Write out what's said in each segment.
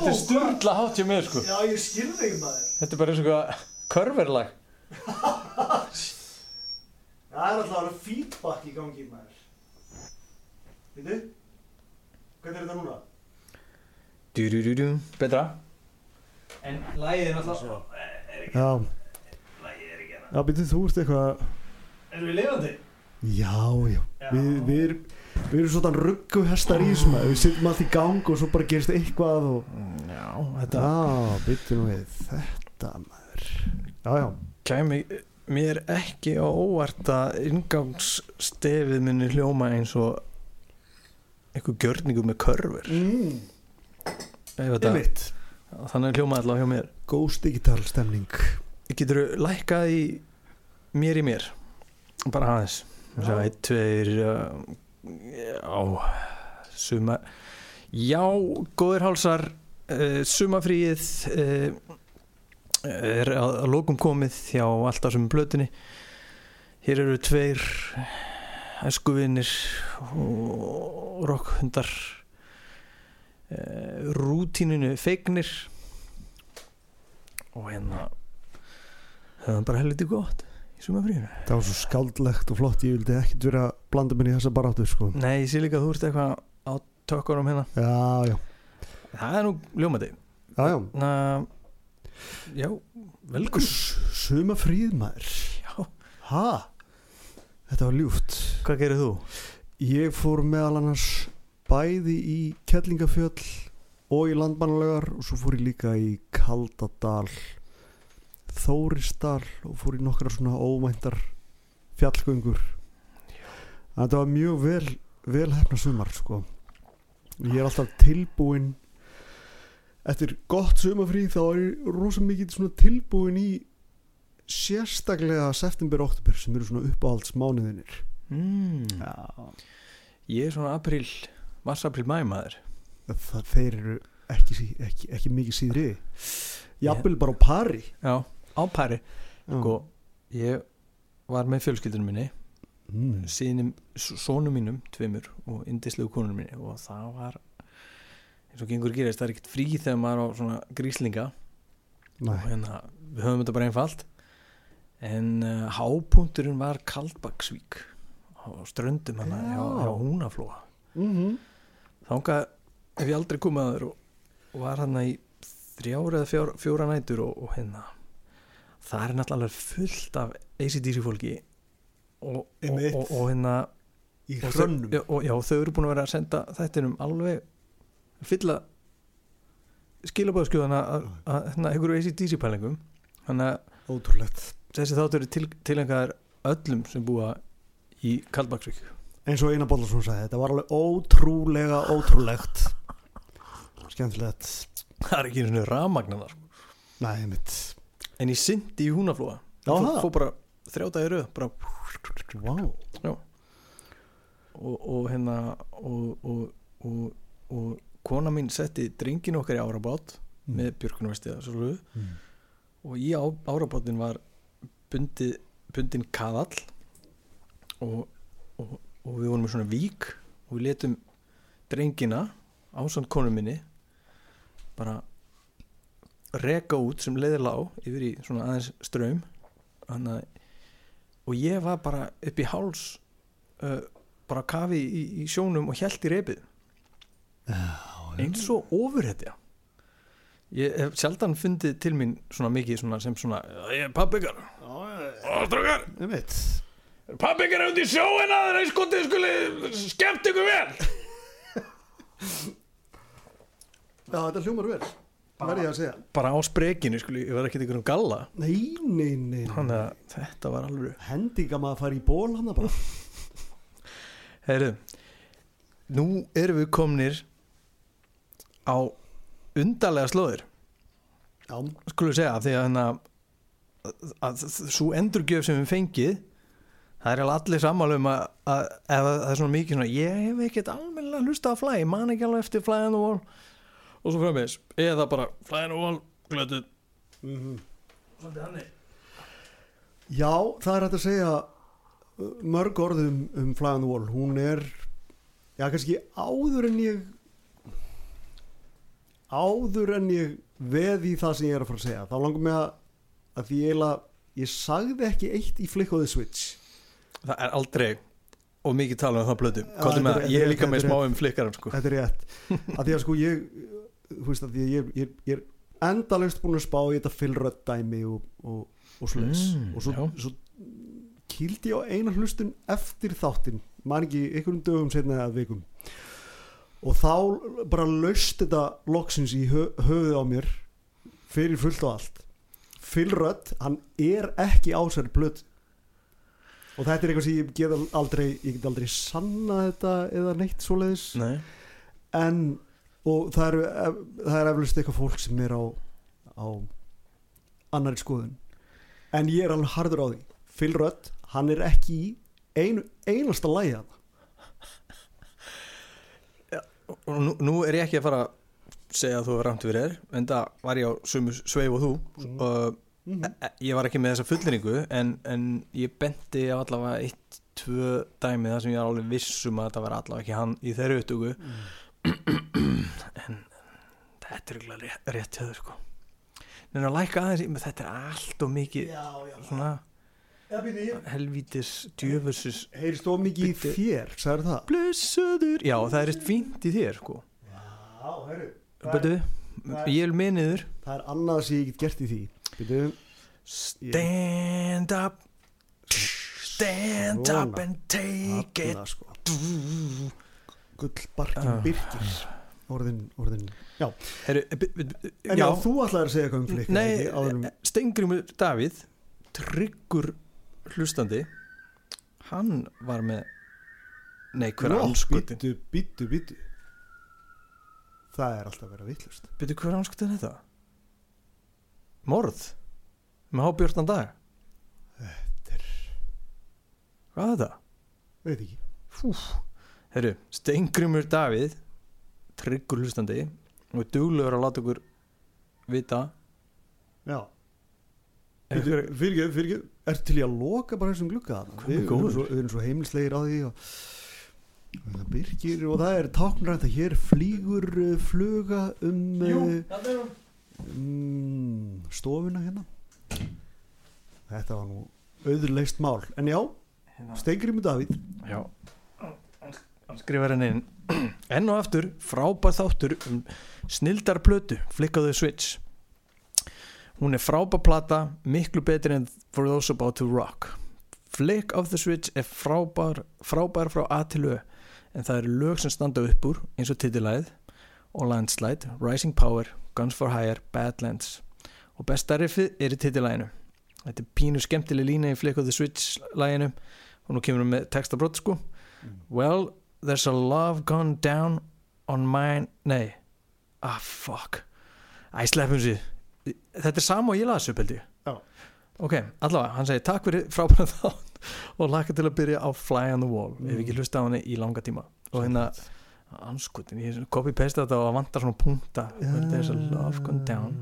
Þetta er sturla hátt hjá mér sko. Já, ég skilði þig maður. Þetta er bara eins og eitthvað körverlag Það er alltaf að vera feedback í gangi maður. Veitu? Hvernig er þetta núna? du, du, du, du. Betra? En lagið er alltaf Já, Lagið er ekki hérna. Já, býttu þú ert eitthvað Erum við lifandi? Já, já, Já. Við, við, erum- við erum svona rugguhestar í svona við sittum allt í gang og svo bara gerist eitthvað og já, þetta já, byttum við þetta maður. Já, já. Kæmi mér ekki á óvart að ingangsstefið minni hljóma eins og eitthvað gjörningu með körfur. Mm. eða þannig að hljóma alltaf hjá mér. Góðs digital stemning. Getur þú lækkað í mér í mér? Bara aðeins. 1, 2, 3 á suma já, góður hálsar uh, sumafríið uh, er að, að lókum komið hjá alltaf sem blötinni hér eru tveir eskuvinir og rockhundar eh, uh, rútíninu feignir. Og hérna það er bara helviti gott í sumafríinu Það var svo skáldlegt og flott Ég vildi ekkert vera að blanda mér í þessa baráttu sko. Nei, ég sé líka að þú ert eitthvað á tökkunum hérna. Já, já. Það er nú ljómandi. Já, já. Na, Já, velkom Suma fríð maður? Ha? Þetta var ljúft. Hvað gerir þú? Ég fór meðal annars bæði í Kettlingafjöll og í Landmannalegar og svo fór ég líka í Kaldadal Þórisdal og fór í nokkra svona ómæntar fjallgöngur. Þetta var mjög vel vel hefna sumar sko. Ég er alltaf tilbúinn. Eftir gott sumafrí þá er ég rosa mikið svona tilbúinn í sérstaklega september-oktober sem eru svona uppáhalds mánuðinir Mm. Ég er svona april, mars, april, mæ maður það þeir eru ekki, ekki, ekki mikið síðri. Jafnvel bara á pari. Já, á pari Já. Sko, ég var með fjölskyldunum minni mm. sínum, sónum mínum, tveimur og indislegu konunum minni og það var eins og gengur gerist, það er ekkert frí þegar maður er á svona gríslinga og Nei, hérna, við höfum þetta bara einfalt en uh, hápunkturinn var Kaldbaksvík á ströndum Já. hjá, hjá Húnaflóa mm þangað hef ég aldrei komið aður og, og var hann í þrjára eða fjóra nætur og, og hérna það er náttúrulega fullt af ACDC fólki og, og, og, og hérna þau, já, þau eru búin að vera að senda þættinum alveg fylla skilabóðskjóðana að hérna, einhverju ACDC pælingum. Þessi þáttur er til, tilengaðar öllum sem búa í Kaldbaksvík. Eins og Einar Bollarsson sagði, þetta var alveg ótrúlega ótrúlegt. Skemmtilegt. Það er ekki einu svona rafmagnaðar Nei, mitt en ég syndi í húnaflóa. Já, fó, það. fó bara þrjátaði röð bara, Vá. Og, og hérna og, og, og, og kona mín setti drengin okkar í árabát með björkunarvestiða Mm. og í á, árabátin var bundi, bundin kaðall og, og, og við vorum með svona vík og við letum drengina ásand konu minni bara reka út sem leiðir lág yfir í svona aðeins ströym að- og ég var bara upp í háls uh, bara kafi í, í sjónum og hjælt í repið. Eins og ofurhetja. Ég hef sjaldan fundið til mín svona mikið svona, sem svona ég er pappikar Óstrókar, Einmitt. Pappikar er út í sjóin að þeirra skotið skuli skemmt ykkur vel. Já, þetta hljómar vel að segja. bara á sprekinu skuli, ég var ekki ykkur um galla. Nei, nei, nei, nei. að þetta var alveg Hendinga maður að fara í ból hann bara. Heyrðu, nú erum við komnir á undarlega slóðir. Já, skulum segja því að, hérna, að, að svo endurgjöf sem við fengið það er allir sammála um að, að það er svona mikið svona ég hef ekkert almennilega hlusta að flæ man ekki alveg eftir the wall og svo framvegis, eða bara fly on the wall glötuð Svolítið hannig Já, það er hægt að segja uh, mörg orð um, um Fly on the Wall hún er já, kannski áður en ég áður en ég veð í það sem ég er að fara að segja. Þá langar mig að, að því ég eiginlega ég sagði ekki eitt í Flick of the Switch. Það er aldrei og mikið tala um það blödu ég er líka með smá um flikkaran sko. þetta er rétt. Að því að sko ég þú veist að ég, ég, ég er endalaust búin að spá í þetta fylrödd dæmi og, og, og svoleiðis. Mm, og svo, svo kýldi ég á eina hlustun eftir þáttinn man ekki einhverjum dögum setna eða vikum. Og þá bara laust þetta loksins í hö, höfuð á mér fyrir fullt og allt. Fylrödd, hann er ekki á sér blöð og þetta er eitthvað sem ég get aldrei ég get aldrei sanna þetta eða neitt svoleiðis. Nei. en og það er, það er eflust eitthvað fólk sem er á, á annari skoðun. En ég er alveg harður á því. Phil Rudd, hann er ekki í einu, einasta lægi að og nú, nú er ég ekki að fara að segja að þú er ramt fyrir þér en það var ég á sumu sveif og þú. Mhm. og mm e- ég var ekki með þessa fullinningu en, en ég benti á allavega eitt, tvö dæmi þar sem ég er alveg vissum að þetta var allavega ekki hann í þeirri upptöku en þetta er eiginlega rétt, rétt þau sko. En að læka aðeins þetta er allt og mikið já, já. svona ja, helvítis djöfussus heyrst of mikið í þér sagður það? Blessaður já það er eitt fínt í þér sko. Já, Bödu, það- ég vil minniður það er annað sem ég get gert í því. Býtu, stand up. Stand Svona. up and take it. þarna sko. Gullbarkin Ah. byrkir orðin, orðin já, Heru, b, en já, þú ætlaðir að segja eitthvað um flikk Nei, Stengrimur Davíð tryggur hlustandi hann var með nei, hver anskotin Býtu, býtu, býtu Það er alltaf að vera vittlust byrju hver anskotin er þetta? Morð með hábjörtan dag. Þetta er, hvað er þetta? veit ekki. Herru, Stengrimur Davíð tryggur hlustandi og er duglegur að láta okkur vita. Já, fyrir ekki, fyrir ekki Er til í að loka bara þessum glugga þarna? Hvað er Við erum svo, við erum svo heimilslegir á því og það byrkir og það er táknrænt að hér flýgur uh, fluga um, uh, um stofuna hérna. Þetta var nú auðurleist mál. En já, Steingrimur Davíð. Já. Hann, hann skrifar henni inn enn og aftur frábær þáttur um snildar plötu flikkaðu switch. Hún er frábær plata miklu betri en For Those About to Rock. Flick of the Switch er frábær, frábær frá A til Ö en það eru lög sem standa upp úr eins og titilæð og Landslide, Rising Power Guns for Hire, Badlands. Og besta riffið er í titilæginu þetta er pínu skemmtileg lína í Flick of the Switch læginu og nú kemur við með textabrot sko. Well, there's a love gone down on mine Nei, ah fuck. Æ, sleppum sér Þetta er sama og ég las upp held ég. Já. Ok, allavega, hann segir takk fyrir frábæra þátt og laka til að byrja á Fly on the Wall Mm. ef ekki hlusta á henni í langa tíma. Og hérna, anskutin, ég copy-paste þetta og vantar svona punta Well, there's a love gone down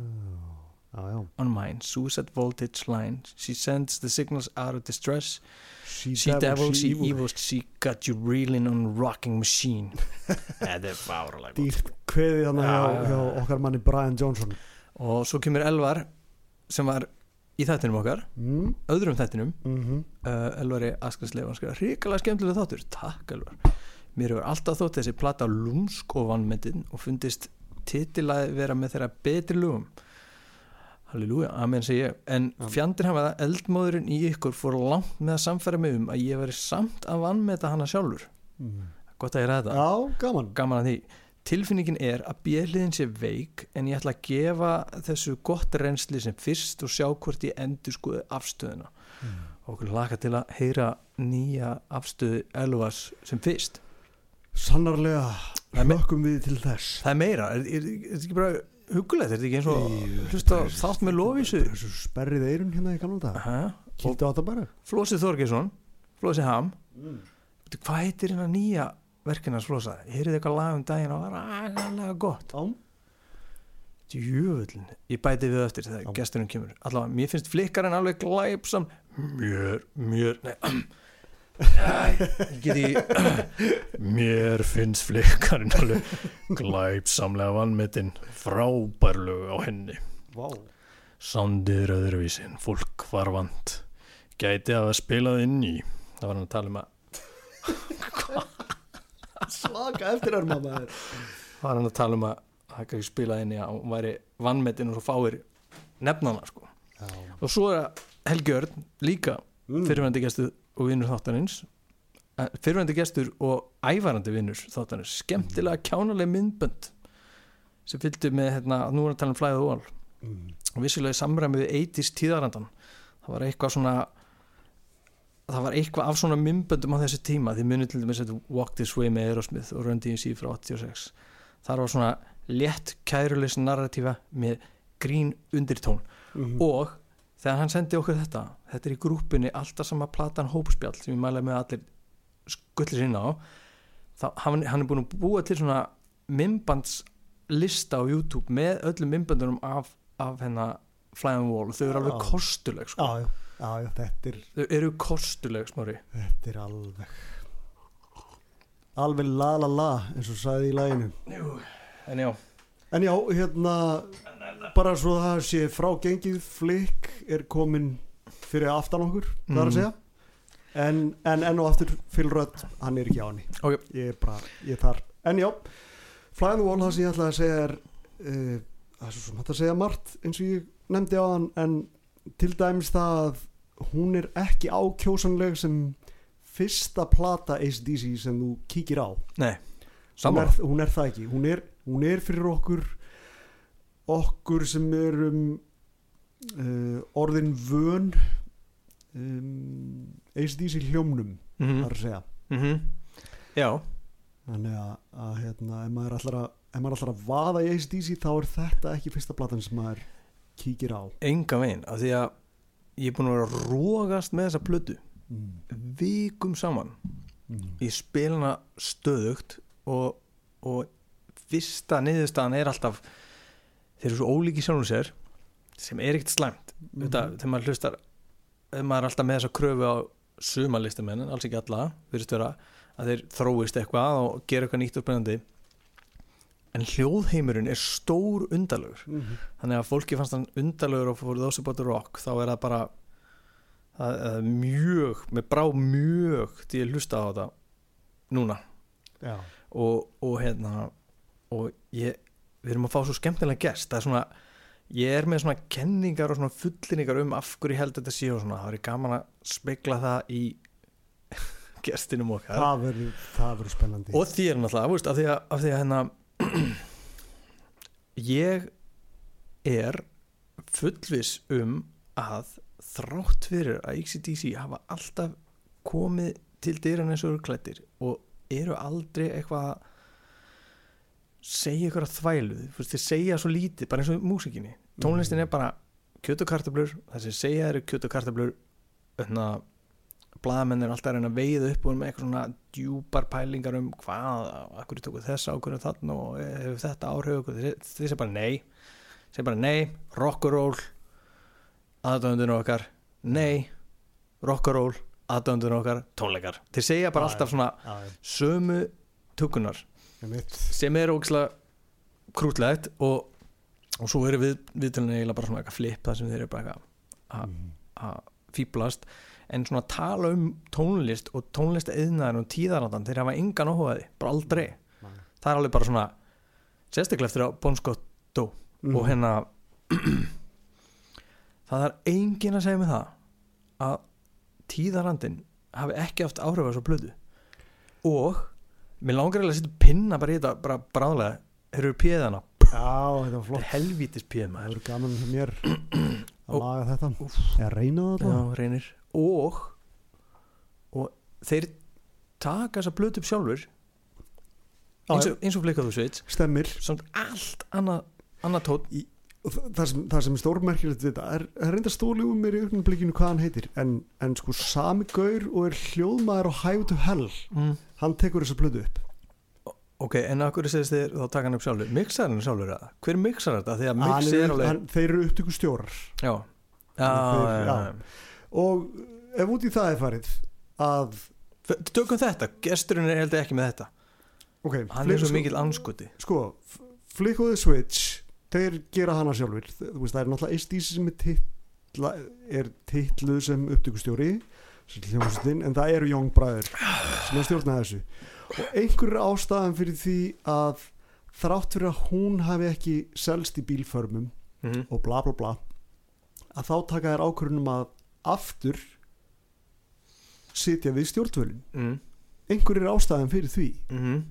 Já on mine. Suicide voltage line. She sends the signals out of distress. She, She devil, she evil, she got you reeling on a rocking machine. Þetta er fáralega Dýrt kveðið hann Já, hjá, já, já. hjá okkar manni Brian Johnson. Og svo kemur Elvar sem var í þættinum okkar. Mm, öðrum þættinum. Mm uh, Elvari Askarsleif ríkalega skemmtilega þáttur. Takk Elvar. Mér hefur alltaf þótt þessi plata lúmsk og vannmyndin og fundist titilaði vera með þeirra betri lögum Halleluja, amen segi ég. En fjandir hafa það eldmóðurinn í ykkur fór langt með að samfæra mig um að ég veri samt að vannmeta hana sjálfur. Mm. gott að ég ræða Já, gaman. Gaman að því. Tilfinningin er að bjöliðin sé veik en ég ætla að gefa þessu gott reynsli sem fyrst og sjá hvort ég endur skoði afstöðuna. Mm. og okkur laka til að heyra nýja afstöðu Elvas sem fyrst. Sannarlega hlökkum við til þess. Það er meira, er þetta ekki bara hugulegt, er þetta ekki eins og hlusta þátt með Þessu sperrið eirun hérna í gamla dag Kýldu á þetta bara. Flósið Þorgesson Flósið Ham. Mm. Hvað heitir hérna nýja verkinans Flósa heyrið eitthvað lag um daginn og var agalega gott. Já, Djöfullin, ég bæti við eftir þegar gesturinn kemur. Allavega, mér finnst flikkarinn alveg glæpsam mjög, mjög nei, geti mér finnst flikkarinn glæpsamlega vannmetinn frábærlög á henni. Vá. Sandið er öðruvísi en fólk var vant. Gæti að hafa spilað inn í. Það var hann að tala um að Svaka eftir þér mamma þér Það var hann að tala um að Það gæti spilað inn í að hún væri vannmetinn og svo fáir nefnana sko. Og svo er það Helgi Örn líka mm. Og vinnur þáttanins fyrirvændi gestur og ævarandi vinnur þáttanins skemmtilega kjánaleg myndbönd sem fylgdu með hérna, nú er að tala um flæðið og all mm. og vissulega í samræmi við 80s tíðarandan það var eitthvað svona það var eitthvað af svona myndböndum á þessu tíma. Því munið til dæmis að Walk This Way með Aerosmith og Run DMC frá 86 þar var svona létt kærulegs narratífa með grín undirtón. Mm. og þegar hann sendi okkur þetta þetta er í grúppinni alltaf sama platan hópspjall sem ég mæla með allir skullir sinna á þá, hann, hann er búin að búa til svona mymbandslista á YouTube með öllum mymbandunum af, af hennar Fly on the Wall. Þau eru alveg kostuleg sko. Já, já, já, þetta er þau eru kostuleg smári. Þetta er alveg Alveg la la la eins og sagði í læginu en já, En já, hérna bara svo það sé frá gengið flik er komin fyrir aftan okkur, það er að Mm. segja. En, en enn og aftur fylrödd, hann er ekki á henni. Ok. ég er bara, ég þar. En já, Fly on the Wall það sem ég ætlaði að segja er uh, það er svo sem hægt að segja margt eins og ég nefndi á hann en til dæmis það að hún er ekki ákjósanleg sem fyrsta plata ACDC sem þú kíkir á. Nei hún er, hún er það ekki. Hún er, hún er fyrir okkur okkur sem erum uh, orðin vön um, ACDC hljómnum mm mm. -hmm. að segja Mm já, þannig að, að hérna, ef maður að ef maður að vaða í ACDC þá er þetta ekki fyrsta platan sem maður kíkir á enga veginn af því að ég er búin að vera rógast með þessa plötu mm. vikum saman Mm. ég spila hana stöðugt og, og fyrsta niðurstaðan er alltaf þeir eru svo ólíki sjálfum sér sem er ekkert slæmt. Mhm. þetta, þegar maður hlustar ef maður er alltaf með þessa kröfu á suma listamenn, alls ekki alla vera að þeir þróist eitthvað og gera eitthvað nýtt og spennandi. En hljóðheimurinn er stór undalögur Mhm. þannig að fólki fannst hann undalögur og fór þósi bátur rock þá er það bara það er mjög, með brá mjög til ég hlusta á þetta núna. Og, og hérna og ég, við erum að fá svo skemmtilega gest. Það er svona, ég er með svona kenningar og svona fullinningar um af hverju held þetta sé og svona, það er gaman að spegla það í gestinum okkar. Það verður það verður spennandi. Og þér náttúrulega, veist, af því að, af því að hérna ég er fullvis um að þrátt fyrir að XCDC hafa alltaf komið til dyrann eins og eru klættir og eru aldrei eitthvað að segja ykkur að þvælu þeir segja svo lítið, bara eins og músikinni tónlistin er bara kjöt og kartablur það sem segja eru kjöt og kartablur þannig að blaðamenn er alltaf að reyna að veiða upp og með eitthvað svona djúpar pælingar um hvað, akkur tóku þessa ákvörðu þarna og hefur þetta áhrif þeir segja bara nei. Segja bara nei, rock'n'roll aðdöndunum okkar nei, rock'n'roll aðdöndunum okkar, tónleikar. Þeir segja bara alltaf svona sömu einmitt. Sem er ógislega krútlegt og, og svo eru við viðtölunni eiginlega bara svona eitthvað flip það sem þeir eru bara eitthvað að Mhm. fýblast en svona tala um tónlist og tónlist eðnaðin og tíðarandan þeir hafa engan áhugaði, bara aldrei Nei. það er alveg bara svona sérstaklega eftir að Bon Scott dó Mhm. og hérna það er engin að segja mig það að tíðarandin hafi ekki haft áhrif á svo blödu og mér langar eiginlega að setja pinna bara í þetta bara bráðlega, þeir eru píðana já, þetta var flott. Helvítis píð það maður verður gaman hjá mér að laga þetta. Úff. eða reyna þetta Já, reynir. Og og þeir taka þessa blötu upp sjálfur eins og, eins og flikkaðu sveit stemmir. Samt allt annað og þa- það sem, það sem er stórmerkilegt við þetta er, er reynda stólið um mér í augnablikinu hvað hann heitir en, en sko sami gaur og er hljóðmaður á Hive to Hell mm. hann tekur þessa plödu upp ok, en af hverju segist þið þá taka hann upp sjálfur mixar hann sjálfur eða? hver mixar þetta? að Hann mix er, alveg hann, þeir eru upptöku stjórar já, já, Þeir- já, já. já. og ef út í það er farið að tökum þetta, gesturinn er heldur ekki með þetta ok, hann er svo mikill anskuti sko, F- Flick of the Switch þeir gera hana sjálfur þú veist, það er náttúrulega ACDC sem er, titla, er titluð sem upptökustjóri en það eru Young Bræður sem er stjórnað þessu. Og einhver er ástæðan fyrir því að þrátt fyrir að hún hafi ekki selst í bílförmum mm -hmm. og bla bla bla að þá taka þær ákvörunum að aftur sitja við stjórnvölin. Mm einhver er ástæðan fyrir því. -hmm.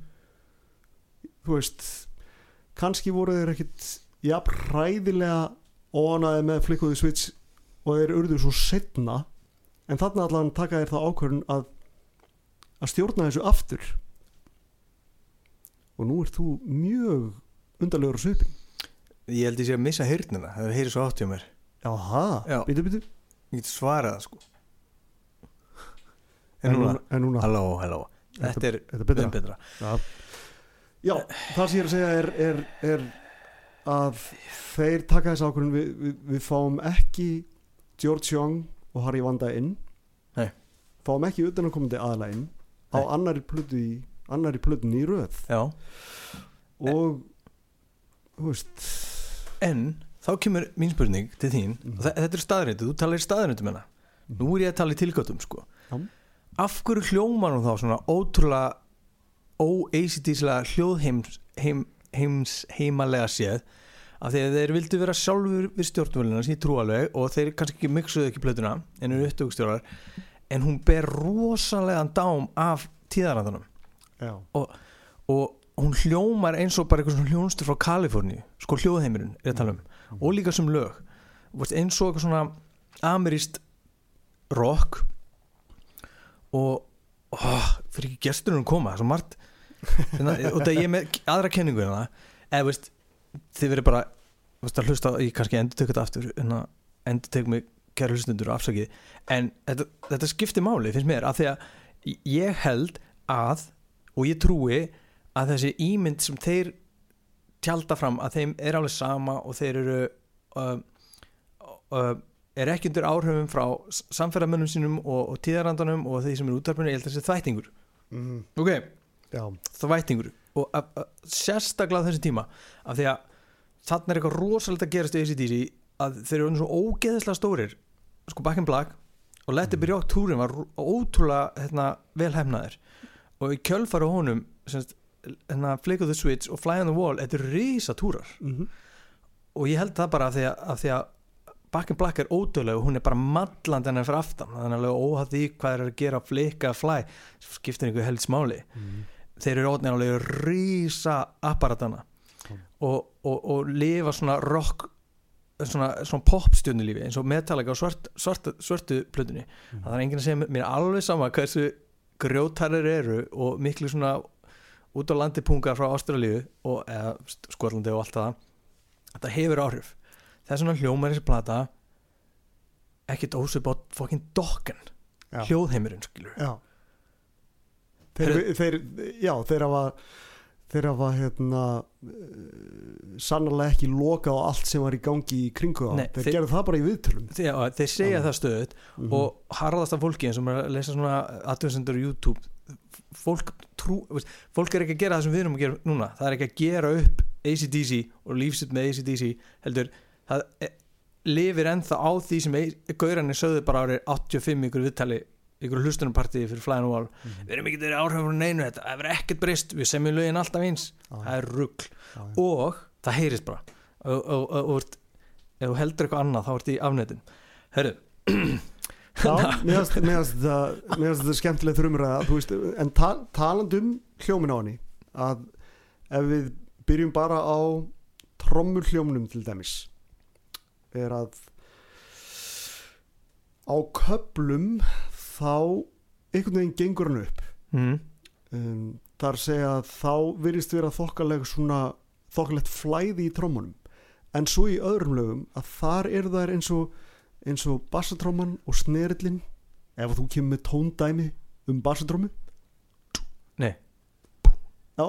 þú veist kannski voru þeir ekkit jafn hræðilega óanaði með flikkuði switch og þeir urðu svo setna en þarna allan taka þeir það ákvörðun að að stjórna þessu aftur. Og nú ert þú mjög undarlegur á svipin ég held ég sé að missa heyrnina það heyri svo átt hjá mér. Jaha, Já. býtu býtu ég get svarað það sko. En en núna, en núna? Halló, halló. Þetta er þetta er betra. betra, betra. Já. Já, það sem ég er að segja er, er, er að þeir taka þess ákvörðun við, við, við fáum ekki George Young og Harry Vanda inn. Nei. fáum ekki utanakomandi aðla inn á annari plötu í annari plötun í röð. Já. Og þú veist En þá kemur mín spurning til þín. Þe- þetta er staðrindu, þú talar í staðrindu með hana nú er ég að tala í tilgáttum sko. Já. af hverju hljómar hún þá svona ótrúlega ó-ACDslega hljóðheims heim, heims heimalega séð af því að þeir vildu vera sjálfur við stjórnvölina sem ég trú alveg og þeir kannski ekki mixuðu ekki plötuna en eru upptökustjórar en hún ber rosalega dám af tíðarandunum já, og hún hljómar eins og bara eitthvað svona hljónstur frá Kaliforníu sko hljóðheimurinn er að tala um og líka sem lög. Eins og eitthvað svona ameríst rock og oh, fyrir ekki gesturinn að koma það er svo margt og það ég er með aðra kenningu en það eða veist, þið verið bara veist, að hlusta, ég kannski endur tökja þetta aftur en að endur tökja mig kæra hlustundur og afsakið, en þetta, þetta skiptir máli, finnst mér, af því að ég held að og ég trúi að þessi ímynd sem þeir tjálta fram að þeim er alveg sama og þeir eru uh, uh, er ekki undir áhrifum frá samferðamönnum sínum og, og tíðarandanum og þeir sem eru útarpunni, ég held að þessi þvættingur mm, ok, já, þvættingur. Og að, að, sérstaklega þessi tíma af því að þarna er eitthvað rosalegt að gerast í ACDC að þeir eru orðnir svo ógeðislega stórir sko Back in Black og Let It Be Rock túrin var ótrúlega hérna, vel hefnaðir og í kjölfari á honum semst, hérna, Flick of the Switch og Fly on the Wall þetta eru risa túrar mm og ég held það bara af því að, af því að Back in Black er ódöðlega og hún er bara malland hennar fyrir aftan. Þannig að alveg óhætt því hvað er að gera flikka að fly skiptir einhver helst máli. Mm. Þeir eru ótnir alveg rísa apparatana. Já. og, og, og lifa svona rock svona, svona popstjörnulífi eins og Metallica og svart, svart, svörtu plötunni. Mm. það er enginn að segja mér- alveg sama hversu grjótarir eru og miklu svona út á landi pungar frá Ástralíu og eða, Skotlandi og allt það. Þetta hefur áhrif. Það er svona hljómar þessi plata ekkert ósvip á fokkin dokken hljóðheimurinn skilur já þeir, þeir, já, þeir hafa þeir hafa hérna uh, sannarlega ekki lokað á allt sem var í gangi í kringu á Nei, þeir, þeir- gerðu það bara í viðtölum. Þeir, þeir segja það stöðut Mhm. og harðasta fólki eins og maður er að lesa svona aðtöðsendur á YouTube fólk, trú, veist, fólk er ekki að gera það sem við erum að gera núna. Það er ekki að gera upp ACDC og lífsitt með ACDC heldur það e, lifir ennþá á því sem gaurarnir sögðu bara árið 85 ykkur viðtali ykkur hlustunarpartíði fyrir Flying Wall. Mhm. við erum ekki þeirri áhrifur neinu þetta það er ekkert breyst, við semjum lögin alltaf eins. Já, það er rugg já, já. og það heyrist bara. Og, og, og, og ef þú heldur eitthvað annað þá ert í afnetin herru. Já, mér finnst- þetta skemmtileg veist, en ta talandum hljómin á henni að ef við byrjum bara á trommur hljómnum til dæmis er að á köplum þá einhvern veginn gengur hann upp. Mm. um, þar segja að þá virðist vera þokkaleg svona þokkalegt flæði í trommunum. En svo í öðrum lögum að þar eru þær eins og eins og bassatróman og snerillin ef þú kemur með tóndæmi um bassatrómu Nei. já,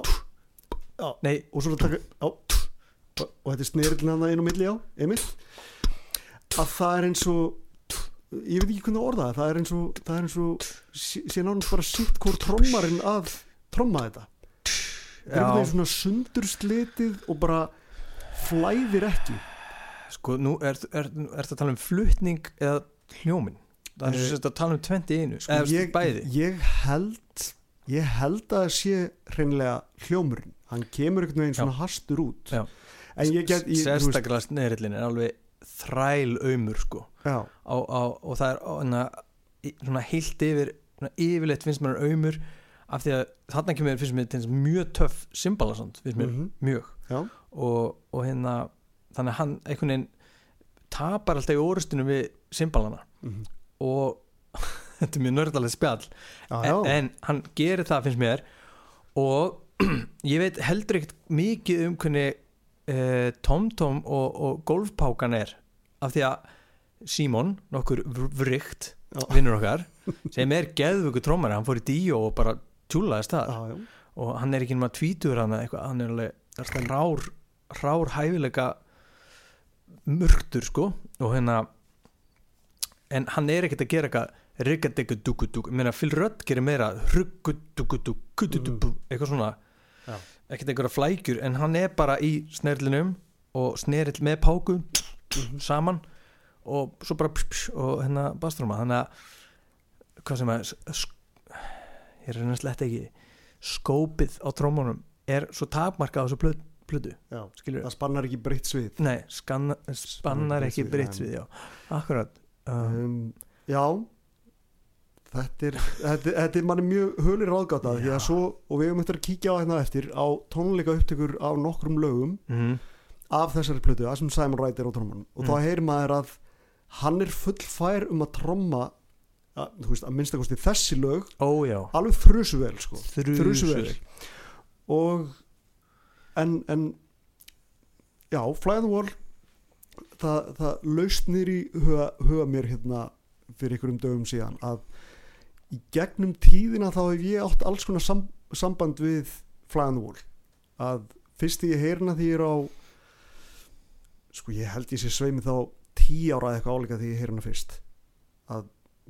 já. Nei, og svo er að taka og, þetta er snerillin hann inn á milli á Emil. Að það er eins og ég veit ekki hvernig að orða það það er eins og, það er eins og sé nánast bara sitt hvort trommarinn að tromma þetta. Það er veginn svona sundurslitið og bara flæðir ekki. Sko nú er, er, er það að tala um flutning eða hljómin það er Eh, svo að tala um 20 í einu sko, eða ég, bæði. ég held ég held að það sé hreinlega hljómurinn, hann kemur einhvern veginn svona hastur út. Já. þú veist, sérstaklega sneðrillin er alveg þræl aumur sko á, á, og það er hana, í- svona heilt yfir svona yfirleitt finnst mér hann aumur af því að þarna kemur finnst mér mjög töff symbalasand finnst mér mhm, mjög. Já, og, og hérna þannig að hann einhvern veginn tapar alltaf í orustinu við symbalana mhm. og þetta er mjög nördalega spjall. Já, en, já. en hann gerir það finnst mér. Og ég veit heldur ekkert mikið um hvernig uh, TomTom og, og golfpákan er. Af því að Símon, nokkur vr- vrygt Já. vinnur okkar sem er geðvöku trómari, hann fór í díó og bara tjúlaði stað já, já. og hann er ekki nema tvítur hann eitthvað, hann er alveg rár, rár hæfileika mörgtur sko og hérna en hann er ekkert að gera eitthvað riggadegudugudug, ég meina Phil Rudd gerir meira ruggudugudug eitthvað svona Já. ekkert einhverja flækjur en hann er bara í snerlinum og snerill með páku saman og svo bara pss, pss, og hérna bastrúma þannig að hvað sem að ég er reynast lett ekki skópið á trómunum er svo takmarkað á þessu plötu, plötu já. skilur það spannar ekki breytt svið. Nei, skanna, spannar ekki breytt svið, við, já. Akkurat uh, um, já. Þetta er, þetta, þetta er manni mjög hölir ráðgáta því að svo, og við höfum eftir að kíkja á hérna eftir á tónleika upptökur á nokkrum lögum mm, af þessari plötu, það sem Simon Wright er á trommanum og Mm. þá heyrir maður að hann er full fær um að tromma að, veist, að minnstakosti þessi lög ó alveg þrusu vel sko. Þrjusur vel. og en, en já, Fly the Wall það, það laust nýr í huga, huga mér hérna fyrir einhverjum dögum síðan að í gegnum tíðina þá hef ég átt alls konar sam, samband við Fly the Wall. Að fyrst því ég heyrna því ég er á sko ég held ég sé sveimi þá tí ára eða eitthvað áleika því ég heyrna fyrst að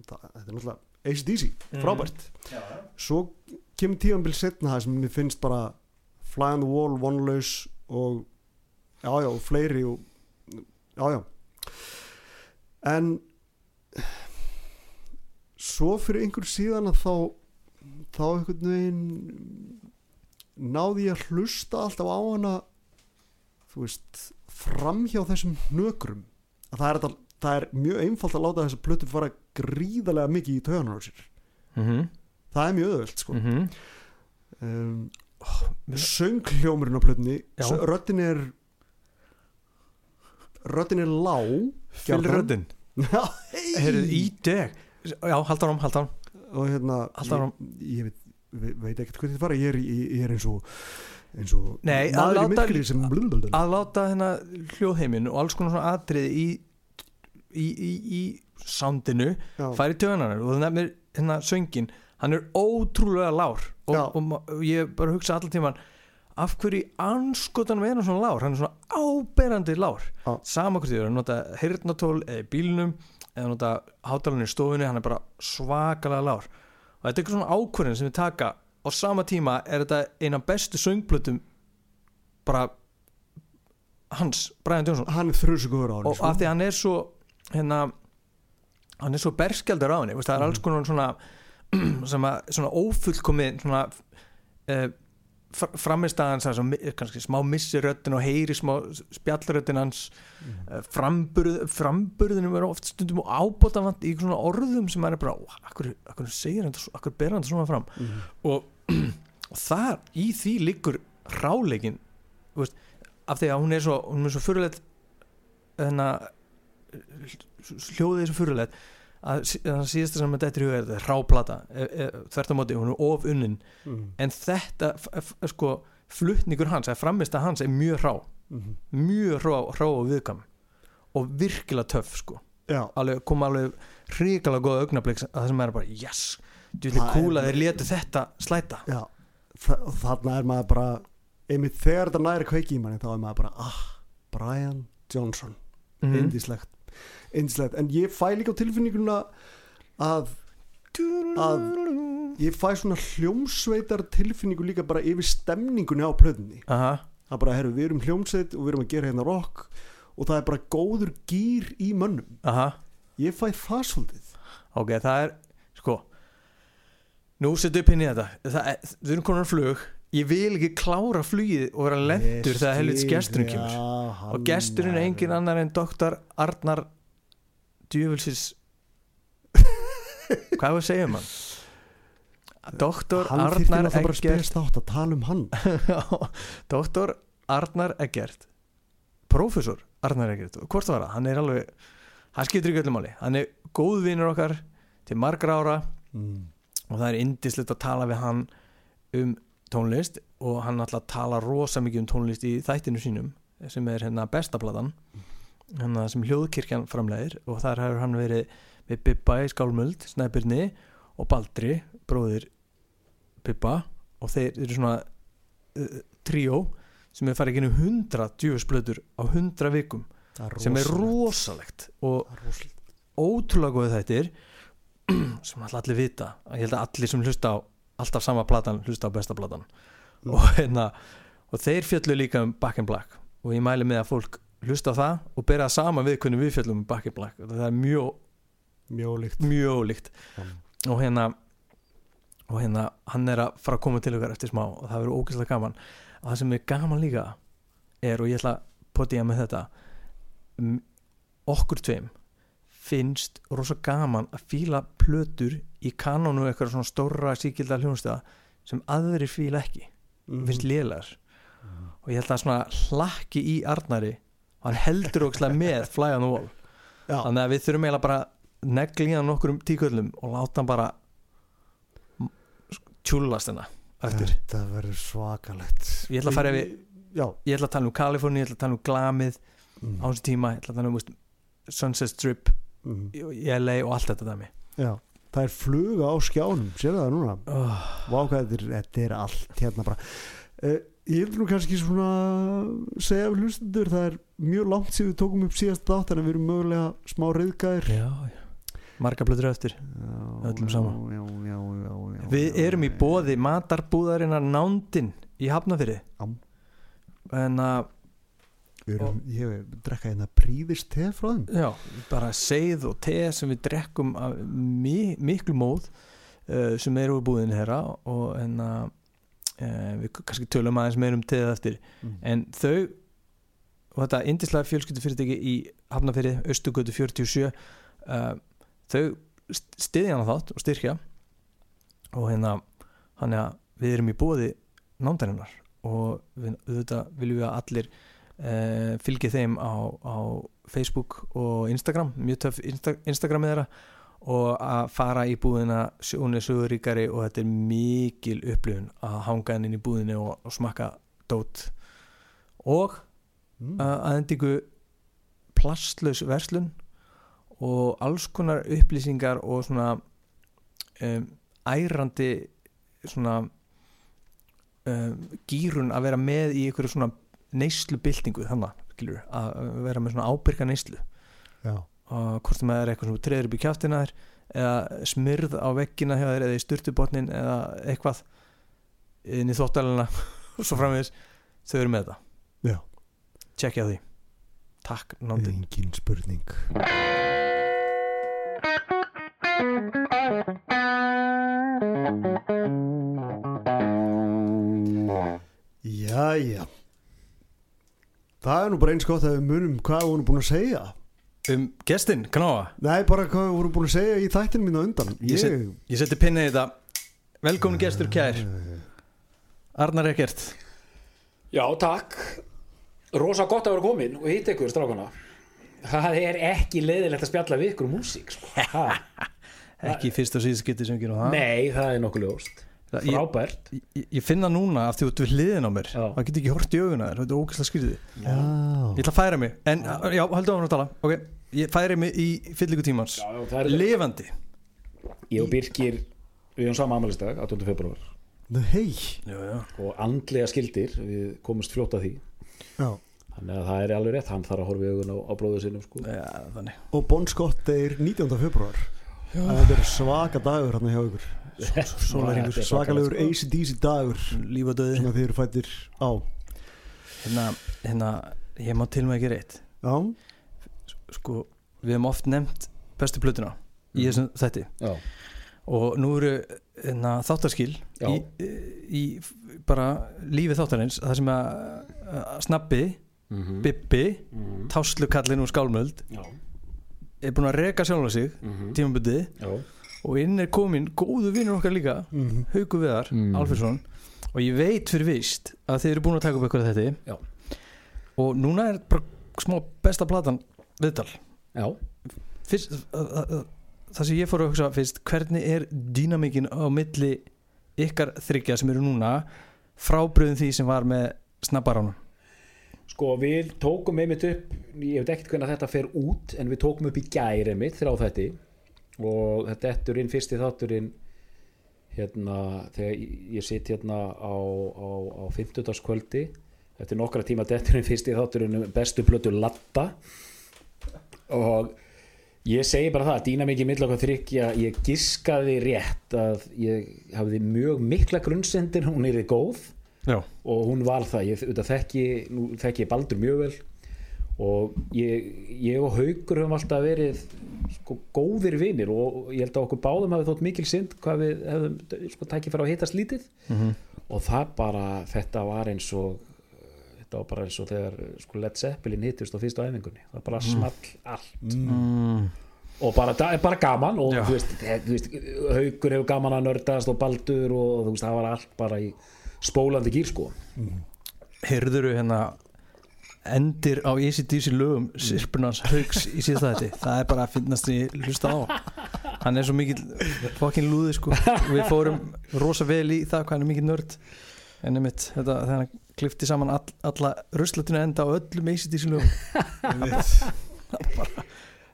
það, þetta er náttúrulega ACDC, Mhm. frábært. Já, svo kemur tíðanbíl setna það sem mér finnst bara Fly on the Wall, Vonlaus og já já, og fleiri og, já já. En svo fyrir einhver síðan að þá þá einhvern veginn náði ég að hlusta alltaf á hana þú veist framhjá þessum hnökrum að það er, þetta, það er mjög einfalt að láta þessa plötu fara gríðarlega mikið í töðanar á sér. Mm það er mjög öðvöld sko. -hmm. um, mér- sönghljómurinn á plötunni röddin er röddin er lág Já, Heyrðu, í deg já, halda áram, halda áram og hérna ég, ég veit, veit, ekkert hvað þetta fara ég er, ég, ég er eins og eins og Nei, að maður í láta- myrkri sem blablabla. að láta hérna hljóðheiminn og alls konar svona atriði í í, í, í soundinu Já. færi töðunar og það nefnir hérna söngin hann er ótrúlega lár og, og, og ég bara hugsa allan tíman af hverju í anskotanum er hann svona lár hann er svona áberandi lár Já. sama hvort þið eru að nota heyrnatól eða bílnum eða nota hátalarinn í stofunni hann er bara svakalega lár og þetta er eitthvað svona ákvörðin sem við taka á sama tíma er þetta eina bestu söngplötum bara hans, Brian Johnson. Hann er þrjusu góður á hann og af því hann er svo hérna hann er svo berskjaldur á veist, það er alls konar svona sem að, svona ófullkomið svona uh, kannski smá missi röddin og heyri smá spjallröddin hans uh, framburð, framburðinu er oft stundum ábótavant í svona orðum sem er bara, "Ó, akkur, akkur segir hann akkur ber hann þetta svona fram. Mhm. og, og þar í því liggur ráleikin veist, af því að hún er svo svo fyrirleitt að hljóðið er svo fyrirleitt að það síðasta sem þetta er í huga er þetta ráplata e, e, þvert á móti, hún er of unnin. Mhm. en þetta, sko flutningur hans, eða framista hans er mjög rá Mhm. mjög rá, rá og viðkam og virkilega töff sko. Alveg, koma alveg hrikalega góða augnablík að það sem er bara, yes cool að þeir letu þetta slæta. Já þarna er maður bara einmitt þegar þetta næri kveiki í manni þá er maður bara ah, Brian Johnson. Mhm. indislegt einslegt, en ég fæ líka á tilfinninguna að að ég fæ svona hljómsveitar tilfinningu líka bara yfir stemningunni á plöðunni Aha, það bara, herru, við erum hljómsveit og við erum að gera hérna rock og það er bara góður gýr í mönnum. Aha. Ég fæ það svolítið. Ok, það er, Nú setju upp inn í þetta. Það er, Við erum konar flug. Ég vil ekki klára flugið og vera lendur Ég þegar helvits gesturinn kemur. Hann Og gesturinn er engin annar en doktor Arnar Djöfulsis Hvað við segjum hann? Doktor hann þyrfti Arnar náttúrulega bara að Eggert. að um hann. Doktor Arnar Eggert. Prófessor Arnar Eggert. Hvort var það? Hann er alveg Hann skiptir ekki öllum máli. Hann er góð vinur okkar til margra ára. Mm. Og það er indislegt að tala við hann um tónlist og hann alltaf tala rosa mikið um tónlist í þættinu sínum sem er hérna bestaplatan hérna sem hljóðkirkjan framlegir og þar hefur hann verið við Bibba í Skálmöld, Snæbyrni og Baldri, bróðir Bibba og þeir eru svona uh, tríó sem er farið ekki um hundra djúfusblöður á hundra vikum Það sem er rosalegt. og er rosalegt. ótrúlega góðið þættir sem allir vita. Ég held að allir sem hlusta á alltaf sama platan hlusta á besta platan. Mm. og, hérna, og þeir fjallu líka um Back in Black. Og ég mæli með að fólk hlusta á það og bera það sama við hvernig við fjallum um Back in Black. Og það er mjög, mjög líkt mjög líkt Mm. og hérna og hérna hann er að fara að koma til okkar eftir smá og það verður ógeðslega gaman. Og það sem er gaman líka er og ég ætla að potja með þetta okkur tveim finnst rosa gaman að fíla plötur í kanónu eitthvað svona stóra síkilda hljónstæða sem aðrir fíla ekki. Mhm. finnst lélar og ég held að svona hlakki í Arnari og hann heldur ógeðslega með the wall. Já. þannig að við þurfum eiginlega bara hann nokkur um tíköllum og láta hann bara tjúlast hennar þetta verður svakalegt. Ég ætla að fara yfir- ég ætla að tala um Kaliforni, ég ætla að tala um Glamið mm. á þessu tíma, ég ætla að tala um Sunset Strip Mm. í LA og allt þetta dæmi. Já það er fluga á skjánum, sér það núna? Oh, Vá hvað þetta er, allt hérna bara. Uh, Ég vil nú kannski svona segja við hlustundur það er mjög langt síðan við tókum upp síðast þátt en við erum mögulega smá reyðgæðir já, já. marga blöður eftir. Já, já, já, við erum í bóði matarbúðarinnar nándin í Hafnafyrði Já. en að Erum, ég hef drekka hérna príðist te frá þeim. Já, bara seið og te sem við drekkum mi miklu móð uh, sem eru úr búðinu herra og að uh, við kannski tölum aðeins meir um teð eftir. Mm. en þau og þetta indislega fjölskyldu fyrirtæki í Hafnafyrði, Östugötu 47 uh, þau stiðja hana þátt og styrkja. Og hérna hann að við erum í bóði nándarinnar og við, auðvitað viljum við að allir uh, fylgi þeim á, á Facebook og Instagram mjög töff Insta, Instagramið þeirra og að fara í búðina hún er söguríkari og þetta er mikil upplifun að hanga henni inn í búðinu og, og smakka dót og Mm. að endingu plastlaus verslun og alls konar upplýsingar og svona um, ærandi svona um, gýrun að vera með í einhverju svona neyslubyltingu þannig skilur, að vera með svona ábyrga neyslu. Og hvort það er eitthvað sem treður upp í kjáttina þér eða smyrð á veggina hjá þér eða í sturtubotnin eða eitthvað inn í þóttalina og svo framvegis þau eru með þetta já, tjekkja því. Takk nándin engin spurning. Jæja Það er nú bara eins gott að við munum hvað við vorum búin að segja. Um gestin, knáa Nei, bara hvað við vorum búin að segja í þættinu mínu undan. Ég set- ég seti pinna í þetta velkomin gestur kær. Arnar Ekkert Já, takk. Rosa gott að vera komin og hitt ykkur strákana. Það er ekki leiðilegt að spjalla við ykkur um músík sko. Ha, ekki fyrst og síðast getið sem ekki nú það. Nei, það er nokkuð ljóst Það- ég, Frábært. ég, ég finna núna af því þú ert við hliðin á mér. Já. það get ekki hort í auguna þér, þetta er ógæslega skrýði Já, ég ætla að færa mig, en já, haldur áfram að tala. Ok, ég færi mig í fyllingu tímans. Já, já, það er lifandi. Ég og Birkir, við erum sama amalistag 18. februar já, já. og andlega skildir við komumst fljótt að því. Já, þannig að það er alveg rétt, hann þarf að horfa í augun á, bróðu sinum sko. og Bon Scott er 19. februar þetta er svaka dagur hann hjá ykkur er svakalegur ACDC dagur. Líf og döði sem þið eru fættir á. Hérna, hérna, ég má til með ekki reitt já, sko, við hefum oft nefnt bestu plötuna í Mhm. þessum þætti. Já, og nú eru hérna, þáttarskil í, í bara lífið þáttarins það sem að, að snabbi Mhm. Bibbi, Mhm. táslukallin úr skálmöld já, er búin að reka sjálfa sig Mhm. tímabundið. Já. Og inn er komin góðu vinnur okkar líka mm Hauku Viðar, Mm. Alfredsson og ég veit fyrir vist að þið eru búin að taka upp eitthvað þetta Já. og núna er bara smá besta platan viðtal já. fyrst, að, að, að, það sem ég fór að hugsa fyrst hvernig er dýnamíkin á milli ykkar þryggja sem eru núna frábriðum því sem var með snabbaránum Sko við tókum einmitt upp ég veit ekkert hvernig þetta fer út en við tókum upp í gæri einmitt þrjá þætti og þetta ettur inn fyrsti þátturinn hérna þegar ég- sitt hérna á, á, á 50. kvöldi eftir nokkra tíma detturinn fyrsti þátturinn um bestu plötu Latta og ég segi bara það, dýna mikið mill okkar þryggja, ég giskaði rétt að ég hafði mjög mikla grunnsendir, hún er góð. Já, og hún var það, ég auðvitað þekki nú þekki ég Baldur mjög vel og ég, ég og Haukur höfum alltaf verið sko, góðir vinir og ég held að okkur báðum hafi þótt mikil synd hvað við hefðum sko, tækið fyrir að hittast lítið. Mhm. og það bara, þetta var eins og þetta var bara eins og þegar sko, Led Zeppelin hittust á fyrstu æfingunni. Það bara small allt. Mm. og bara, það er bara gaman og þú veist, þe- þú veist, Haukur hefur gaman að nördast og Baldur og þú veist, það var allt bara í spólandi gýr sko. Heyrðuru hérna endir á ACDC lögum sirpunans haugs í síðasta þetta það er bara að finnast því hlusta á. Hann er svo mikil fokkin lúði sko. Við fórum rosa vel í það hvað hann er mikil nörd. En einmitt þetta þegar hann klifti saman all, alla ruslatinu enda á öllum ACDC lögum.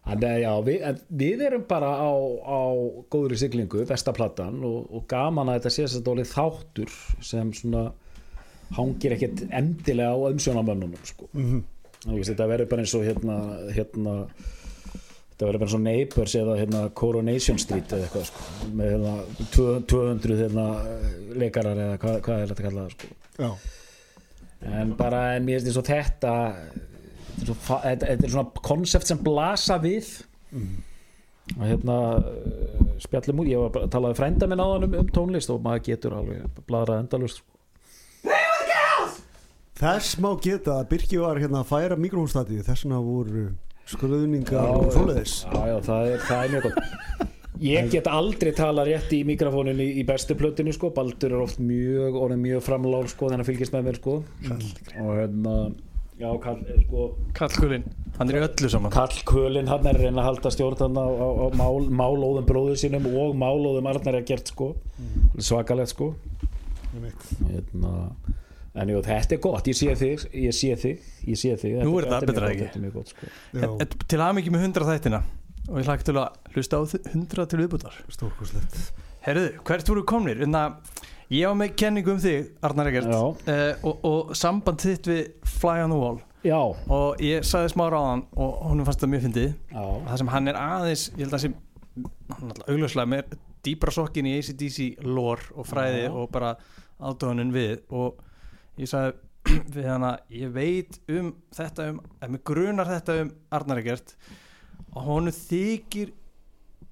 Þannig að já, við, við erum bara á, á góðri siglingu, besta platan og, og gaman að þetta sé að dólið þáttur sem svona hangir ekkert endilega á ömsjónamönnunum sko. -hmm. Þú veist, þetta verður bara eins og hérna, hérna þetta verður bara eins og Neighbors eða hérna Coronation Street eða eitthvað sko, með hérna 200 hérna leikarar eða hvað, hvað er þetta að kalla það sko en bara en mér finnst eins og þetta þetta er, er svona konsept sem blasa við og hérna uh, spjallum út, ég var bara að tala við frænda minn áðan um, um tónlist og maður getur alveg bladrað endalust sko. Þess má geta að Birki var hérna að færa mikrofónstati þess vegna voru skröðningar og svoleiðis. Já, já, það er, það er mjög gott. Ég get aldrei talað rétt í mikrofónin í, í bestu plötinu sko, Baldur er oft mjög orðin mjög framlál sko, þannig að fylgist með mér sko. Og hérna já, kall, sko. Kallkulinn, hann er í öllu saman. Karl Kölin hann er að reyna að halda stjórn á, á, á mál, málóðum bróður sínum og málóðum Arnar er gert sko svakalegt sko. Hérna, en jú, þetta er gott ég sé þig, ég sé þig, ég sé þig. Nú er Þetta- það betra ekki. sko. Til aðmikið með 100 þættina og ég hlakka til að hlusta á 100 til viðbútar stórkoslegt Herðu, hvert voru komnir? Inna, ég var með kenningu um þig, Arnar Egert uh, og, og samband þitt við Fly on the Wall. Já, og ég sagði smá ráðan og honum fannst það mjög fyndið. Já, það sem hann er aðeins, ég held að er alltaf augljóslega með dýbra sokkin í ACDC lore og fræði Já. og bara aðdóðaninn við. Og ég sagði við hann að ég veit um þetta um, ef mig grunar þetta um Arnar Egert og honum þykir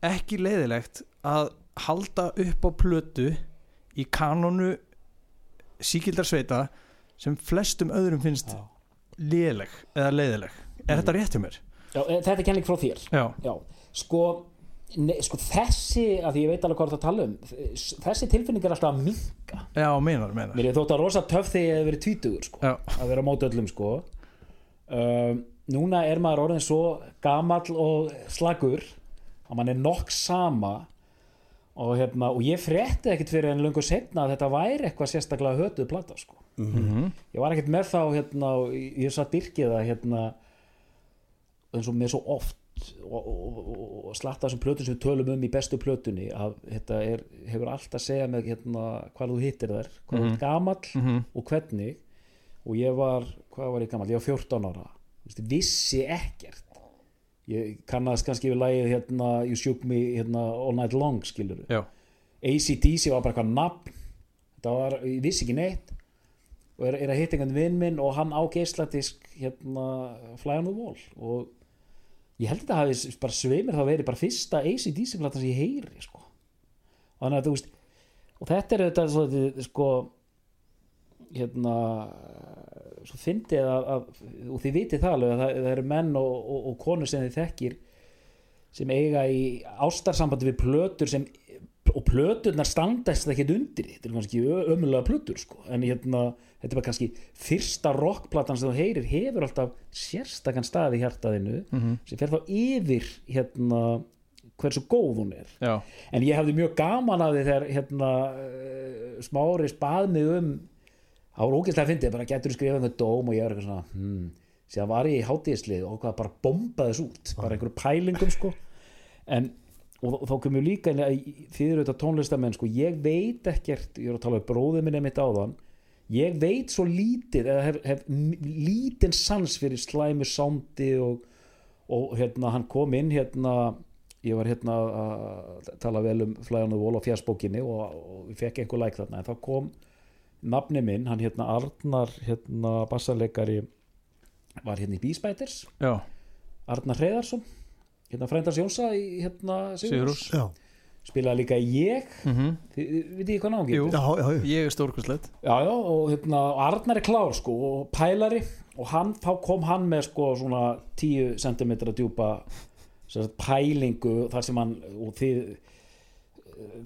ekki leiðilegt að halda upp á plötu í kanonu síkildarsveita sem flestum öðrum finnst léleg eða leiðileg. Er þetta rétt hjá mér? já e, þetta er kenning frá þér. Já, já, sko, ne, sko þessi, að því ég veit alveg hvað það að tala um þessi tilfinning er alltaf að minka já, meinar, meinar mér er þótt að rosa töff þegar ég hef verið tvítugur sko. Að vera á móti öllum sko um, núna er maður orðin svo gamall og slagur að mann er nokk sama og, hérna, og ég frétti ekkit fyrir en löngu setna að þetta væri eitthvað sérstaklega hötuð plata sko. mm ég var ekkit með þá hérna, og ég satt dyrkið að hérna, eins og með svo oft og, og, og, slatta þessum plötum sem við tölum um í bestu plötunni að þetta er, hefur allt að segja með hérna, hvað þú hittir þær, hvað þú Mhm. ert gamall -hmm. og hvernig. Og ég var, hvað var ég gammal, ég var 14 ára. Þú vissi ekkert. Ég kannast kannski við lagið hérna, You Shook Me hérna, All Night Long skilur ACDC var bara eitthvað nafn. Það var, ég vissi ekki neitt. Og er, er að hitta einhvern vinn minn og hann á geisladisk hérna Fly on the Wall. Og ég held að þetta hafi sveimir þá verið bara fyrsta ACDC plata sem ég heyri sko. þannig að þú veist og þetta er þetta svo, sko hérna svo fyndið að, að og þið vitið það alveg að það, það eru menn og, og, og konur sem þið þekkir sem eiga í ástarsambandi við plötur sem og plöturnar standast ekkert undir þetta er kannski ömulega plötur sko. en hérna, þetta er bara kannski fyrsta rockplatan sem þú heyrir hefur alltaf sérstakann stað í hjartaðinu Mhm. sem fer þá yfir hérna, hversu góð hún er já, en ég hefði mjög gaman að því þegar hérna, uh, smári spað mig um það var ógeðslega að fyndið bara getur skrifað einhvern dóm og ég var eitthvað svona hmm. síðan var ég í hátíðislið og hvað bara bombaðis út bara einhverju pælingum sko en og, og þá komum líka inn að þið eru þetta tónlistamenn sko. Ég veit ekkert, ég er að tala um bróðið minni mitt áðan. Ég veit svo lítið eða hef, hef lítinn sans fyrir slæmu sándi og, og hérna hann kom inn hérna ég var hérna að tala vel um on the Wall á fjarsbókinni og, og við fekk einhver læk þarna. En þá kom nafni minn, hann hérna Arnar hérna bassarleikari var hérna í Bíspæters Arnar Hreiðarsson hérna frændars Jónsa í hérna Sigurús já, spilaði líka ég. Mm þið veit ég hvað náðum Jú. já, já, já. ég er já, og hérna Arnar er klár sko og pælari og hann, þá kom hann með sko svona 10 cm djúpa sem sagt, pælingu þar sem hann og þið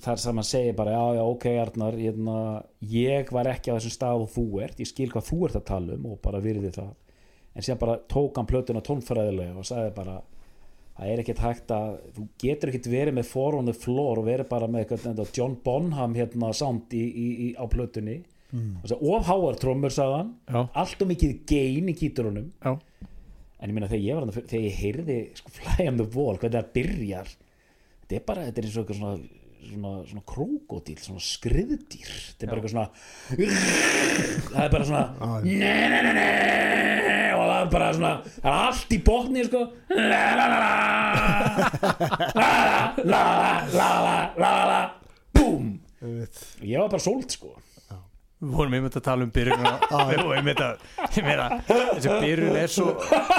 þar sem hann segir bara já já ok Arnar hérna, ég var ekki á þessum stað og þú ert, ég skil hvað þú ert að tala um og bara virði það. En síðan bara tók hann plötuna tónfræðilega og sagði bara það er ekkert hægt að þú getur ekkert verið með four on the floor og verið bara með eitthvað John Bonham hérna sound í, í, í, á plötunni. Mm. of háar trommur já, allt og mikið gain í gíturunum já, en ég meina þegar ég var þarna, þegar ég heyrði sko, Fly on the Wall, hvernig það byrjar. Þetta er bara, þetta er eins og eitthvað svona svona, svona krókodýl, svona skriðdýr. Þetta er bara eitthvað svona það er bara svona ne, ne, ne, ne, og það er bara svona það er allt í botni sko. La la. La la la la la la la la. Búm. Einmitt. ég var bara sóld sko við vorum einmitt að tala um byrjun við vorum einmitt að meina, þessi byrjun er svo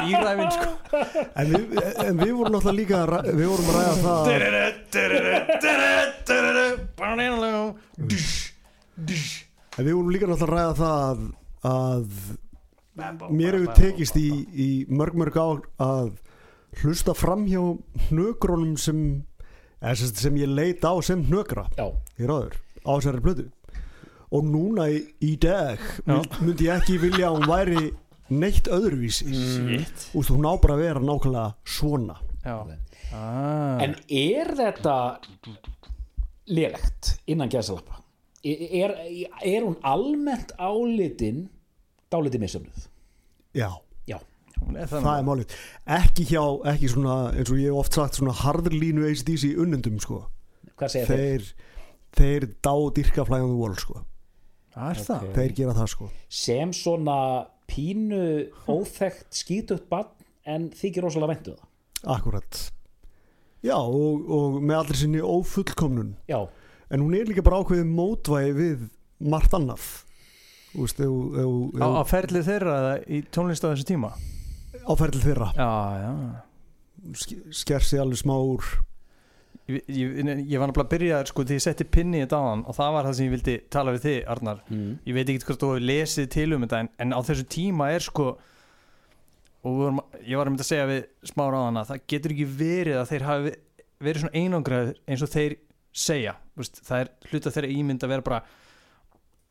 íræfin sko. En, við, en við vorum náttúrulega líka að við vorum að ræða það en við vorum líka náttúrulega að ræða það að, að mér hefur tekist í, í mörg mörg ár að hlusta fram hjá hnögrunum sem, eða sem ég leit á sem hnögra já, í ráður á þessari plötu og núna í, í dag mynd, myndi ég ekki vilja að hún væri neitt öðruvísi. Og hún á bara að vera nákvæmlega svona. Ah. En er þetta lélegt innan gæðsalappa? Er, er hún almennt álitin dálítið misjöfnuð? já, Já, er það þannig er málið. Ekki hjá, ekki svona eins og ég hef oft sagt svona harðurlínu ACDC unnendum sko. Hvað segir þeir? þeir, þeir dá dyrka on the Wall sko það er það? Ok. þeir gera það sko. Sem svona pínu óþekkt skítugt bann en þykir rosalega væntu það. Akkurat. Já og, og með allir sinni ófullkomnun. Já, en hún er líka bara ákveðið mótvægi við margt annað. Þú veist, ef, ef, ef, á, á ferlið þeirra eða í tónlist á þessu tíma? Á ferli þeirra. Já, já. Sk- sker sig alveg smá úr ég, ég, ég var náttúrulega að byrja sko því ég setti pinni í þetta áðan og það var það sem ég vildi tala við þig Arnar mm. ég veit ekki hvort þú hefur lesið til um þetta en, en á þessu tíma er sko og vorum, ég var að mynda að segja við smára á hana það getur ekki verið að þeir hafi verið svona einangraður eins og þeir segja Vist, það er hluta þeirra ímynd að vera bara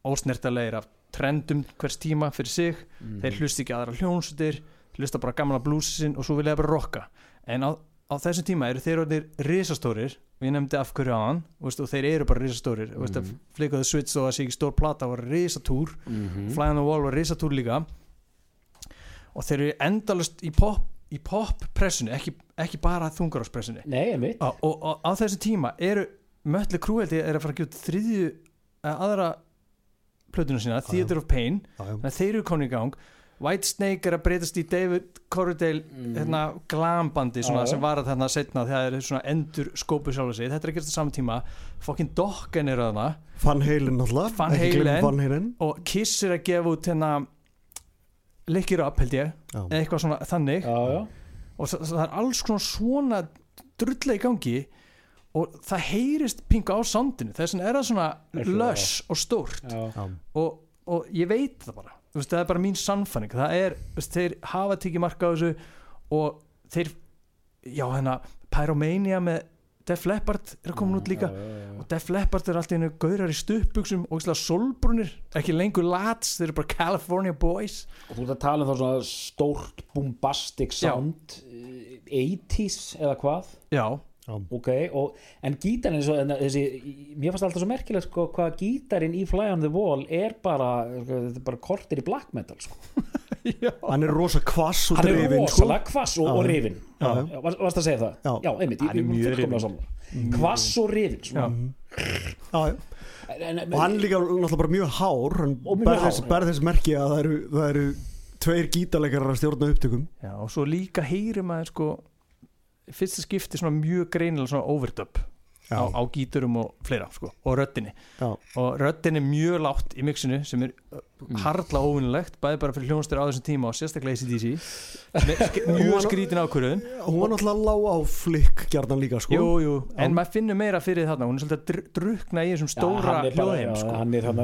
ósnertalegir af trendum hvers tíma fyrir sig Mm. þeir hlusta ekki aðra hljónsutir hlusta bara gamla blúsin og svo vilja bara rocka en á, á þessum tíma eru þeir orðnir risastórir og ég nefndi af hverju á hann og þeir eru bara risastórir mm. veist, Mhm. flikaðu switch og það sé ekki stór plata var risatúr. Mm Fly on the Wall var risatúr líka. Og þeir eru endalust í pop í pop-pressunni, ekki, ekki bara þungaráspressunni. Og, og, og á þessu tíma eru Mötli Krúeldi er að fara að gjóta þriðju eða aðra plötuna sína, Já, Theater of Pain. Að þeir eru komin í gang. White Snake er að breytast í David Coverdale hérna, glambandi svona, Mm. Já. sem var að þarna setna þegar þeir svona endur skópu sjálf sig þetta er að gerast á saman tíma fokkin Dokken er þarna Van Halen náttúrulega Van Halen. Van Halen og Kiss er að gefa út hérna Lick It Up held ég já. eða eitthvað svona þannig já, já, og það, það er alls konar svona drulla í gangi og það heyrist pingu á soundinu þess vegna er það svona Er það, löss og stórt já. Já. og, og ég veit það bara veist, það er bara mín sannfanning það er, veist, þeir hafa tikið marka á þessu og þeir já hérna, Pyromania með Def Leppard er að koma út líka. Já, já, já. og Def Leppard er alltaf einu gaurar í stuppbuxum og íslega solbrunir, ekki lengur lats þeir eru bara California boys. Og þú ert að tala um þá svona stórt bombastic Já. sound eh, 80s eða hvað? Já, ok, og, en gítarinn svo, en þessi, mér fannst alltaf svo merkilegt sko, hvað gítarinn í Fly on the Wall er bara, sko, þetta er bara kortir í black metal sko. já. hann er rosa kvass og hann er drifin sko. rosalega kvass og, og rifin Já. Já, var- varst að segja það? Já. já einmitt, Hann er ég, mjög ég fullkomlega sammála. kvass og rifin Já. svona. já, já. en, en, og hann er líka náttúrulega bara mjög hár hann Og mjög ber hár, þess, já. ber þess merki að það eru, það eru tveir gítarleikarar að stjórna upptökum já, og svo líka heyrir maður sko fyrsta skipti svona mjög greinilega svona overdub á, á gíturum og fleira sko, og röddinni. Já, og röddin er mjög látt í mixinu sem er uh, harla óvinnilegt bæði bara fyrir hljónstur á þessum tíma og sérstaklega ACDC mjög skrítin ákvörðun hún var náttúrulega lág á flikk gjarnan líka sko jú, jú, en maður finnur meira fyrir þarna hún er svolítið að dr drukna í þessum stóra bara- hljóðheim sko. hann er hann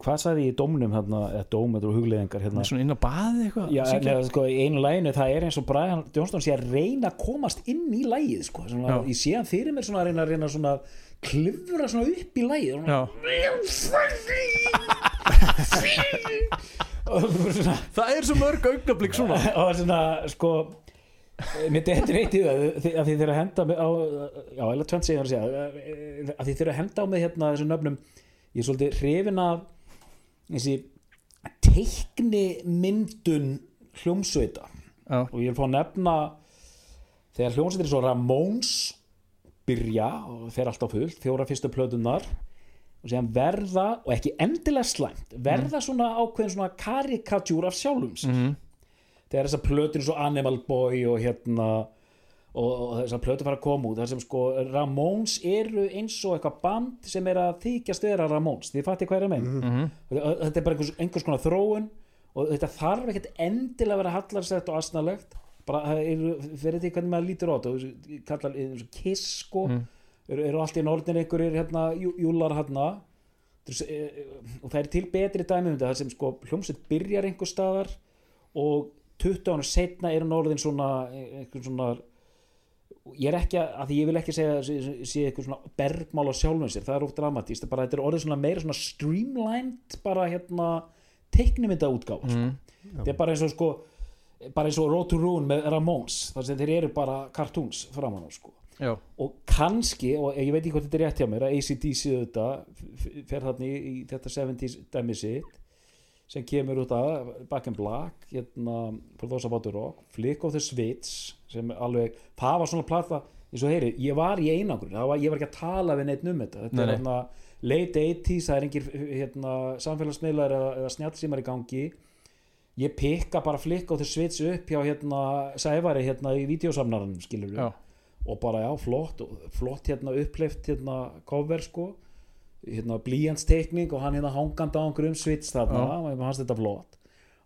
hvað sagði ég í dómnum hérna, eða dóm, þetta eru hugleðingar hérna. svona inn á baði eitthvað Já, neða, sko, einu læginu það er eins og Brian Johnston sé að reyna að komast inn í lægið sko. svona, ég sé hann fyrir mér svona að reyna reyna svona klifra svona upp í Já. og svona það er svo mörg augnablík svona. Og svona sko mér þetta er eitt í það að því þeir að henda á já, eða 20 segir að segja að því þeir að henda á mig hérna þessum nöfnum ég er svolítið hrifin af þessi teikni myndun hljómsveita. Já, og ég vil fá að nefna þegar hljómsveitir svo Ramones byrja og fer alltaf fullt fjóra fyrstu plötunar og síðan verða, og ekki endilega slæmt verða svona ákveðin svona karikatjúr af sjálfum sér. Mhm. þegar þessar plötur svo Animal Boy og hérna og, og þessar plötur fara að koma út þar sem sko Ramones eru eins og eitthvað band sem er að þykjast vera Ramones. Þið er að meina? Mhm. Og þetta er bara einhvers, einhvers konar þróun og þetta þarf ekkert endilega að vera hallarsett og asnalegt bara fyrir því hvernig maður lítur á þetta kallar eins og kiss sko Mm. eru, eru allt í norðin einhverjir hérna, jú- júlar hérna er eh, og það er til betri dæmi um þetta sem sko hljómsveit byrjar einhver staðar og 20 ára setna er norðin svona einhver svona ég er ekki að, að því ég vil ekki segja sé, eitthvað svona bergmál á sjálfum sér það er oft dramatíst, bara þetta er orðið svona meira svona streamlined bara hérna teiknimynda útgáfa sko. Mhm. þetta er bara eins og sko bara eins og Road to Ruin með Ramones þar sem þeir eru bara cartoons framan á sko. Já, og kannski, og ég veit ekki hvort þetta er rétt hjá mér að ACDC þetta fer þarna í, í þetta 70s dæmi sitt sem kemur út af Back in Black hérna, About the Rock Flick of the Switch sem alveg, það var svona plata eins og heyri, ég var í einangur var, ég var ekki að tala við neitt um þetta. Þetta Nei, er hérna late 80s það er engir hérna, samfélagsmiðlar eða, eða snjálfsímar í gangi ég pikka bara Flick of the Switch upp hjá hérna Sævari hérna í videosamnaranum skilur já, og bara já, flott og flott hérna uppleift hérna cover sko. Hérna blíjantstekning og hann hérna hangandi á einhverjum svits þarna. Og mér fannst þetta flott.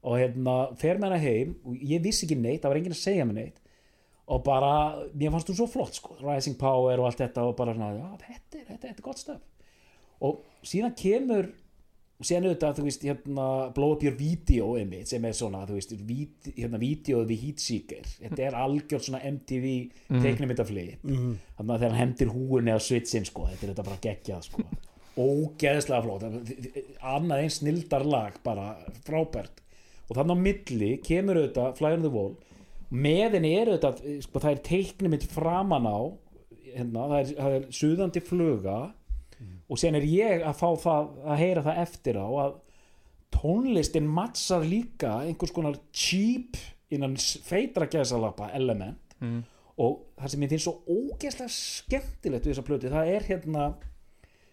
Og hérna fer með hana heim og ég vissi ekki neitt, það var enginn að segja mér neitt. Og bara, mér fannst þú svo flott sko. Rising Power og allt þetta og bara svona, já, þetta er, þetta, þetta er gott stöf og síðan kemur síðan auðvitað, þú veist, hérna blow up your video einmitt, sem er svona þú veist, vid, hérna, videoð við Heatseeker þetta er algjörð svona MTV Mhm. teiknumittaflip Mhm. þannig að þegar hann hendir húinni á switchin sko, þetta er þetta bara geggjað sko. ógeðslega flott annað einn snildarlag bara frábært og þannig á milli kemur auðvitað Fly on the Wall með henni er auðvitað sko, það er teiknumitt framan á hérna, það er, það er suðandi fluga og sen er ég að fá það að heyra það eftir á að tónlistin mattsar líka einhvers konar cheap innan feitra gæsalappa element. Mhm. og það sem ég finnst svo ógeðslega skemmtilegt við þessa plötu, það er hérna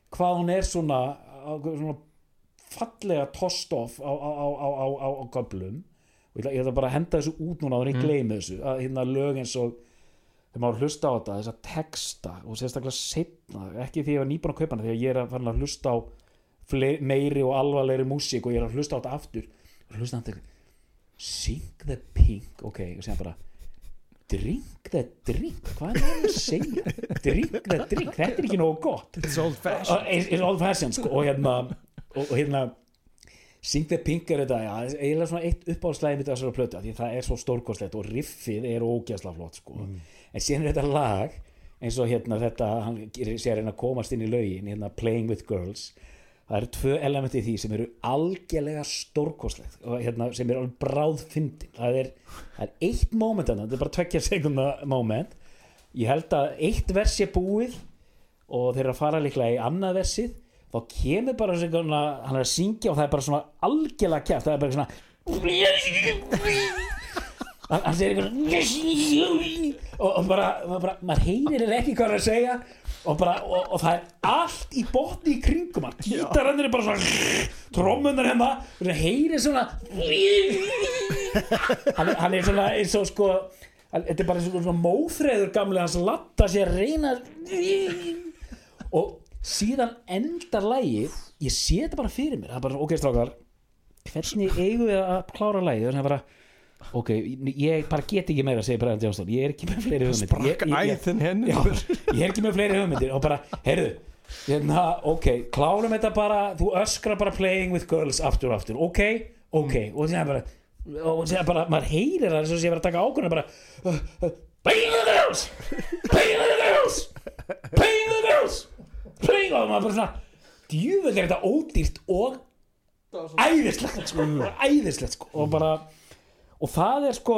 hvað hún er svona, svona fallega tost off á, á, á, á, á, á, á göblum og ég ætla, bara að henda þessu út núna og ég gleymi þessu að hérna lög eins og þegar maður hlusta á þetta, þessa texta og sérstaklega setna, ekki því ég var nýbúin að kaupa hana því að ég er að fara að hlusta á fleiri, meiri og alvarlegri músík og ég er að hlusta á þetta aftur. Og hlusta á þetta Sing the Pink ok, og segja bara Drink the drink, hvað er það að segja? Drink the drink, þetta er ekki nógu gott. It's old fashioned. Uh, is old fashioned sko, og hérna og, og hérna Sing the Pink er þetta, já, eiginlega svona eitt uppáhaldslæði mitt að þessara plötu, því það er svo stórkostlegt og riffið er ógæsla flott sko. En síðan er þetta lag eins og hérna þetta, hann sér að reyna að komast inn í lögin, hérna Playing with Girls. Það eru tvö elementi í því sem eru algjörlega stórkostlegt og hérna sem er alveg bráðfyndin. Það er, það er eitt moment þarna, þetta er bara tvekja sekunda moment. Ég held að eitt vers er búið og þeir eru að fara líklega í annað versið. Þá kemur bara svona, hann er að syngja og það er bara svona algjörlega kæft það er bara svona hann, segir eitthvað og, bara, bara maður heyrir er ekki hvað hann er að segja. Og, bara, og, og það er allt í botni í kringum hann, gítarannir er bara svona trómmunar hérna. Og það heyrir svona hann, hann er svona eins og sko þetta er bara svona, móþreður gamlega hans latta sér reyna og síðan endar lægið ég sé þetta bara fyrir mér. Það er bara, ok strákar hvernig eigum við að klára lægið þannig að bara ok, ég bara get ekki meira segir Brian Johnston, ég er ekki með fleiri hugmyndir. Sprakk Ég- ég- ég- æðin henni Já, ég er ekki með fleiri hugmyndir. Og bara, heyrðu hérna, ok, klárum þetta bara. Þú öskrar bara playing with girls aftur og aftur, ok, ok. Og það bara, og það bara maður heyrir það eins og sé að vera að taka ákvörðuna bara uh, uh, playing with the girls! Playing with the girls! Playing with the girls! Playing og maður bara svona djúvel er þetta ódýrt og æðislegt sko, æðislegt sko. Og bara og það er sko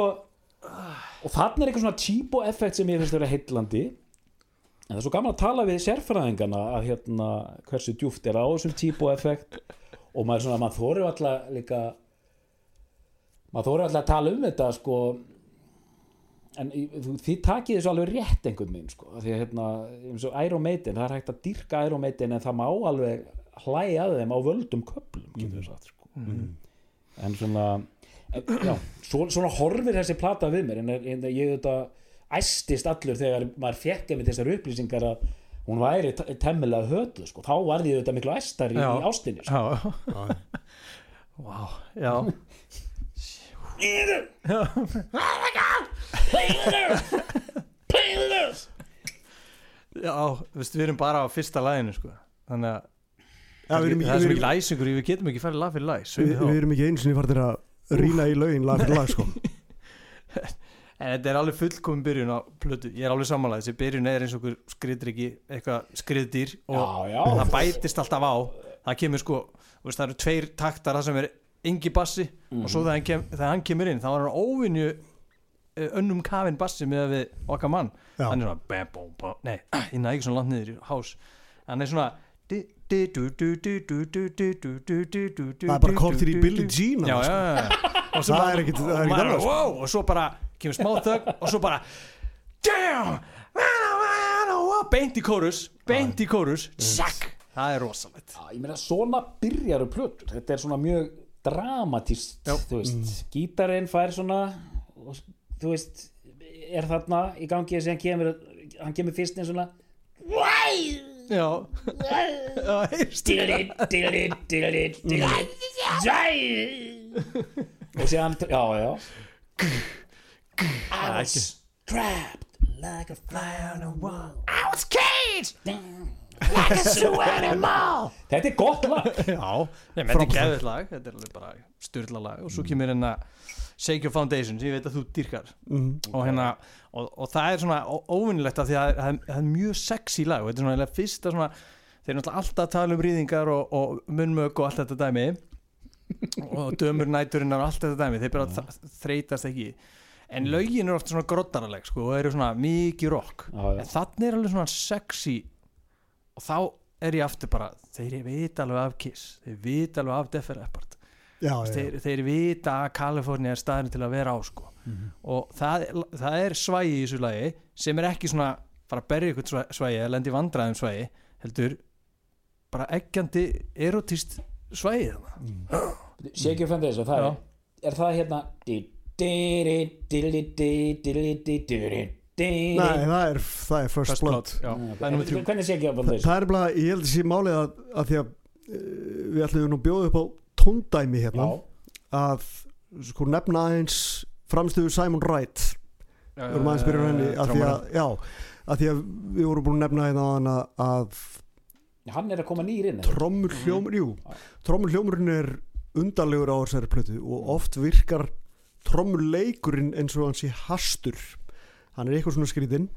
og þannig er eitthvað svona cheapo effekt sem ég finnst að vera heitlandi en það er svo gaman að tala við sérfræðingana að hérna hversu djúft er á þessum cheapo effekt. Og maður svona, maður þóru alltaf líka maður þóru alltaf að tala um þetta sko. En í- þú- þið takið þessu alveg rétt einhvern veginn sko, því að hérna eins og Iron Maiden, það er hægt að dyrka Iron Maiden en það má alveg hlæja þeim á völdum köplum, getur við sagt sko. en svona já, svo, svona horfir þessi plata við mér en, en ég þetta æstist allur þegar maður fekk með þessar upplýsingar að hún væri te- temmilega hötuð sko. þá varði ég þetta miklu æstari Já. í ástinni sko. Já, Vá, já Já, þú veist, við erum bara á fyrsta læginu sko. Þannig að Já, við erum það er ekki- svo við mikið læsingur í, við getum ekki farið lag fyrir lag við, Sveimi þá. við erum ekki einu sinni farið að rýna í lögin lag fyrir lag sko. En þetta er alveg fullkomin byrjun á plötu. Ég er alveg sammála, þessi byrjun er eins og skriðdryggi, eitthvað skriðdýr og já, já, það bætist alltaf á. Það kemur sko, þú veist, það eru tveir taktar það sem er engi bassi og svo þegar hann, kem, þegar hann kemur inn þá er hann óvinju eh, önnum kafinn bassi með við okkar mann. Já. hann er svona bam, bam, bam, nei, ég næði ekki svona langt niður í hás. Hann er svona Það er bara kortir í Billie Jean já, alveg, já, já og svo Það er er og maður annað, sko. wow, og svo bara kemur smá þögg og svo bara damn! Beint í kórus beint í kórus það er rosalegt. Já, ég meina svona byrjaru plötur. Þetta er svona mjög dramatist veist, gítarinn fær svona og, þú veist er þarna í gangi sem hann kemur hann kemur fyrst einn svona já, já. Og séðan, já, já. I was trapped like a fly on a wall. I was caged! Like a zoo animal! Þetta er gott lag. Já, nei, menn þetta er geðið lag. þetta er alveg bara styrla lag og svo kemur hérna Shake Your Foundation sem ég veit að þú dýrkar. Mm. og hérna og, og það er svona óvinnilegt af því að það er, það er mjög sexy lag og þetta er svona eiginlega fyrsta svona þeir eru alltaf að tala um rýðingar og, og munnmög og allt þetta dæmi. Og dömur næturinnar og allt þetta dæmi þeir bara þreytast ekki. En lögin eru ofta svona grottaraleg sko, og eru svona mikið rock. Já, já. en þannig er alveg svona sexy. Og þá er ég aftur bara þeir vita alveg af Kiss þeir vita alveg af Def Leppard Já, já, þeir, þeir vita að Kalifornia er staðin til að vera á sko. og það, það er svægi í þessu lagi sem er ekki svona fara að berja ykkur svægi eða lendi vandræðum svægi heldur bara eggjandi erotist svæðið þarna. Shake your foundation það er, er það hérna Nei, það er, það er First, First Blood, það er hvernig Shake your Það, það er bara, ég held að sé málið að, að því að uh, við ætlum nú að bjóða upp á tóndæmi hérna að sko nefna aðeins framstöðu Simon Wright. Við vorum aðeins byrjað henni að því að, já, að því að við vorum búin að nefna hérna að hann er að koma nýr inn trommur hljómur, jú trommur hljómurinn er undarlegur á þessari plötu og oft virkar trommur leikurinn eins og hann sé hastur. Hann er eitthvað svona skrítinn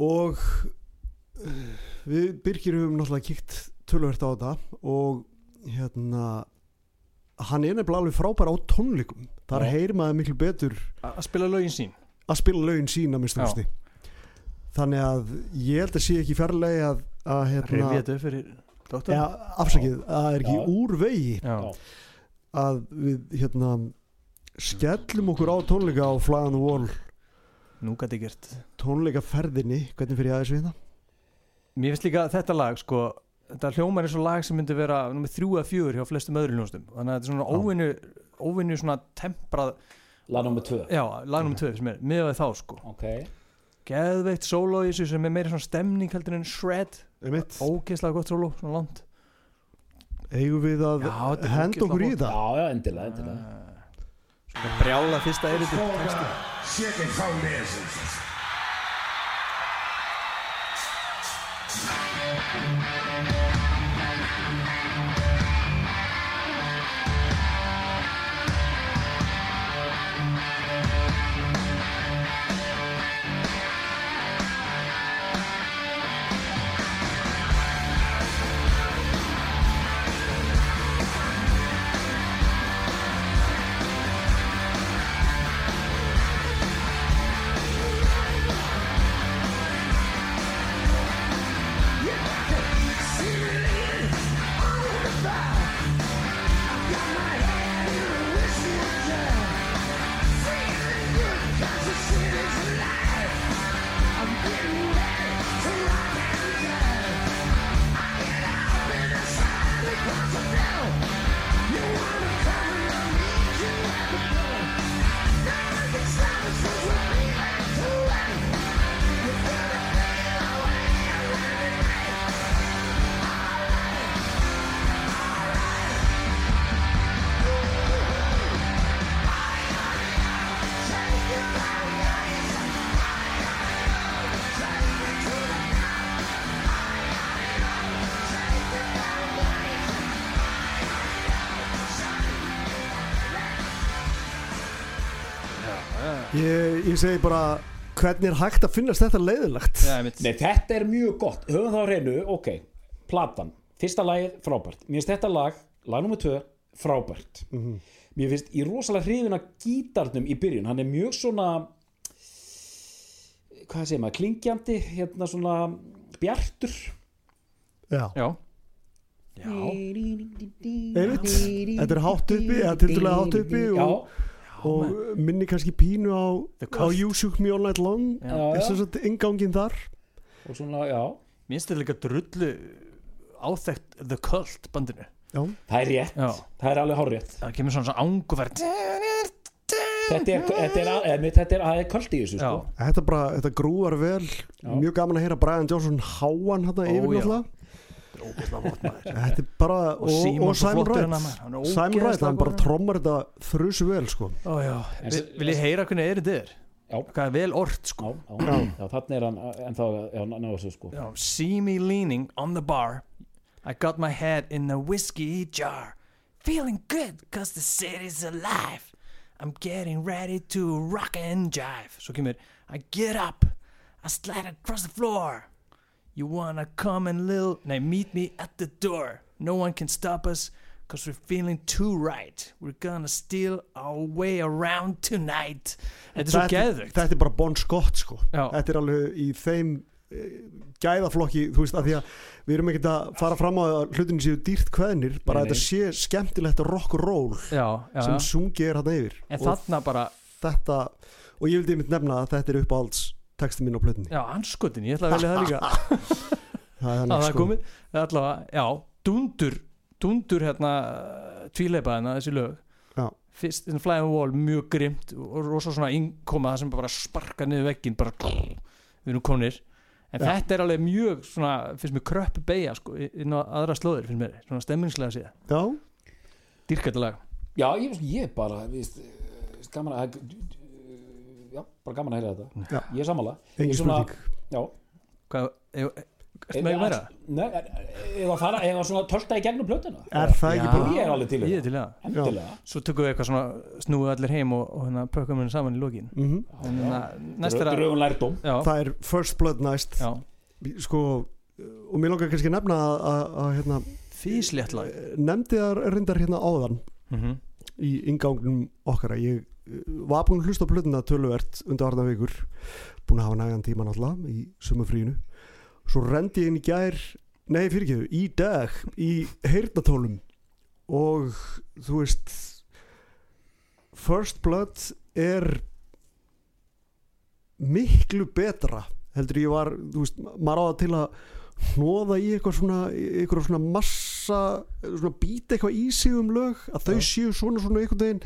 og uh, við Birgir höfum náttúrulega kíkt tölvert á þetta og hérna hann er nefnilega alveg frábær á tónleikum þar Já. heyrir maður miklu betur að spila lögin sín að spila lögin sína minnst Já. þústi þannig að ég held að sé ekki fjarlægi að, að hérna, fyrir ja, afsakið, að það er ekki Já. úr vegi já. að við hérna skellum okkur á tónleika á the Wall nú gæti gert tónleikaferðinni, hvernig fyrir aðeins við það? mér finnst líka þetta lag sko þetta hljómar er svo lag sem myndi vera nummer þrjú að fjögur hjá flestum öðru hljónstum þannig að þetta er svona óvinnu óvinnu svona temprað lag nummer 2 já, lag nummer tvö sem er með þá sko. Ok, geðveikt sóló í þessu sem er meira svona stemning heldur en shred. Ógeðslega gott sóló, svona langt. Eigum við að henda okkur í það já, já, endilega, endilega. Svona brjála fyrsta texti. Shaking foundation. Segi bara hvernig er hægt að finnast þetta leiðilegt Já, einmitt. Nei, þetta er mjög gott, höfum það á reynu ok, platan, fyrsta lagið frábært, mér finnst þetta lag, lag nummer 2 frábært. Mér finnst ég rosalega hrifin að gítarnum í byrjun, hann er mjög svona hvað segir maður, klingjandi hérna svona bjartur. Já. já, já. Einmitt. þetta er hátt uppi eða tildulega hátt uppi já, og, og minni kannski pínu á, The á Cult. You Shook Me All Night Long. Já, er já, sem sagt ingangin þar. Og svona, já. Mér finnst þetta líka drullu áþekkt The Cult bandinu. Já, það er rétt, já, það er alveg hárrétt. Það kemur svona svona ánguverð þetta er, þetta er, þetta er, þetta er, er kvöld í þessu já, sko. þetta, bara, þetta grúar vel. Mjög gaman að heyra Brian Johnson háan hann Ó, yfir já. náttúrulega þetta er bara og Simon svo Simon Wright hann er. Simon Wright, hann bara trommar þetta þrusu vel sko. Vil, ég heyra hvernig er þetta er Já. hvað er vel ort sko. Já, já, já, þannig er hann en þá, já, ná þessu sko. Já, see me leaning on the bar. I got my head in a whiskey jar. Feeling good cause the city's alive. I'm getting ready to rock and jive. Svo kemur I get up. I slide across the floor You wanna come and little Nei, meet me at the door. No one can stop us Cause we're feeling too right. We're gonna steal our way around tonight. Þetta er svo þetta, geðvögt þetta er bara Bon Scott sko. Já. þetta er alveg í þeim eh, gæðaflokki, þú veist, að því að við erum ekkert að fara fram á hlutinu séu dýrt kveðnir, bara að þetta sé skemmtilegt rock and roll Já, já, sem sungi er hann yfir. En og þarna bara þetta, og ég vildi einmitt nefna að þetta er uppáhalds texti mín á plötunni. Já, anskotin, ég ætla að velja það líka. Það er er sko. komið. Það er allavega, já, dundur dundur hérna tvíleipaðina þessi lög. Já. fyrst hérna Fly on Wall mjög grimt og rosa svona innkoma það sem bara sparka niður veggin bara við erum konir en Já. þetta er alveg mjög svona finnst mér kröpp beigja sko inn á aðra slóðir finnst mér svona stemmingslega síða já, dýrkættilega já, ég, ég bara víst, gaman að bara gaman að heyra þetta. Já. ég er sammála. Ég svona- já, hvað, ef- ertu með meira? Að fara, ef að svona tölta í gegnum plötuna? Er það ekki bara ég er alveg til í ég er það. það. Endilega. Svo tökum við eitthvað svona snúið allir heim og, og hérna pökkum henni saman í lokin. Mm hérna, næst er lærdóm já, það er First Blood næst. Já, sko, og mér langar kannski að nefna að, að, að hérna, físlétt lag. nefndi það reyndar hérna áðan mm -hmm. í ingangnum okkar að ég var búin að hlusta plötuna töluvert undarvarna vikur búin að hafa nægan tíma náttúrulega í sumafríinu svo rendi ég inn í gær nei fyrirgeðu, í dag í heyrnatólum og þú veist First Blood er miklu betra heldur ég var, þú veist, maður á það til að hnoða í eitthvað svona eitthvað svona massa svona býta eitthvað í sig um lög að þau Já. séu svona svona veginn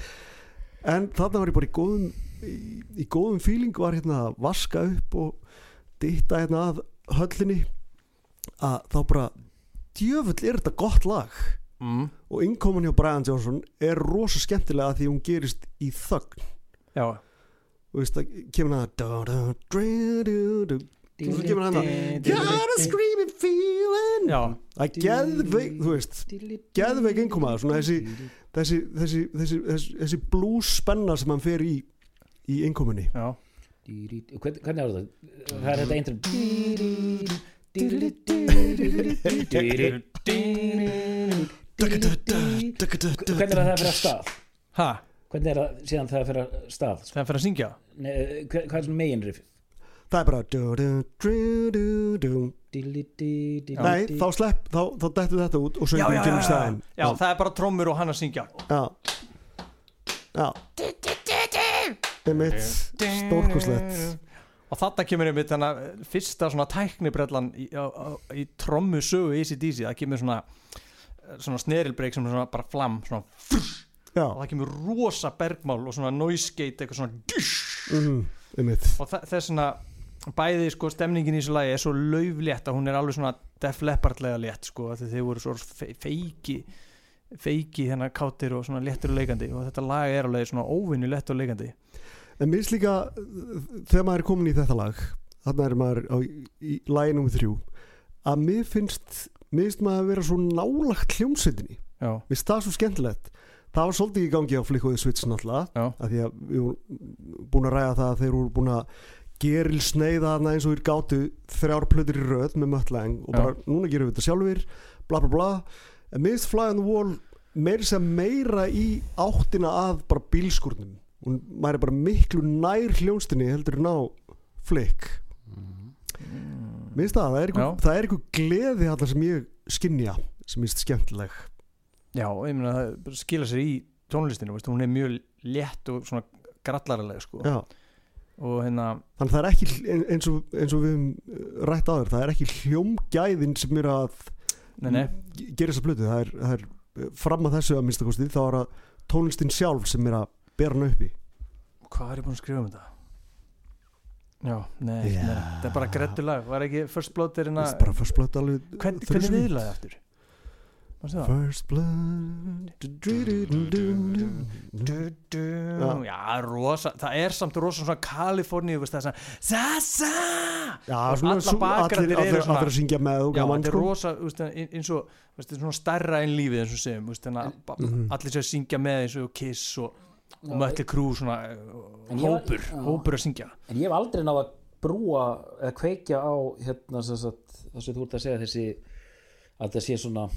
en þarna var ég bara í góðum í, í góðum fíling var hérna að vaska upp og ditta hérna að höllinni. Að þá bara djöfull er þetta gott lag. Mm. og innkomin hjá Brian Johnson er rosa skemmtilega því hún gerist í þögn. Já, og veist það kemur hann að og svo kemur hann að got a screaming feeling. Já, að geðveik, þú veist geðveik innkomaður, svona þessi þessi, þessi, þessi, þessi, þessi blues spenna sem hann fer í í innkominni hvernig er þetta? það er þetta eintra hvernig er það að fyrir að stað? Ha, hvernig er það síðan það að fyrir að stað? Það er fyrir að syngja? Nei, hver- hvað er svona meginriff það er bara nei, þá slepp þá, þá dettur þetta út og já, kemur já, stæðin já, það er bara trommur og hann að syngja. Já. Já. Einmitt. Stórkoslegt og þarna kemur einmitt þannig að fyrsta svona tæknibrellan í, í trommu sögu ACDC, það kemur svona svona snerilbreyk sem er svona bara flam svona, já, og það kemur rosa bergmál og svona noise gate eitthvað svona dysh, mhm, einmitt. Og er svona bæði sko stemningin í þessu lagi er svo lauflétt að hún er alveg svona Def Leppardlega létt sko því þeir voru svo fe- feiki feiki hérna kátir og svona léttur og leikandi og þetta lag er alveg svona óvinni létt og leikandi. En mér finnst líka þegar maður er komin í þetta lag þarna er maður á, í lagi nummer þrjú að mér finnst mér finnst maður að vera svo nálagt hljómsveitinni. Mér finnst það svo skemmtilegt. Það var svolítið í gangi á Switch náttúrulega já, að því að við vorum búin að ræða það að þeir voru búin að geril sneiða þarna eins og þeir gátu þrjár plötur í röð með möttlæng og Já. bara núna gerum við þetta sjálfur bla bla bla en mér finnst Fly on the Wall meira sem meira í áttina að bara bílskurnum og maður er bara miklu nær hljónstinni heldur en á Flick mér finnst það, það er Já. einhver, það er einhver gleði þarna sem ég skinja sem finnst skemmtileg já, ég meina það skila sér í tónlistinu, veist, hún er mjög létt og svona grallaraleg sko Já. Hérna, þannig að það er ekki eins og, eins og við höfum uh, rætt áður, það er ekki hljómgæðin sem er að nei, nei gera þessa plötu, það er, það er uh, fram að þessu að minnsta kosti, þá er að tónlistin sjálf sem er að bera hann uppi hvað er ég búin að skrifa um þetta? já, nei, Já. nei það er bara grettulag, var ekki First Blood er hérna er hvernig sinnum. viðlaði eftir? First blood Já. rosa, það er samt rosa svona Kaliforníu, veist það er svona Sasa allir, að syngja með Já, þetta er sko. rosa, eins og svona starra en lífið eins og segjum að Mhm. allir séu að syngja með eins og Kiss og, Mötli Krú svona hópur, hópur að syngja en ég hef aldrei náð að brúa eða kveikja á hérna það sem þú ert að segja þessi að það sé svona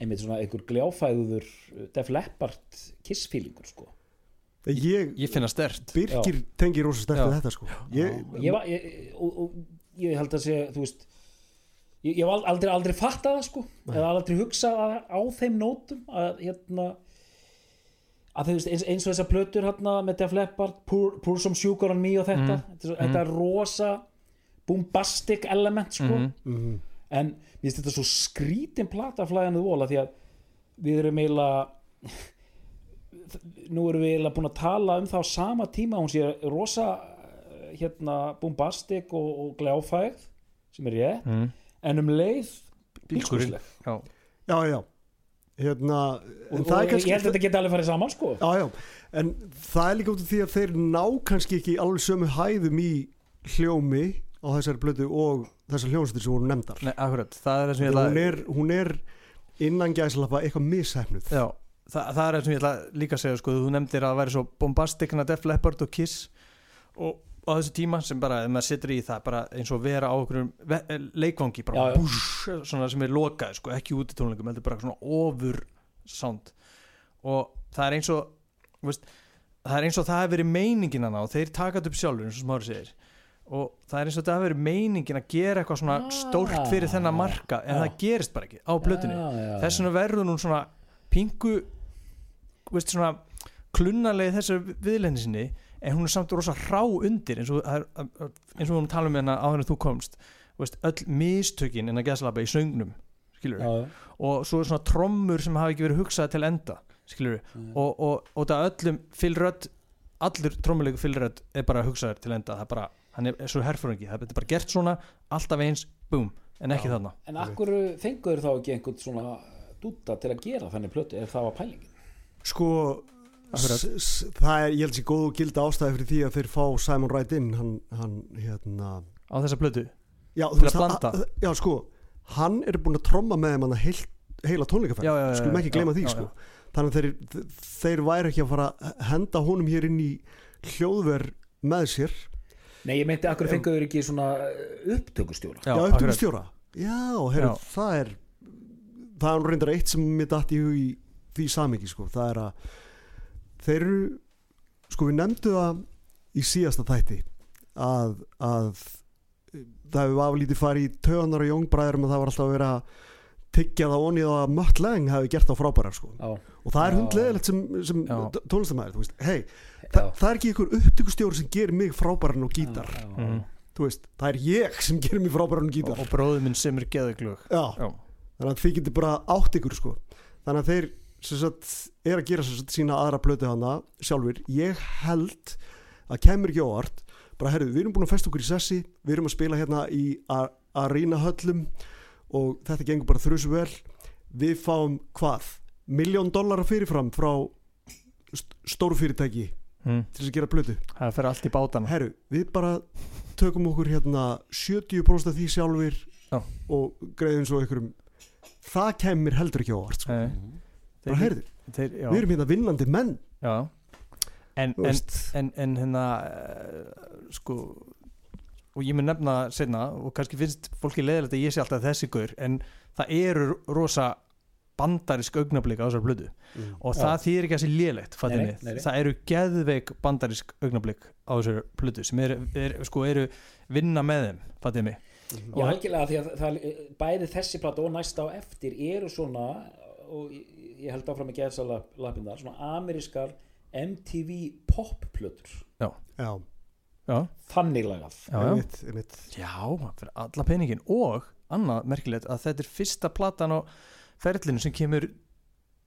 einmitt svona einhver gljáfæður Def Leppard kissfílingur sko. Ég, Ég finna stert Birkir tengir rosa sterkt Já. við þetta sko. ég, ég, var, ég, og, og ég held að segja þú veist ég, ég hef al- aldrei, aldrei fattað það sko. Eða aldrei hugsað að- á þeim nótum að hérna að þú veist eins, eins og þessar plötur hérna með Def Leppard, Pour, Pour Some Sugar on Me og þetta, þetta, er svo- þetta er rosa bombastic element sko. Mhm. En mér finnst þetta svo skrítin plata flæðanuð vola því að við erum eiginlega nú erum við eiginlega búin að tala um það á sama tíma hún sé rosa eh, hérna bombastik og, og gljáfægð sem er ég mm. en um leið bílskúrsleg já, já, já. Hérna, og, en og það er ég held að þetta geti alveg farið saman sko. Já, já, en það er líka út af því að þeir ná kannski ekki alveg sömu hæðum í hljómi á þessari blötu og þessar hljómsættir sem voru nefndar. Nei, akkurat, það er það sem ég ætla hún er, hún er innan gæslappa eitthvað mishefnuð Já, það, það er það sem ég ætla líka að segja sko, þú nefndir að það væri svo bombastikna Def Leppard og Kiss og á þessu tíma sem bara, ef maður situr í það bara eins og vera á okkur leikvangi bara Já, já. búsh, svona sem er lokað sko, ekki út í tónleikum, heldur bara svona ofur sound. Og það er eins og þú veist, það er eins og það hefur verið meiningin hana og þeir taka þetta upp sjálfur eins og smári segir og það er eins og það hefur verið meiningin að gera eitthvað svona Ah. stórt fyrir þennan marka en Já. það gerist bara ekki á blötunni þess vegna verður hún svona pingu veist, svona klunnarlega þessar viðlenni sinni en hún er samt rosa hrá undir eins og, eins og að tala um hérna áður en þú komst. Veist, öll mistökin en að geðslapa í söngnum og svo svona trommur sem hafa ekki verið hugsað til enda og, og, og það öllum fylrödd allur trommulegu fylrödd er bara hugsaður til enda það er bara, hann er svo herfóringi það er bara gert svona, alltaf eins, boom en ekki Já. þarna. En akkur fengur þá ekki einhvern svona dúta til að gera þannig plötu ef það var pælingin? Sko það er, ég held sér góð og gilda ástæði fyrir því að þeir fá Simon Wright inn hann, hann hérna. Á þessa blötu já, Til að blanda. að- já, sko, hann er búin að tromma með þeim hann heil, heila tónleikaferð Já, já, já, skulum ekki já, gleyma já, því já, sko. þannig að þeir, þeir væri ekki að fara að henda honum hér inn í hljóðver með sér nei ég meinti akkur fengur ekki svona upptökustjóra já, upptökustjóra já, heru, Já. það er það er nú reyndar eitt sem mér datt í hug í því samiki sko. það er að þeir eru sko við nefndu það í síðasta þætti að, að það hefur aflítið farið í töðanar og jóngbræðurum að það var alltaf að vera að tyggja það onni að Mött Lang hefði gert það frábærar sko. já, og það er Já. hundleðilegt sem, sem tónlistamæður hei, já, það, er ekki ykkur upptökustjóri sem gerir mig frábæran og gítar. Já, já. Þú veist, það er ég sem gerir mig frábæran og gítar. Og, og bróður minn sem er geðuglug þannig að þið getur bara átt ykkur sko. þannig að þeir sem sagt, er að gera sem sagt, sína aðra blötu hana sjálfur, ég held að kemur ekki óvart. Bara herru, við erum búin að festa okkur í sessi. Við erum að spila hérna í arena höllum og þetta gengur bara þrjusu vel. Við fáum hvað? Miljón dollara fyrirfram frá st stóru fyrirtæki mm. til að gera blötu það fer allt í bátana. Herru, við bara tökum okkur hérna 70% af því sjálfur Já. og greiðum svo ykkurum það kemur heldur ekki á óvart sko. Nei, bara heyrðu, við erum hérna vinnandi menn. Já. En, en, en, en hérna uh, sko og ég mun nefna senna og kannski finnst fólki leiðilegt að ég sé alltaf þessi gaur en það eru rosa bandarisk augnablika á þessar blödu og Já. það þýðir ekki að sé nei. það eru geðveik bandarisk augnablik á þessar blödu sem eru, er, sko, eru vinna með þeim fattiði mig Já, algjörlega því að það, bæði þessi plata og næsta á eftir eru svona og ég held áfram að geða þessa lapindar svona amerískar MTV popplötur já, já, þannig lagað. Já, fyrir alla peningin og annað merkilegt að þetta er fyrsta platan á ferlinu sem kemur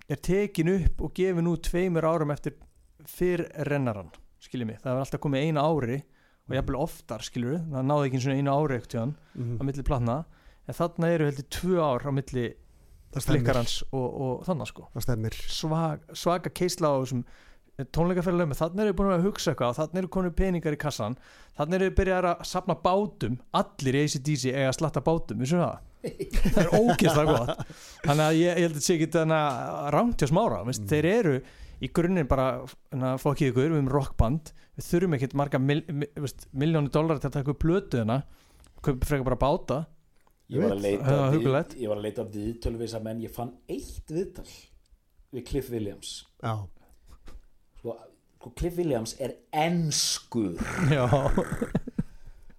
er tekin upp og gefin út tveimur árum eftir fyrr rennaran skiljið mig, það var alltaf komið eina ári og jafnvel oftar skiljur það náði ekki einu svona einu ári ekkert hjá Mhm. á milli platna. En þarna eru heldur tvö ár á milli flikkarans og, og þannig sko. Svag, svaka keisla á þessum tónleikaferðalöfum þannig eru búin að hugsa eitthvað þannig eru konur peningar í kassan þannig eru byrjar að sapna bátum. Allir í ACDC eiga að slatta bátum vissu það? það er ógeðslega gott. Þannig að ég, ég held að sé ekki að rámt hjá smára mm. þeir eru í grunninn bara fokkið ykkur, við erum rockband. Við þurfum ekkert marga mil, mil, veist, miljónu dólar til að taka upp plötuðina kaupa frekar bara báta. Ég var að Það leita, var við, ég var að leita við þess að menn. Ég fann eitt viðtal við Cliff Williams. Já, Cliff Williams er enskur. Já,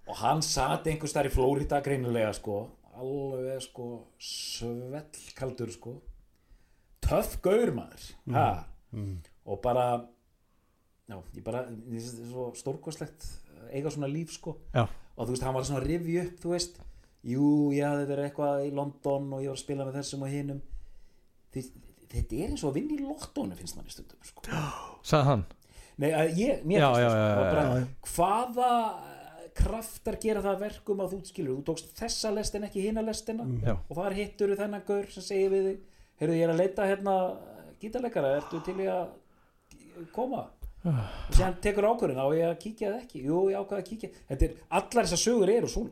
og hann sat einhvers þar í Flórida greinilega sko. Alveg sko svellkaldur sko. Töff gaur maður. Ha? mm. og bara já, bara, stórkostlegt eiga svona líf sko. Já. og þú veist, hann var svona að rifja upp þú veist, jú, ég hafði verið eitthvað í London og ég var að spila með þessum og þeir, þetta er eins og að vinna í lottónu finnst manni stundum sko. sagði hann? Nei, að ég, mér Já, finnst já, það sko, bara, já. hvaða kraftar gera það að verkum að þú skilur, þú tókst þessa lest en ekki hina lestina. Já. og þar hittur þú þennan gaur sem segir við þig heyrðu ég er að leita hérna gítarleikara, ertu til í að koma? Og séðan tekur ákvörðin á ég að kíkja eða ekki? Jú, ég ákvað að kíkja. Þetta er, allar þessar sögur eru svona.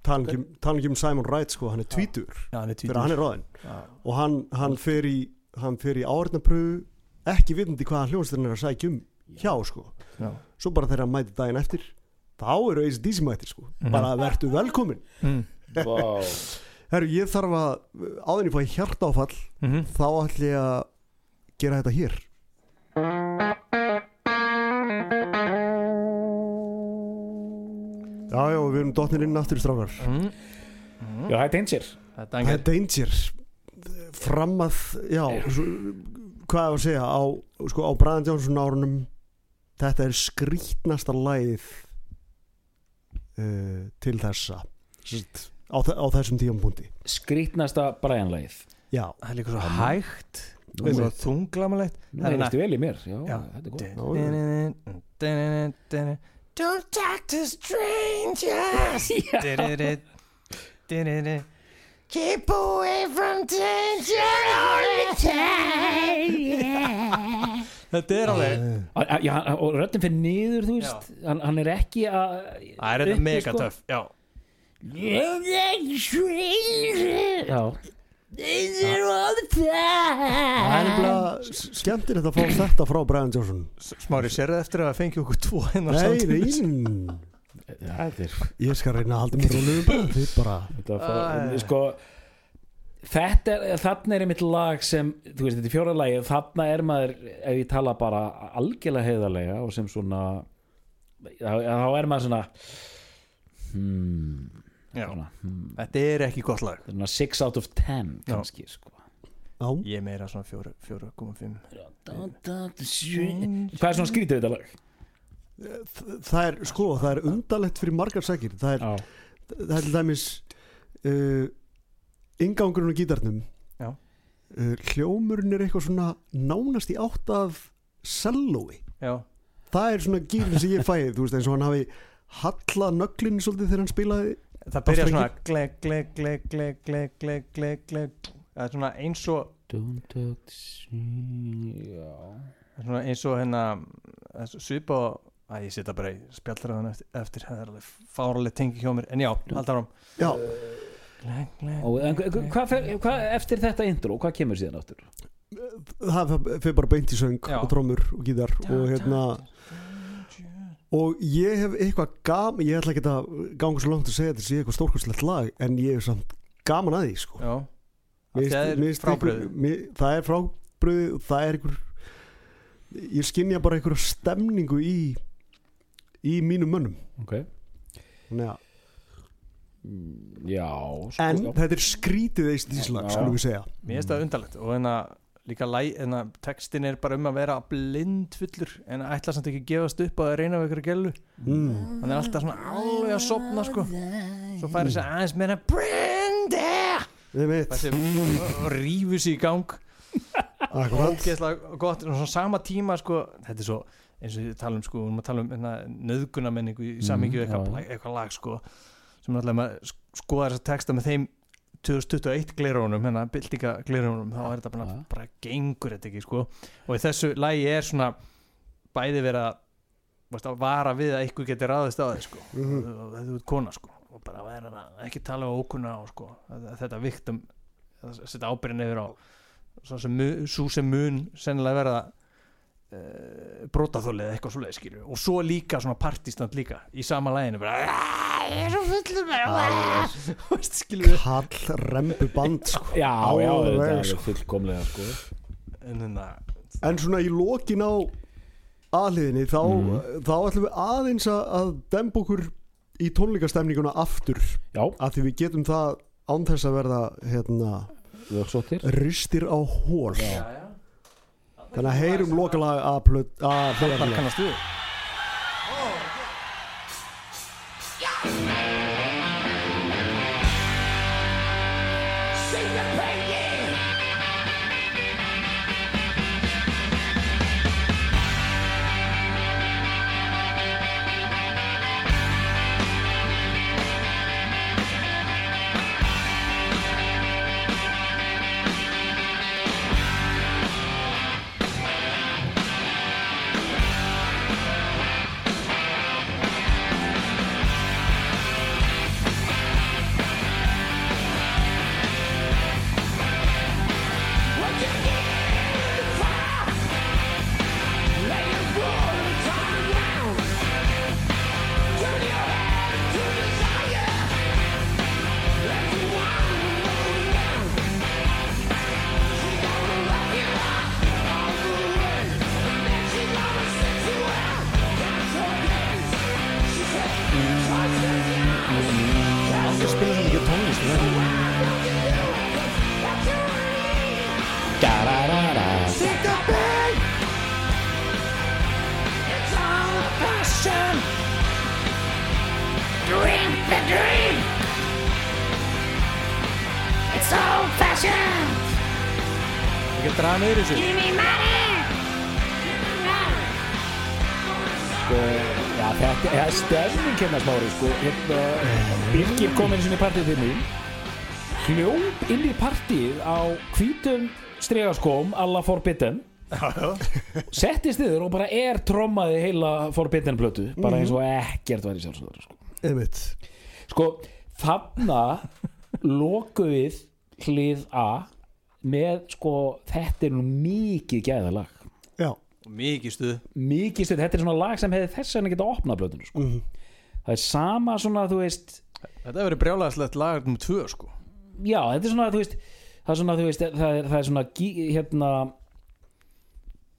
Tala ekki, um- um Simon Wright sko, hann er tvítur Já, hann er fyrir að hann er ráðinn. Já. og hann, hann fer í hann fer í áreitnapröfu ekki vitandi hvaða hljónsturinn er að sækja um hjá sko, Já. svo bara þegar hann mæti daginn eftir þá eru eins dísi mætir sko bara vertu velkomin Mm. wow. Herru, ég þarf að, áður en ég fæ hjartáfall Mhm. þá ætlum ég að gera þetta hér Já, já, við erum dotnir inn aftur strákar Mm. já, það er danger er Það er danger fram að, já svo, hvað er að segja á, sko, á Brian Johnson árunum þetta er skrítnasta lagið uh, til þessa. Sist, á, á þessum tíampunkti skrítnasta bræjanlægið Já, Það er líka svo hægt. þunglamalegt. Nú heyrðist vel í mér. Já, þetta er gott. Já, Don't talk to strangers Keep away from danger. All the time Þetta er alveg já, og röddin fyrir niður þú veist. Hann, hann er ekki að Það er þetta uppi, mega sko. töff Já. Já, það er nefnilega skemmtilegt að fá þetta frá Brian Johnson. Smári, sér það eftir að fengi okkur tvo hennar Nei, samtímis? nei, þetta er ég skal reyna að halda mér rólegum bara, þið bara Æ. sko þetta er, þarna er einmitt lag sem þú veist, þetta er fjóra lagi þarna er maður, ef ég tala bara algjörlega heiðarlega og sem svona þá, þá er maður svona hmm, Já. svona, hmm, Þetta er ekki gott lag svona 6 out of 10 Já. kannski sko Já, Ég er meira svona 4,5 hvað er svona skrítið þetta lag? Það er, sko, það er undalegt fyrir margar sækir það er, Já, það er til dæmis uh, ingangurinn á gítarnum uh, hljómurinn er eitthvað svona nánast í átt af sellói það er svona gírin sem ég fæði þú veist eins og hann hafi hallað nöglinn svolítið þegar hann spilaði það byrja svona gleg, gleg, gleg, gleg, gleg, gleg, gleg, gleg Það er svona eins og það er svona eins og hérna er svipa og Æ, ég setja bara í spjallræðan eftir, það er alveg fáraleg tengi hjá mér. En já, alltaf fer- hvað, eftir þetta intro, hvað kemur síðan áttur? það fyrir bara beint í söng Já. og trómur og gítar og hérna og ég hef eitthvað gaman ég ætla ekki að ganga svo langt að segja þetta sé eitthvað stórkostlegt lag en ég hef samt gaman að því sko. Já, Mér það er einhver- mér- það er frábröðu og það er einhver ég skinja bara einhverja stemningu í í mínum mönnum. Ok. Þannig að, Já, sko, en já. þetta er skrítið íslag, skulum við segja. Mér finnst það undarlegt og hérna líka læ, hérna, textin er bara um að vera blindfullur en ætla samt ekki að gefast upp að reyna við ykkur gælu mm. hann er alltaf svona alveg að sopna sko. Svo færi þessi aðeins meira Brenda þessi og rífur sig í gang. Akkurat. Ógeðslega gott. Og svona sama tíma sko þetta er svo eins og við talum sko að tala um hérna, nöðgunamenningu í samingju Mm, eitthvað, eitthvað lag sko sem náttúrulega maður skoðar þessa texta með þeim 2021 glerónum hérna byltinga glerónum þá er þetta bara, bara gengur þetta ekki sko. Og í þessu lagi er svona bæði veist, að vara við að eitthvað ráðist á þig sko. Og þetta er kona sko og bara vera að ekki tala á ókunna og sko að- að þetta viktum að setja ábyrðin yfir á. Svo sem, sú sem mun sennilega verða uh, brotaþólið eða eitthvað svoleið skilju og svo líka svona partístand líka í sama læginu bara "Ah, ég er svo fullur með skilju Kall rembu band sko. Já, já, Alveg, þetta er sko. fullkomlega sko. en hérna En svona í lokin á aðliðinni þá, Mhm. þá ætlum við aðeins að, demba okkur í tónleikastemninguna aftur Já, að því við getum það án þess að verða hérna, ristir á hól já, já. Þannig að heyrum lokalag að plöt stregaskóm alla Forbidden. Settist niður og bara er trommaði heila Forbidden blötu bara eins og ekkert var í sjálfsögur sko. sko, þarna loku við hlið A með sko, þetta er nú mikið gæðalag. Já, Og mikið stuð. Mikið stuð, þetta er svona lag sem hefði þess vegna geta opnað blöðinu sko. það er sama svona þú veist Þetta hefur verið brjálæðislegt lagar um tvö sko. Já, þetta er svona þú veist það er svona, þú veist, það er, það er svona hérna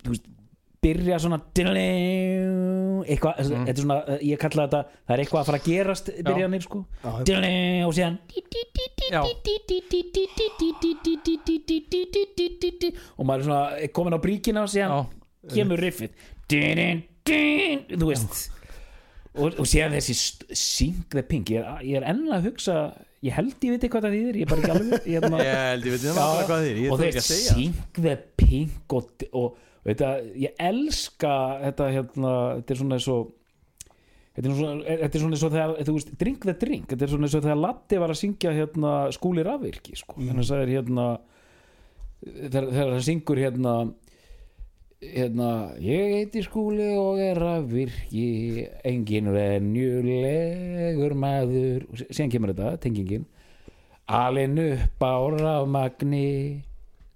þú veist, byrja svona eitthvað, þetta er svona ég kalla þetta, það er eitthvað að fara að gerast byrjanir sko og síðan og maður er svona komin á bríkina og síðan kemur riffið þú veist og, og síðan þessi Sing the Pink ég er, ég er enn að hugsa ég held ég veit hvað það þýðir ég er bara ekki alveg ég, Ég held ég veit náttúrulega hvað þýr Ég og þeir ekki að segja. Sing the Pink og, og, og þetta, ég elska þetta hérna, þetta er svona eins og Þetta er, svona, þetta er svona eins og þegar, þú veist, drink the drink þetta er svona eins og þegar Latti var að syngja hérna, skúli rafvirki, sko. Mm. þannig að það er hérna þegar það syngur hérna hérna, ég heiti skúli og er rafvirki engin venjulegur maður. Og síðan kemur þetta, tengingin. Alin upp á rafmagni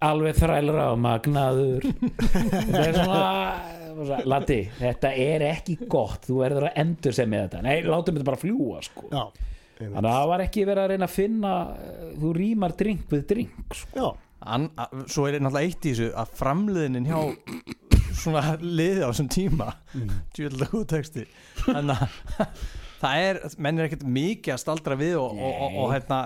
alveg þræl rafmagnaður. Þetta er svona Latti, þetta er ekki gott. Þú verður að endur sem með þetta. Nei, látum þetta bara fljúa sko. já, þannig að það var ekki verið að reyna að finna eh, þú rýmar drink við drink sko. já, An, a, Svo er náttúrulega eitt í þessu að framliðinin hjá svona liði á þessum tíma mm. djúðlega góð texti þannig að það er menn er ekkert mikið að staldra við og, og, og, og hérna,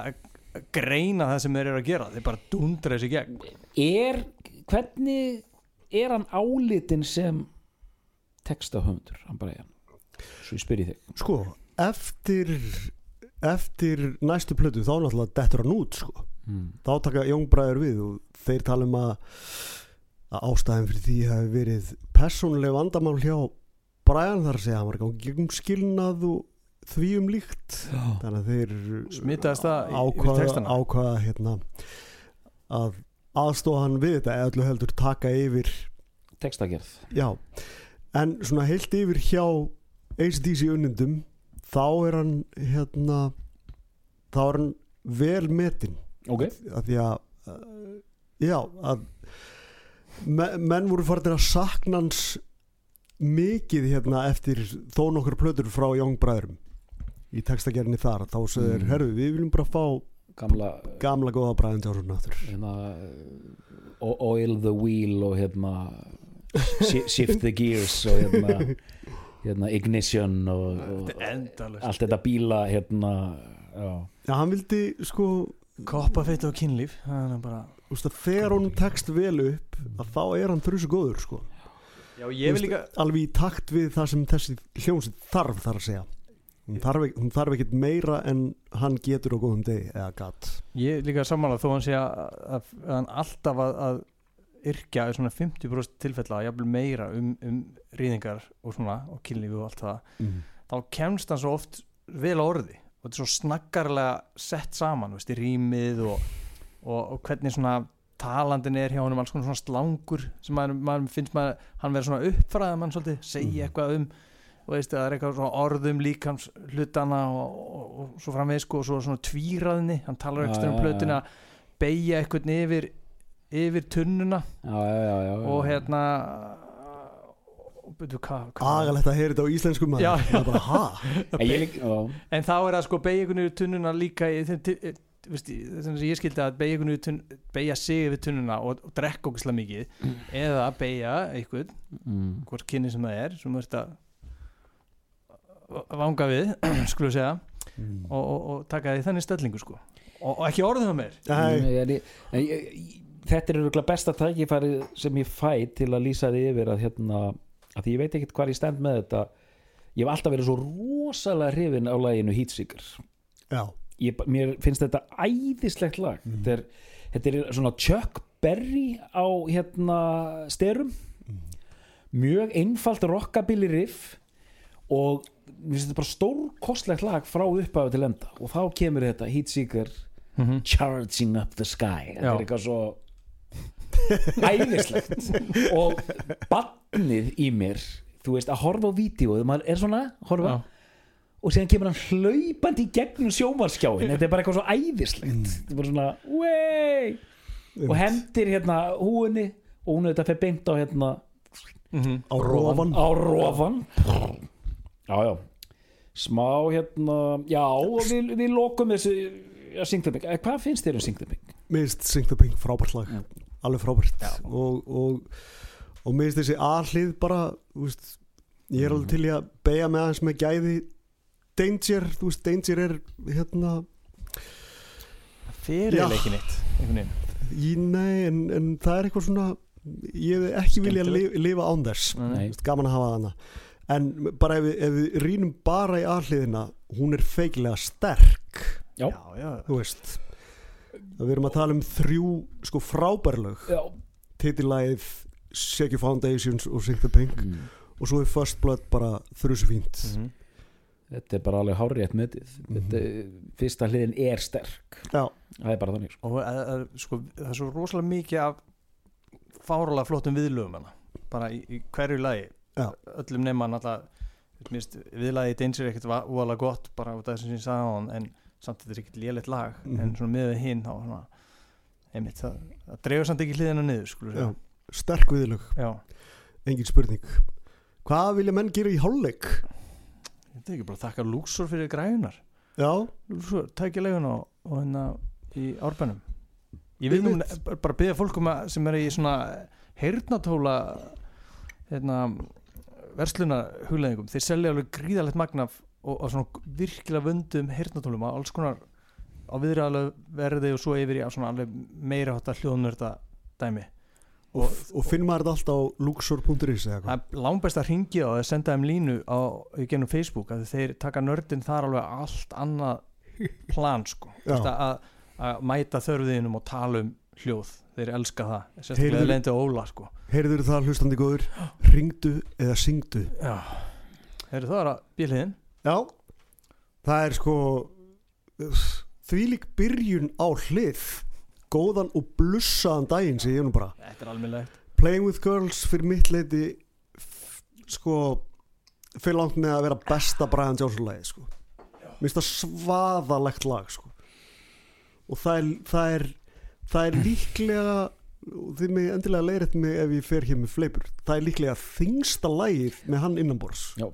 greina það sem þeir eru að gera þeir bara dundra þessi gegn. Er, hvernig er hann álitin sem textahöfundur, hann bara svo ég spyr í þig. Sko eftir eftir næstu plötu þá náttúrulega dettur hann út sko mm. þá taka jónbræður við og þeir tala um að, að ástæðin fyrir því hafi verið persónuleg vandamál hjá Brian þar að segja að hann var ekki gegn skilnað og því um líkt. Þannig að þeir ákvaða, ákvaða hérna, að aðstóða hann við þetta eða öllu heldur taka yfir textagerð. Já, en svona heilt yfir hjá ACDC unnundum þá er hann hérna þá er hann vel metin ok, að því að uh, já, að me, menn voru farin að sakna hans mikið hérna eftir þó nokkur plötur frá Young Bræðurum í textagerðinni þar. Þá þeir, Mm. herru, við viljum bara fá gamla gamla góða Bræðin Johnson aftur. hérna, o- oil the wheel og hérna shi- shift the gears og hérna, hérna ignition og, og allt þetta bíla hérna já, já, hann vildi sko koppafeitt og kynlíf er bara úst, að þegar honum tekst vel upp að þá er hann þrjusu góður sko. Já, ég vil líka alveg í takt við það sem þessi hljómsið þarf þar að segja. Hún þarf, ekki- hún þarf ekkit meira en hann getur á góðum degi eða gatt Ég er líka sammála þó hann sé að, hann alltaf að, að yrkja í svona 50% tilfella jafnvel meira um, um rýðingar og svona og kynlífi og allt það. Mm. þá kemst hann svo oft vel á orði og þetta er svo snaggarlega sett saman, veist, í rýmið og, og, og hvernig svona talandin er hjá honum alls konar svona slangur sem maður, maður finnst maður hann verður svona uppfræða mann svolítið segja eitthvað um og veist, það er eitthvað svona orðum líkams hlutana og, og, og svo framvegis sko, og svo svona tvíraðni hann talar eitthvað um já, plötuna beigja eitthvað yfir yfir tunnuna já, já, já, og hérna og byrju hvað hvað- agalegt að heyra þetta á íslensku maður. Já, er bara, ha? En ég, líka- já, En þá er það sko beigja ykkur niður tunnuna líka í þeim til- eh, að ég skildi að beigja niður tunn, beigja sig við tunnuna og, og drekka okkur mikið. Eða beigja einhvern, mm, hvort kynni sem það er sem þú ert að vanga við, skulum við segja og, og, og taka því þannig stellingu sko. Og, og ekki orðið en, ég, þetta er besta tækifæri sem ég fæ til að lýsa því yfir að hérna að því ég veit ekkert hvað ég stend með þetta. Ég hef alltaf verið svo rosalega hrifin á laginu Heatseeker ég, mér finnst þetta æðislegt lag. Þetta, er, þetta er svona Chuck Berry á hérna styrum mjög einfalt rockabilly riff og mér finnst þetta bara stórkostlegt lag frá upphafi til enda. Og þá kemur þetta Heatseeker Charging Up the Sky. Þetta Já. er eitthvað svo æðislegt. Og bannið í mér þú veist að horfa á vídeo maður er svona, horfa Já. og síðan kemur hann hlaupandi í gegnum sjómarskjáin þetta er bara eitthvað svo æðislegt. Þetta er bara svona wey! og hendir hérna húinni og hún þetta fer beint á hérna á rofan. Á rofan. Já já. Smá hérna já og við, við lokum þessu að syngta mig, hvað finnst þér um syngta mig? Mér finnst Sing the Pink frábært lag alveg frábært. Og, og, og mér finnst þessi aðhlið bara veist, ég er alveg til í að beigja með aðeins með gæði. Danger, þú veist, Danger er hérna, fyrir Já. leikin eitt í, nei, en, en það er eitthvað svona ég hef ekki vilja li, lifa án þess. Veist, gaman að hafa þarna. En bara ef við, ef við rýnum bara í aðhliðina hún er feikilega sterk. Já. já, já, þú veist við erum að tala um þrjú sko frábærlög Shake Your Foundations og Sing the Pink. Mm. og svo er First Blood bara þrjusu fínt. Mhm. þetta er bara alveg hárétt metið. Þetta, fyrsta hliðin er sterk. Já, það er bara þannig sko. og að, að, sko, það er svo rosalega mikið af fáralega flottum viðlögum hana bara í, í hverju lagi. Já. öllum nema náttúrulega viðlagi Danger er ekkert úalega gott bara út af þessum sem ég sagði á hann en samt þetta er ekkert lélegt lag Mhm. en svona með hinn þá svona, einmitt, það, það dregur samt ekki hliðina niður já, sterk viðlög engin spurning. Hvað vilja menn gera í hálfleik? Þetta er ekki bara að þakka lúksur fyrir græjunar já, lúksur, tækja legun og, og hérna í árbænum. Ég vil nú bara byggja fólk um að sem er í svona heyrnatóla hérna versluna hugleðingum, þeir selja alveg gríðalegt magnaf og, og svona virkilega vöndum heyrnatólum á alls konar á viðræðalegu verði og svo yfir í svona alveg meira hátta hljóðnörda dæmi. Og, og finn maður þetta allt á luxor.is eða hvað langbest að ringja og að senda þeim línu á, í gennum Facebook að þeir taka nördin þar alveg allt annað plan sko. Að, að mæta þörfiðinum og tala um hljóð. Þeir elska það, sérstaklega lendi á Óla sko. Heyrður það hlustandi góður? Ringdu eða syngdu? Já, Heyrðu, það að bíliðin já, það er sko þvílík byrjun á hlið. Góðan og blussaðan daginn sé ég nú bara. Þetta er almennilegt. Playing with Girls fyrir mitt leiti sko fyrir langt með að vera besta Brian Johnson lagi sko. Minnst það svaðalegt lag sko. Og það er það er, það er líklega og þið mig endilega leiðrætt mig ef ég fer hér með fleipur. Það er líklega þingsta lagið með hann innanbors Já.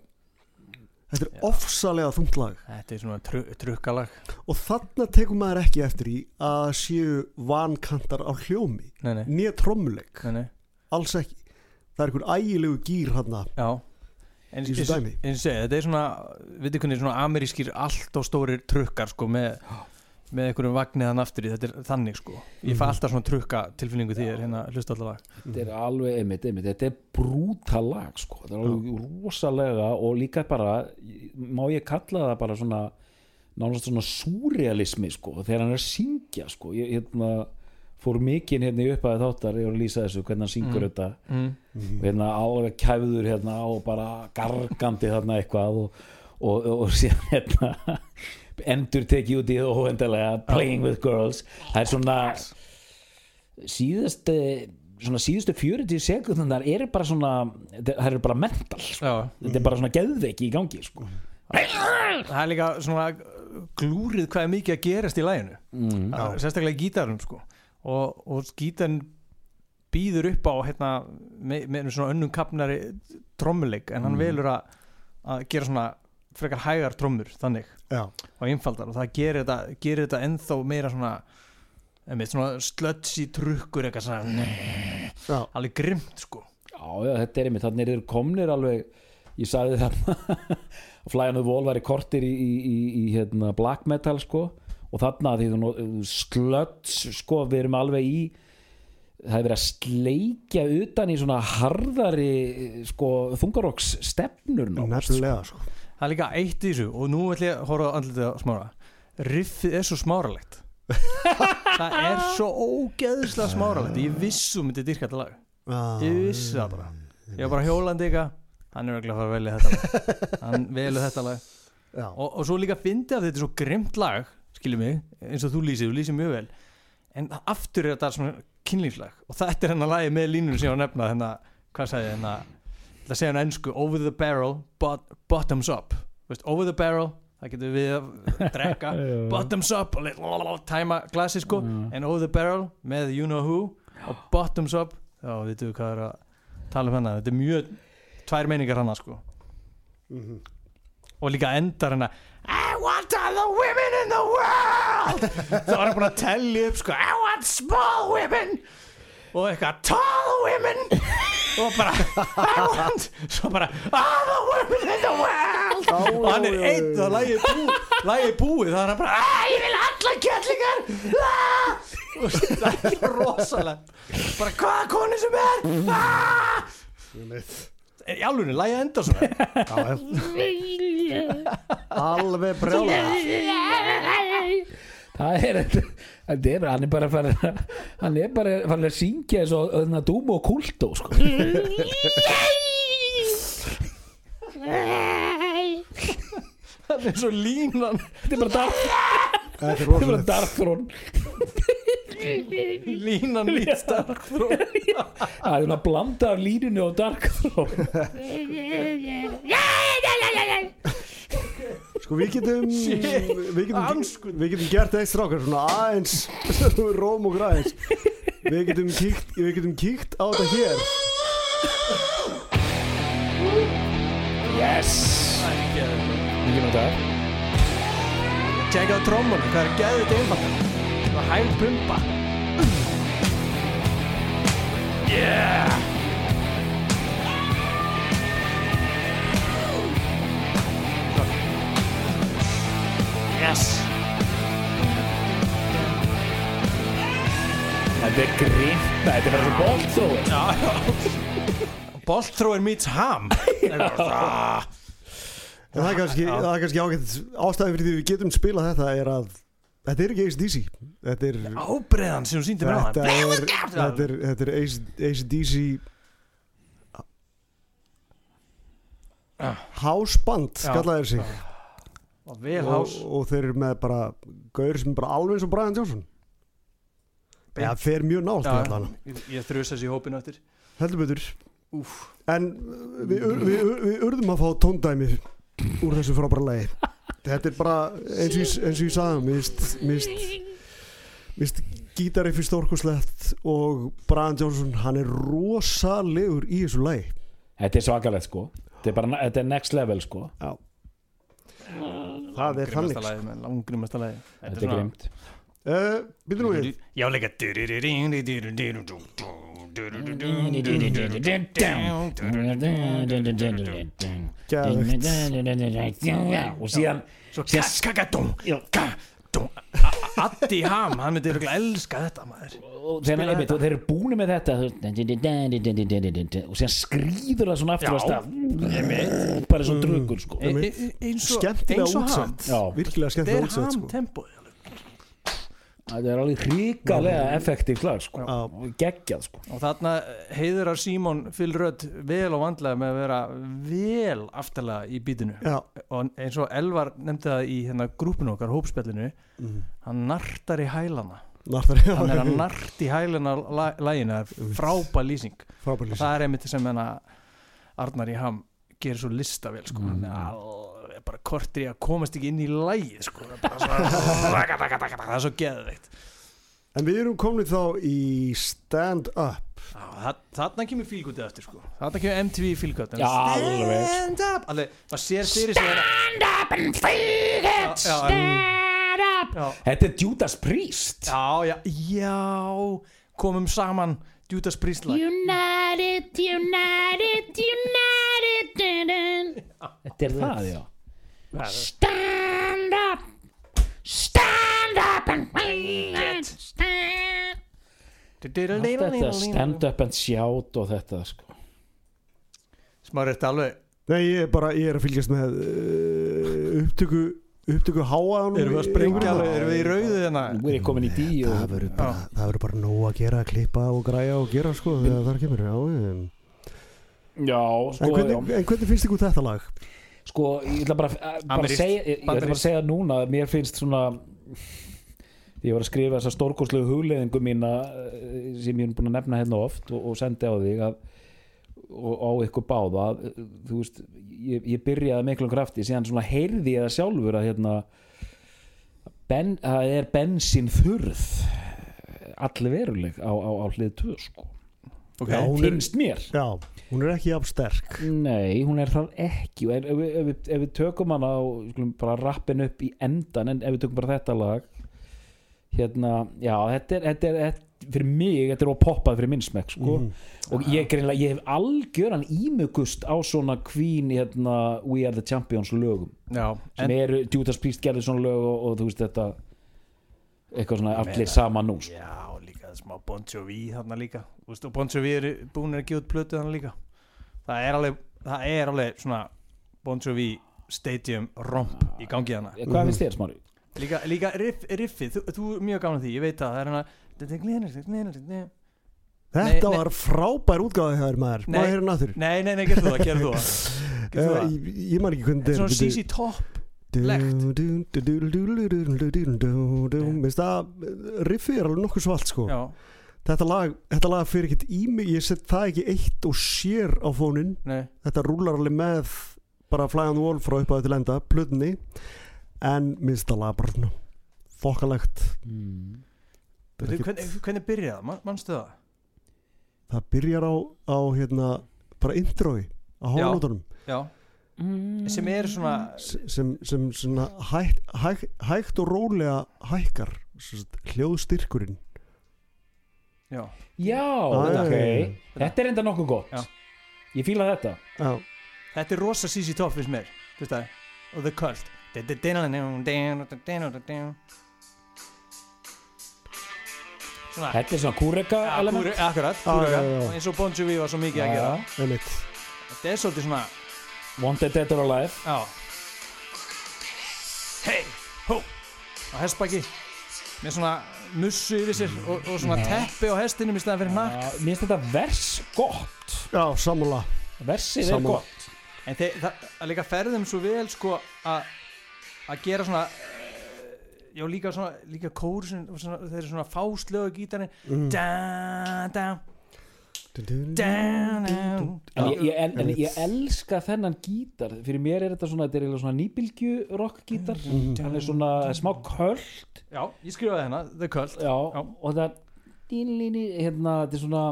Þetta er ofsalega þungt lag. Þetta er svona tru, trukkalag. Og þarna tekur maður ekki eftir í að séu vankantar á hljómi. Nýja trommuleik alls ekki. Það er einhver ægilegu gýr hann já. en og segi, þetta er svona veitir hvernig svona amerískir allt og stórir trukkar sko með með einhverjum vagniðan aftur í, þetta er þannig sko ég fæ Mhm. alltaf svona trukka tilfinningu því er hérna hlusta allar lag þetta er alveg einmitt, einmitt þetta er brútal lag sko. þetta er alveg rosalega og líka bara má ég kalla það bara svona nánast svona súrealismi sko, þegar hann er að syngja sko. ég hérna, fór mikinn hérna í upphæði þáttar, ég var að lýsa þessu hvernig hann syngur Mm. þetta mm. og hérna alveg kæfður hérna og bara gargandi þarna eitthvað og, og, og síðan hérna endur tekið út í það óendalega playing with girls það er svona síðustu svona síðustu 40 sekundar eru bara svona það eru bara mental sko. þetta er bara svona geðveiki í gangi sko. það er líka svona glúrið hvað er mikið að gerast í læginu mm. Sérstaklega í gítarum sko og, og gítarn býður upp á hérna, með, með svona önnum kapnari trommuleik en hann Mm. velur að gera svona frekar hægar trommur þannig já, og einfaldar og það gerir þetta, gerir þetta ennþá meira svona, einmitt, svona slötsi trukkur eitthvað svona alveg grimt sko. Já, já, þetta er einmitt þannig eru komnir alveg ég sagði það Fly on the Wall var í kortir í, í, í, í hérna, black metal sko og þarna því þú slöts sko við erum alveg í það er verið að sleikja utan í svona harðari sko þungarokks stefnur nefnilega sko. Það er líka eitt í þessu og nú ætlum ég að horfa á andlitið á smára. Riffið er svo smáralegt. Það er svo ógeðslega smáralegt. Ég vissum þetta dyrka þetta lag. Ég vissi það bara. Ég var bara hjólandi ykkar Hann er örugglega að fara að velja þetta lag. Hann velur þetta lag. Og, og svo líka fyndi að þetta er svo grimt lag Skiljum mig, eins og þú lýsir, þú lýsir mjög vel. En aftur er þetta svona kynlífslag. Og þetta er hennar lagi með línunum sem ég var að nefna Hennar, hvað sagði ég hennar Það segja hann ennsku, over the barrel bot, Bottoms up. Veist, Over the barrel, það getur við að drekka. Bottoms up og Tæma glasi sko. En over the barrel með you know who Og bottoms up. Við veitum hvað er að tala um hennar Þetta er mjög tvær meiningar hann sko. Og líka endar hennar I want all the women in the world! Þá var hann búin að tellja upp sko I want small women! Og eitthvað tall women og bara I want svo bara all the women in the world. Og hann er einn og lægi bú, lægi búið þá er hann bara "Ah, ég vil alla kjallingar Ah!" og það er rosalegt bara hvaða koni sem er? Ah! í alveg lægi enda svona. Alveg brjála það er þetta er, hann er bara farin að- hann er bara farin að syngja eins og þarna Dúmo og Kultó sko. það er svo línan. Þetta er bara Dark þetta er þetta er bara rosalegt. Dark Throne. Línan lít frá það er að blanda af línunni og Dark Throne sko við getum við getum, við getum gert eitt strákar svona aðeins róm og græðins við getum kíkt við getum kíkt á þetta hér. Yes. Ekki með það tjekka á trómmunum, hvað er geðið þetta einfalt það er hæg pumpa. Yeah yes þetta er grimt þetta er bara svo boltþróin Boltthrower meets ham. Ah, En það er kannski, það er kannski ágætt ástæði fyrir því við getum spilað þetta er að þetta er ekki ACDC þetta er ábreiðan sem þú síndi mér á þetta er, þetta er, er ACDC hásband Já. skallaði sig og og, þeir eru með bara gaur sem er bara alveg eins og Brian Johnson. Já, fer mjög nált allan ég, ég þrjus þessi í hópinu eftir. Heldur betur. Úf. en við, við, við, við urðum að fá tóndæmi úr þessu frábæra lagi. Þetta er bara eins og ég, eins og ég sagði mist, mist, mist gítariffi stórkoslegt og Brian Johnson hann er rosalegur í þessu lagi. Þetta er svakalegt sko. Þetta er bara þetta er next level sko. Já. Það er þannig þetta er grimt uh, Býtum við Já, leika og síðan kaskakadum Addi Ham, hann myndi örugglega elska þetta maður. Og þeir eru búin með þetta og síðan skrýður það svona aftur að stað. Bara svo drugur sko. E- e- e- eins og skemmtilega eins og ham. Útsett virkilega er útsett ham sko. Það er alveg hrikalega effektív lag sko. Og geggjað sko. Og þarna heiðurar Símon Phil Rudd vel og vandlega með að vera vel aftalega í bítinu. Já, og eins og Elvar nefndi það í hérna grúpinu okkar, hópspjallinu hann nartar í hælana. Nartar hann er að nart í hælana la- laginu, það er frábæð lýsing. Það er einmitt sem Arnar í ham gerir svo listavel sko. hann er alveg bara kortir í að komast ekki inn í lægi sko, það er svo geðveikt. En við erum komnið þá í stand-up Þarna kemur fílgótið aftur sko. Þarna kemur MTV fílgótið Stand-up Stand-up and fake it Stand-up Þetta er Judas Priest. Já, já, já. Komum saman Judas Priest lag. United, United, United Þetta er það, já. Stand up. Stand up and win it Stand. Allt þetta stand up and shout og þetta sko. Smári, þetta alveg Nei, ég er bara, ég er að fylgjast með uh, upptöku upptöku háaðan Erum við að sprengja alveg, erum við í rauðu hérna? Nú er ég komin í dí Það og verður bara, það verður bara nóg að gera að klippa og græja og gera sko þegar það kemur. Já, en, Já, en, sko, hvernig, já. en hvernig finnst ykkur þetta lag? Sko ég ætla bara, að- bara að segja ég, ætla bara að segja núna mér finnst svona ég var að skrifa þessa stórkostlegu hugleðingu mína eh, sem ég er búin að nefna hérna oft og, og sendi á þig að, og á ykkur báða eh, þú veist, ég, ég byrjaði miklum krafti síðan svona heyrði ég það sjálfur að hérna ben, að það er bensin þurð allir veruleg á, á, á hlið 2 sko Ok, Já, hún er- finnst mér. Já, hún er ekki jafn sterk. Nei, hún er það ekki. Ef, ef, við- ef, við- ef við tökum hana og skulum bara rappin upp í endan en ef við tökum bara þetta lag hérna, já, þetta er, þetta er þetta, fyrir mig, þetta er á poppað fyrir minn smekk sko, og ég, greinlega, ég hef algjöran ímugust á svona Queen, hérna, We Are The Champions lögum, já sem en, eru Judas Priest gerði svona lög og, og þú veist þetta eitthvað svona allir saman nú sko. Já, smá Bon Jovi þarna líka. Þú og Bon Jovi eru búin að gefa út plötu þarna líka. Það er alveg, það er alveg svona Bon Jovi Stadium romp í gangi þarna. Hvað finnst þér, Smári? Líka, líka riff, riffið, þú, þú er mjög gáðan því, ég veit það Það er hana Þetta var frábær útgáði hjá þér maður. Ég heyra náttúr Nei, nei, nei, gerðu það, gerðu það. Gerðu uh, það ég, ég man ekki hvernig Þetta er svona byrju- CC Top. Du- legt það riffi er alveg nokkuð svalt sko Já. þetta lag, þetta lag fyrir ekkit í mig ég set það ekki eitt og sér á fónin Nei. þetta rúlar alveg með bara flæðan vol frá upp á þetta lenda plöðni en minnst að laga bara fokkalegt mm. hvernig, hvernig byrjaði það? Man, mannstu það? það byrjar á, á hérna, bara introi á hólanótonum sem er svona sem, sem svona hægt, hægt, hægt og rólega hækkar hljóðstyrkurinn. Já, Já, já, ok. Já, já. Þetta er enda nokkuð gott. Já. Ég fíla þetta. Já, þetta er rosa CC Top finnst mér. Og The Cult. Svona. Þetta er svona kúreka Ja, element. Akkurat, kúrega já, já. Og eins og Bon Jovi var svo mikið að gera. Þetta er svolítið svona Wanted Dead or Alive. Já. Hei, hó Á hestbaki. Með svona mussu yfir sér og, og svona teppi á hestinum í staðan fyrir nakk Mér finnst þetta vers gott. Já, sammála. Versið er Sammála. gott. En þeir, það, að líka ferðum svo vel sko að að gera svona eh, já líka svona líka kóru svona, svona, þeir eru svona fáslögu gítarinn. Mm. da, da. En ég, elska þennan gítar. Fyrir mér er þetta svona Þetta er svona nýbylgju rock gítar. Hann er svona smá köld. Já, ég skrifaði hérna, The Cult. Já, og það Hérna, þetta er svona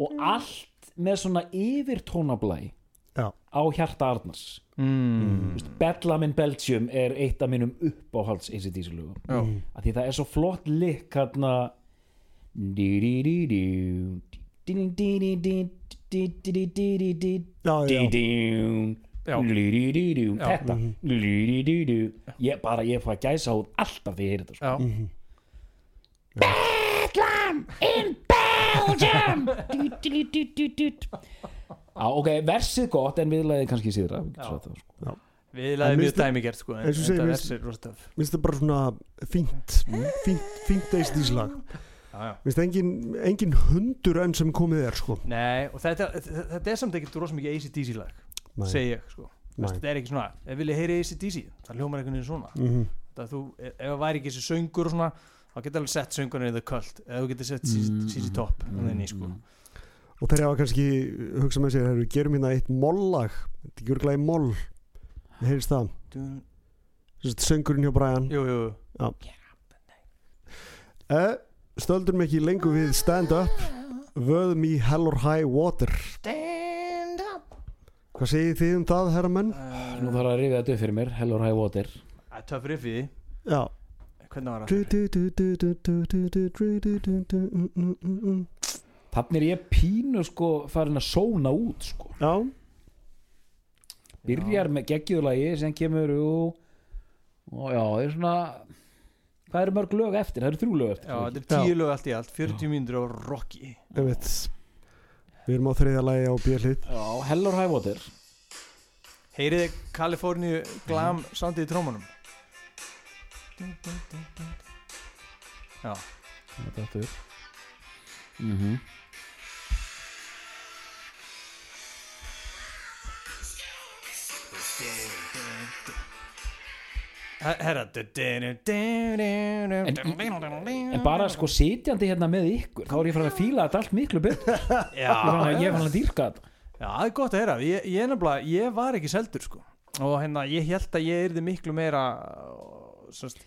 Og allt með svona yfirtónablæ Já. á hjarta Arnars. Mm. Bedlam in Belgium er eitt af mínum uppáhalds ACDC lögum Já, að því það er svo flott lik hérna þetta. Ég bara ég fór að gæsa hún alltaf því ég heyrði þetta sko. mhm. Bedlam in Belgium! Ok, versið gott en viðlæðið kannski síðra. Sko. Viðlæðið mjög dæmigert eins og segið, minnst þetta bara svona fínt fínt eist íslag minnst engin, engin hundur enn sem komið er sko. Nei, og þetta, þetta er samt ekkert rosa mikið ACDC lag segi ég sko. Nei. Veist, þetta er ekki svona, ef vilja heyri ACDC það hljómar einhvern veginn svona. Mhm. það þú, ef ef það væri ekki þessi söngur og svona þá getur alveg sett söngurinn í The Cult eða þú getur sett CC Top þannig sko. og þeir hafa kannski hugsað með sér herru, gerum hérna eitt mollag. Þetta er ekki í moll. Heyrist það. Sem sagt, söngurinn hjá Brian. Jú, jú, jú. eh, stöldum ekki lengur við Stand Up Vöð me hell or high water Stand up Hvað segir þið um það herra menn? Uh, Nú þarf að rifja þetta upp fyrir mér, hell or high water Það er töff riffið Já Hvernig var það? Þannig er ég pínu sko farin að sóna út sko Já Byrjar með geggiðulagi sem kemur og já, það er svona Hvað eru mörg lög eftir? Það eru þrjú lög eftir Já, þetta er tíu lög allt í allt. 40 mínútur á Rocky. Við erum á þriðja lagi á bjöllið já Hell or High Water Heyriði Kaliforníu glam soundið í trómanum Já, Þetta aftur. Mm -hmm. Herra En bara sko sitjandi hérna með ykkur þá er ég farin að fíla þetta allt miklu betur. Ég er farin að, dýrka þetta. Já, það er gott að heyra. Ég, ég, ég var ekki seldur sko. og hérna, ég held að ég yrði miklu meira uh, semst,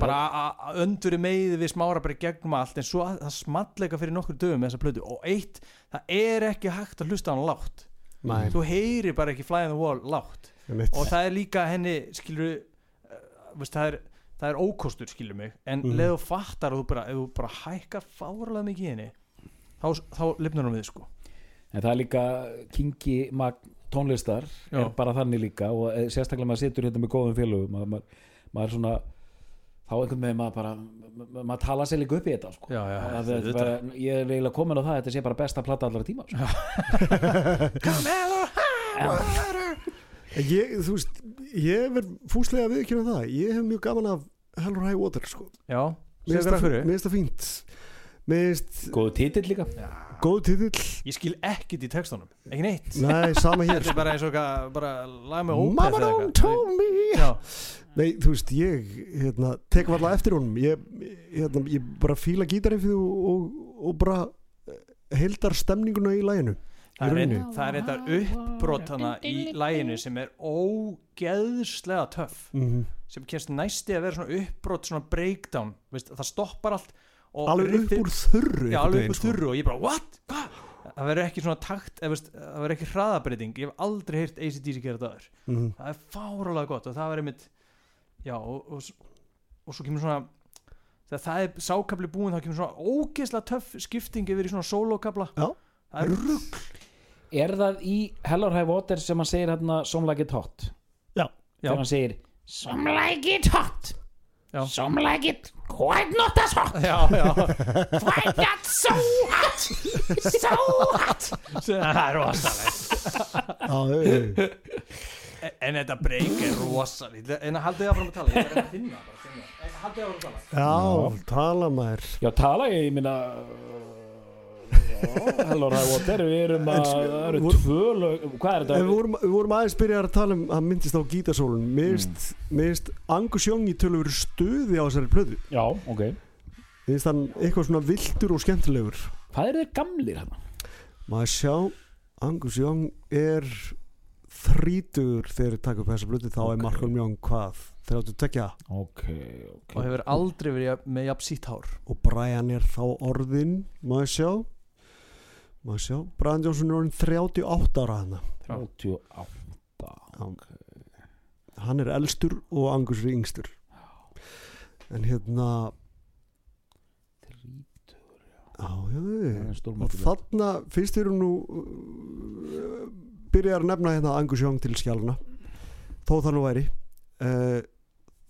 bara að- önduri meiði við smára bara gegnum allt en svo að, það smalleika fyrir nokkur dögum með þessa plötu. Og eitt, það er ekki hægt að hlusta á hann látt Nei, þú heyrir bara ekki fly on the wall látt og það er líka henni skilur uh, veist, það, er, það er ókostur skilur mig en mm. leðu fattar og þú bara, þú bara hækkar fárlega mikið í henni þá, þá lifnar hún við sko En það er líka kingi tónlistar Já. er bara þannig líka og eh, sérstaklega maður situr hérna með góðum félögum maður, maður, maður er svona þá einhvern veginn maður bara maður, maður tala sér líka upp í þetta sko. Já, já, Það- er bara, ég er eiginlega komin á það að þetta sé bara besta plata allra tíma sko. ég, Þú veist, ég verð fúslega að viðkjöna það. Ég hef mjög gaman af Hell or High Water sko. já, Mér finnst það fyrir fínt. finnst góðu titill líka. Góð titill. Ég skil ekkit í textunum, ekki neitt. Nei, sama hér þetta er bara eins og eitthvað, bara lag með ópæð Mama don't told me. Já, Nei, þú veist, ég hérna, tek varla eftir honum. Ég, hérna, ég bara fíla gítarriffið og, og, og bara heildar stemninguna í læginu það er, er þetta uppbrot hana í læginu sem er ógeðslega töff mm sem kemst næsti að vera svona uppbrot svona breakdown, veist, það stoppar allt Alveg upp úr þurru já, alveg upp úr þurru og ég bara, what? Hvað? það verður ekki svona takt eða, veist, það verður ekki hraðabreiting ég hef aldrei heyrt ACDC gera þetta aður sko. Mhm. það er fáralega gott og það var einmitt já og, og, og svo kemur svona þegar það er sákabli búin þá kemur svona ógeðslega töff skipting yfir í svona sólókabla Já. það er rugg er það í Hell or High Water sem hann segir hérna Some Like It Hot Já. Já. þegar hann segir Some like it hot. Já. Some like it quite not as hot. já, já, Quite not so hot. So hot. það er ei, en, þetta breyk er rosalegt en haldið áfram að tala ég er að finna, bara, finna. En haldið áfram að tala já, tala maður já tala ég, ég minna Hell or High Water við erum að, það eru voru- tvö lög hvað er En við þetta? vorum, við vorum aðeins byrjar að tala um hann myndist á gítarsólun minnst, Mm. minnst Angus Young í tölu verið stuði á þessari plöðu já, ok minnst hann eitthvað svona viltur og skemmtilegur hvað er þeir gamlir hérna? maður sjá Angus Young er þrítugur þegar þið taka upp þessa plöðu þá er Ok. Malcolm Young hvað 32 ok, ok og hefur aldrei verið með jafn sítt hár og Brian er þá orðin maður sjá maður sjá, Brian Johnson er orðin 38 ára hana 38 hann er elstur og Angus er yngstur. En hérna já, já, Það já og þarna fyrst erum nú uh, byrjar að nefna hérna Angus Young til skjáluna þó það nú væri. Uh,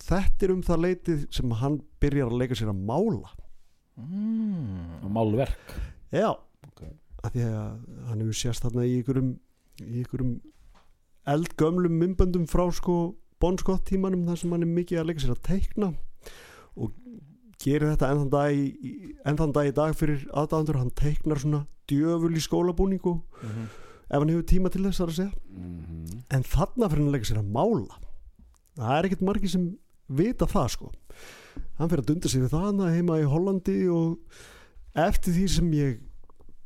þetta er um það leitið sem hann byrjar að leika sér að mála. Mm. málverk. Já. Að því að hann hefur sést þarna í ykkurum í ykkurum eldgömlum mymböndum frá sko Bon Scott tímanum þar sem hann er mikið að leika sér að teikna og gerir þetta enn þann dag í, enn þann dag í dag fyrir aðdáðandur hann teiknar svona djöful í skólabúningu Mhm. ef hann hefur tíma til þess að segja Mhm. en þarna fyrir hann að leika sér að mála það er ekkert margir sem vita það sko hann fyrir að dunda sig við það heima í Hollandi og eftir því sem ég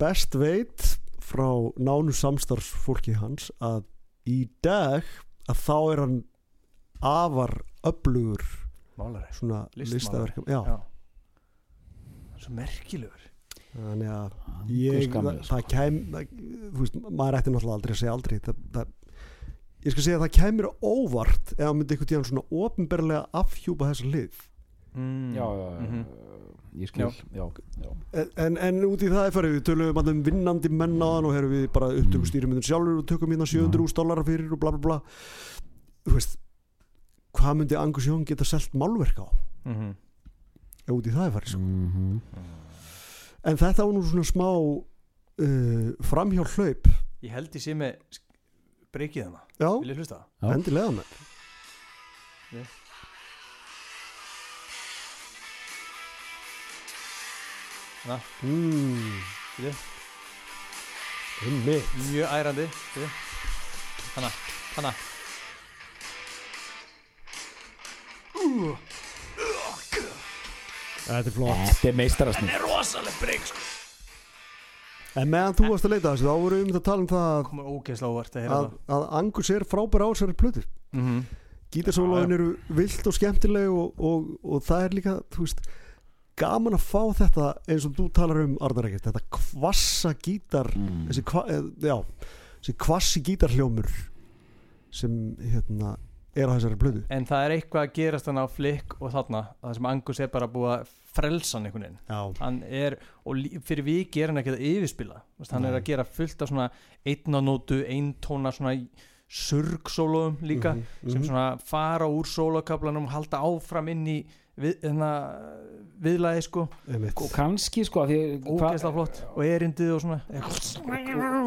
best veit frá nánu samstarfsfólki hans að í dag að þá er hann afar öflugur málari svona Já. svo merkilegur þannig að ég, það, sko. það kem það, þú veist, maður ætti náttúrulega aldrei að segja aldrei það, það, ég skal segja að það kemur óvart ef hann myndi einhvern tíðan svona ofinberlega afhjúpa þessa lið mm. já, já, já, Mhm. Ég skil. Já, já. En, en, en út í það er farið við tölum um vinnandi menn á þann og erum við bara upptökustýrimundin sjálfur og tökum hérna 700 úr dollara fyrir og bla bla bla. Þú veist hvað myndi Angus Young geta selt málverk á? Mhm. ef út í það er farið sko. Mhm. en þetta var nú svona smá uh, framhjá hlaup ég held sé með sk- breykið hana, já, endilega með Hana, mm. Bíddu. Einmitt. mjög ærandi. Hana, hana þetta er flott. Þetta er meistarasnið rosaleg breyk sko. en meðan þú varst að leita þessu þá vorum við um að tala um það að, komur ógeðslega óvart að heyra að, að Angus er frábær á þessari plötu. Mm gítarsólóin eru vilt og skemmtileg og, og, og það er líka þú veist, gaman að fá þetta eins og þú talar um Arnar ekkert þetta kvassa gítar Mm. þessi, kva, eh, já, þessi kvassi gítarhljómur sem hérna er á þessari plötu en það er eitthvað að gerast hann á flikk og þarna það sem Angus er bara búið að frelsa hann einhvern veginn já, hann er, og fyrir viki er hann ekki að yfirspila hann er Nei. að gera fullt af svona einnanótu, eintóna svona surgsólóum líka Mhm, sem mhm. svona fara úr sólokablanum halda áfram inn í við, hérna, viðlagi sko og kannski sko flott og erindið og svona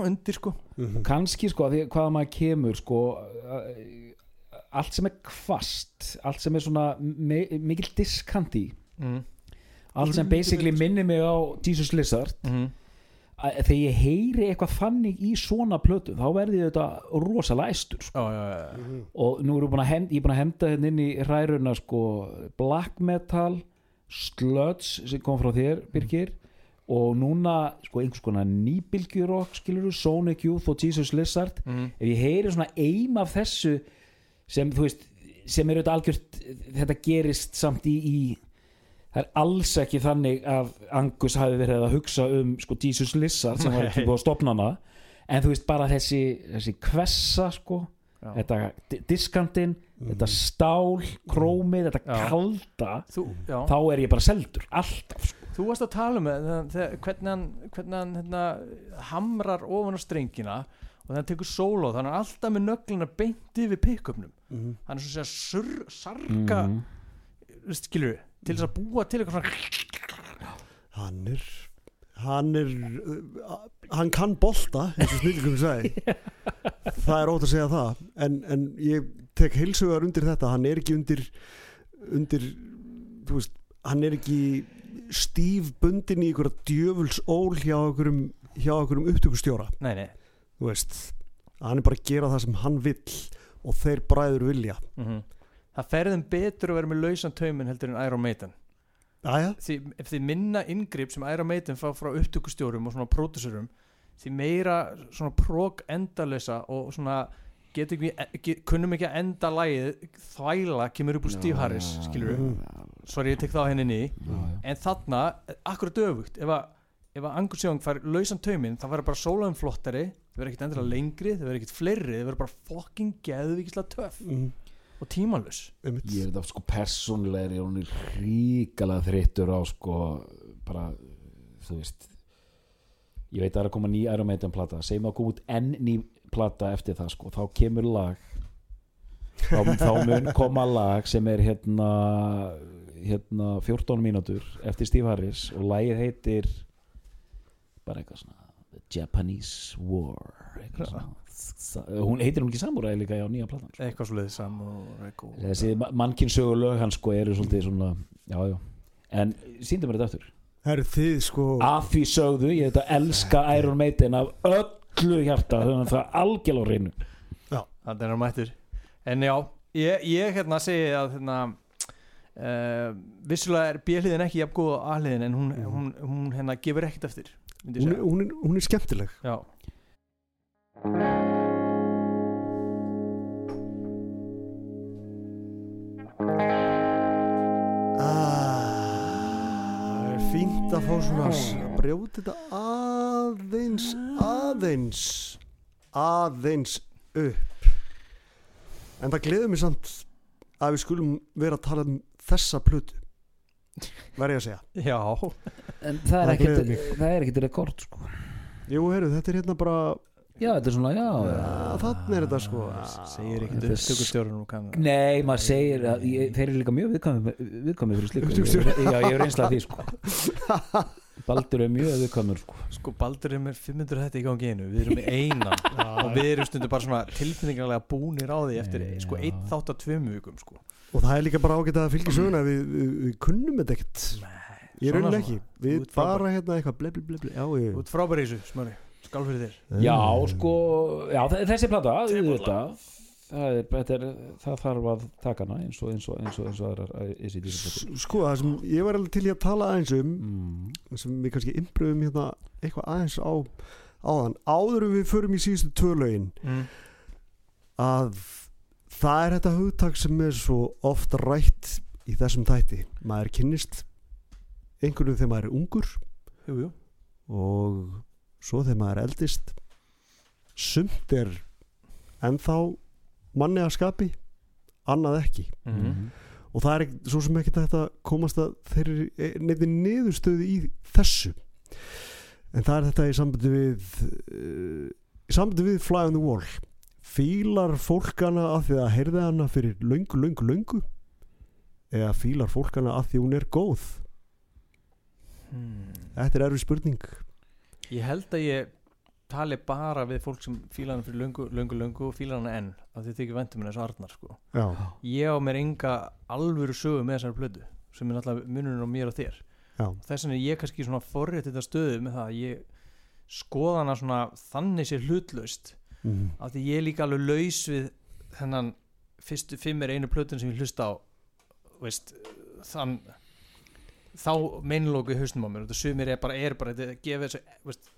undir sko Mhm. kannski sko að því hvaða maður kemur sko allt sem er kvast allt sem er svona me, mikil diskanti mm. allt sem basically minnir mig á Jesus Lizard Mm. að, þegar ég heyri eitthvað þannig í svona plötu þá verði ég þetta rosalega æstur sko. já, já, já. og nú erum við búin að henda, ég er búin að henda hérna inn í hræruna sko black metal sludge sem kom frá þér Birgir og núna sko einhvers konar nýbylgjurokk skilur Sonic Youth og Jesus Lizard Mm. ef ég heyri svona eim af þessu sem þú veist sem er auðvitað algjört þetta gerist samt í, í það er alls ekki þannig að Angus hafi verið að hugsa um sko Jesus Lizard sem var ekki búið að stopna hana en þú veist bara þessi, þessi kvessa sko Já. þetta di- diskantinn, þetta stál krómið, þetta Já. kalda Þú, þá er ég bara seldur, alltaf sko. þú varst að tala um það, hvernig hann, hvernig hann hérna, hamrar ofan á strengina og þannig tekur sóló þannig að hann er alltaf með nöglina beint yfir pick-upnum Mhm. hann er svo að Mhm. mm. skilur til þess að búa til eitthvað svona hann er hann er uh, hann kann bolta eins og snillingum sagði. Það er ótt að segja það. En, en ég tek heilsugar undir þetta. Hann er ekki undir undir þú veist, hann er ekki stíf bundin í einhverja djöfuls ól hjá einhverjum hjá einhverjum upptökustjóra. Nei, nei. þú veist, hann er bara að gera það sem hann vill og þeir bræður vilja. Mm það ferðum betur að vera með lausan taumin heldur en Iron Maiden. Æja, því, ef þið minna inngrip sem Iron Maiden fá frá upptökustjórum og svona pródusörum því meira svona próg endalösa og svona get ekki, ekki, kunnum ekki að enda lagið þvæla kemur upp úr Steve Harris skilur við, sorry ég tek það á henni en þarna, akkurat öfugt ef að, ef að Angus Young fær lausan tauminn þá verður bara sólaðum flottari þau verður ekkert endilega lengri, þau verður ekkert fleiri þau verður bara fucking geðvíkislega töff. Mm, og tímalus einmitt. ég er þetta sko persónulega er ég hún ríkalega þreyttur á sko bara þú veist ég veit að það er að koma ný Iron Maiden plata. Segjum að koma út enn ný plata eftir það sko, þá kemur lag. Þá, þá mun koma lag sem er hérna hérna 14 mínútur eftir Steve Harris og lagið heitir bara eitthvað svona The Japanese War eitthvað svona hún heitir hún ekki Samurai líka á nýja platan sko. eitthvað svo leiðið sam og Reko þessi mannkinsögu lög hans sko eru svolítið svona já, já. en síndum mér þetta aftur. Herru þið sko. Að því sögðu, ég þetta elska Iron Maiden af öllu hjarta þannig að það algjörlega á reynu það er mættur. En já, ég, ég hérna segi að hérna uh, vissulega er B-hliðin ekki jafn góð á A-hliðin en hún, hún, hún hérna gefur ekkert eftir hún, er- segja. hún, er, hún er skemmtileg. Já, svona að brjóta þetta aðeins aðeins aðeins upp. En það gleður mér samt að við skulum vera að tala um þessa plötu verð ég að segja. Já, en það er er ekkit rekord sko. Jú, heyrðu, þetta er hérna bara já, þetta er svona, já, já. ja, þannig er þetta sko. Segir ekkert Þetta er upptökustjórunum kann Nei, maður segir að ég, þeir eru líka mjög viðkvæmið viðkvæmi fyrir slíku. Já, ég hef reynsla af því sko. Baldur er mjög viðkvæmur sko. Sko Baldur er með 500 þetta í gangi einu. Við erum með eina. Og við erum stundu bara svona tilfinningarlega búnir á því eftir Já. sko einn þátt á tveim vikum sko. Og það er líka bara ágætt að fylgja söguna. Við, við, við kunnum þetta ekkert. Ég raunin ekki, við bara hérna eitthvað ble, ble, ble, ble. já, Þú ég, ert frábæri í þessu, smöri, skál fyrir þér Já, sko, já, þe- þessi plata auðvitað, það, er, þetta er, það þarf að taka hana eins og eins og eins og, eins og aðrar ACDC plötur. sko það sem ég var alveg til í að tala aðeins um mm. sem við kannski impröfum hérna eitthvað aðeins á áðan áður en við förum í síðustu tvö lögin mm. að það er þetta hugtak sem er svo oft rætt í þessum þætti maður kynnist einhverjum þegar maður er ungur Jú, jú og svo þegar maður eldist sumt er ennþá manni að skapi annað ekki. Mm. og það er ekki, svo sem ekki þetta komast að þeir eru nefnir niðurstöðu í þessu. En það er þetta í sambandi við uh, í sambandi við Fly on the Wall. Fílar fólkana af því að heyrði hana fyrir löngu, löngu, löngu? Eða fílar fólkana af því hún er góð? Hmm. þetta er erfið spurning Ég held að ég tali bara við fólk sem fíla hana fyrir löngu, löngu, löngu og fíla hana enn af því þykir vendum minna þessu Arnar sko. Ég á mér enga alvöru sögu með þessari plödu sem er náttúrulega munurinn á mér og þér. Þess vegna er ég kannski svona forrétt þetta stöðu með það að ég skoða hana svona þannig sér hlutlaust mm. af því ég er líka alveg laus við þennan fyrstu fimm er einu plötun sem ég hlusta á veist, þann þá meinlóku í hausnum á mér. Og það sumir er bara, er bara þetta gefur þessu veist,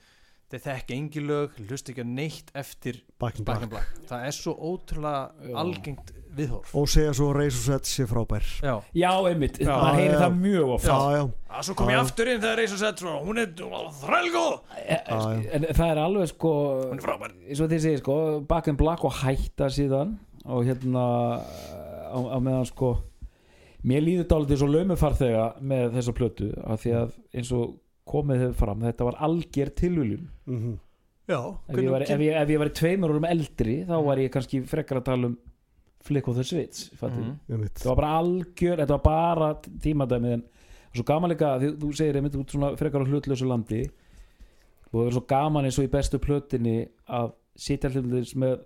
þetta þekki engi lög hlusta ekki á neitt eftir back in black. Black. Það er svo ótrúlega Já. algengt viðhorf. Og segja svo Reis og Sett sé frábær. Já, Já, einmitt, Já, maður heyrir já. það mjög oft. Já, já, að svo kom ég aftur inn þegar Reis og Sett svo, hún er þrælgóð já. En það er alveg sko hún er frábær. eins og þið segir sko Back in Black og hætta síðan og hérna á, á meðan sko mér líður dálítið svo laumufarþega með þessa plötu af því að eins og komið hefur fram þetta var alger tilviljun mm já, ef ég, var, ef, ég, ef ég var tveimur árum eldri þá var ég kannski frekar að tala um Flick of the Switch mm. Mhm. það var bara algjör, þetta var bara tímadæmið en svo gaman líka því þú segir einmitt út svona frekar á hlutlausu landi og það er svo gaman eins og í bestu plötinni að sitja þess með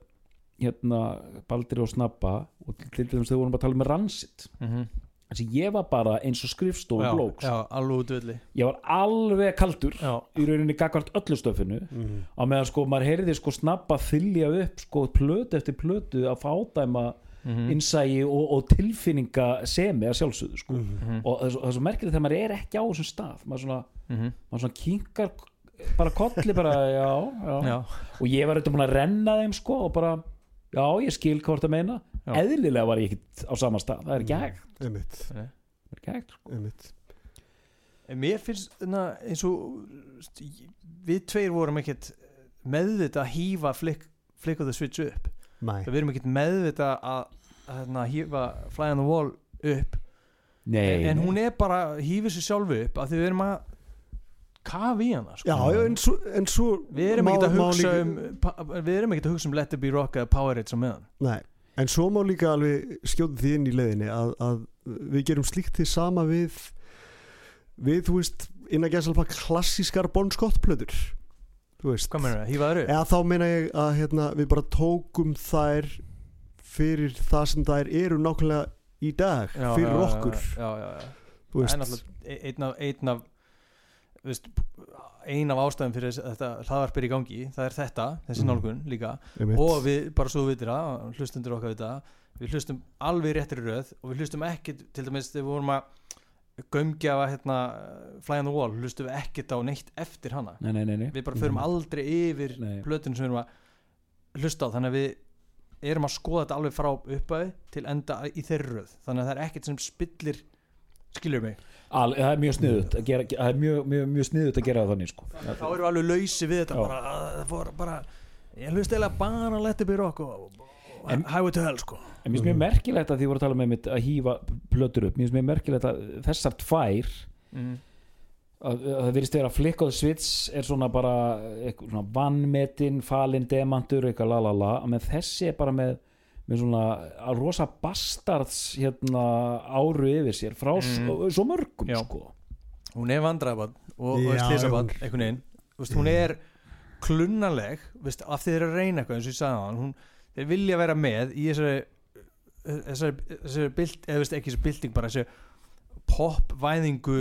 hérna Baldur og Snabba og til dæmis þegar vorum bara að tala með Ransit Mhm. Þessi ég var bara eins og skrifstofu blóks já, alveg útvöldi ég var alveg kaldur já, í rauninni gagvart öllu stöfinu -hmm. á meðan sko maður heyrði sko Snabba þylja upp sko plötu eftir plötu að fádæma Mhm. innsægi og, og tilfinninga semi að sjálfsögðu sko Mhm. og það er svo- það er svo merkilegt þegar maður er ekki á þessum stað maður svona, Mhm. maður svona kinkar bara kolli bara já, já. já, og ég var auðvitað búin að renna þeim sko og bara, já ég skil hvað það meina. Eðlilega var ég ekkit á sama stað það er ekki hægt, einmitt, það er ekki hægt sko. einmitt. En mér finnst þarna, eins og við tveir vorum ekkert meðvita að hýfa flick, flick of the switch upp. Nei. við erum ekkert meðvita að, að hérna, hýfa fly on the wall upp. Nei, en nei. hún er bara hýfið sér sjálfu upp af því við erum að kafa í hana sko. Já, en svo, en svo við erum ekkert að hugsa um við erum ekkert að hugsa um Let It Be Rock eða Powerade á meðan Nei, en svo má líka alveg skjóta því inn í leiðinni að, að við gerum slíkt því sama við við, þú veist, innan gæsalpa klassískar Bon Scott plöður þú veist. Eða þá meina ég að hérna, við bara tókum þær fyrir það sem þær eru nákvæmlega í dag Já, fyrir já, okkur. já, já, já. þú það er veist, einn af veist, ein af ástæðum fyrir þetta hlaðvarp er í gangi það er þetta, þessi Mhm. nálgun líka einmitt. og við, bara svo vitir það hlustundur okkar við það við hlustum alveg í réttri röð og við hlustum ekkit til dæmis þegar við vorum að gömgjafa hérna, Fly on the Wall hlustum við ekkit á neitt eftir hana nei, nei, nei, við bara förum Mhm. aldrei yfir plötun sem við erum að hlusta á þannig að við erum að skoða þetta alveg frá uppæði til enda í þeirri röð þannig að það er ekkert sem spillir skilur mig Al, það er mjög sniðut að gera, það er mjög, mjög, mjög sniðut að gera það þannig sko. þá erum við alveg lausi við þetta bara, að það fór bara ég hlust eiginlega bara Let It Be Rock og, Highway to Hell sko. En mér finnst mjög merkilegt að því voru að tala með mitt að hýfa plötur upp, mér finnst mjög merkilegt að þessar tvær mm. að, að það virðist vera að Flick og the Switch er svona bara eitthvað svona vannmetin, falin demantur eitthvað la la la, menn þessi er bara með, með svona rosa bastards hérna áru yfir sér frá svo, svo mörgum sko. Hún er vandræðabad og, og hún- einhvern veginn. Vist, hún er klunnaleg veist, af því þeir eru að reyna eitthvað eins og ég sagði hann hún, þeir vilja vera með í þessari þessari, þessari bild, eða veist ekki þessi bilding bara þessi popvæðingu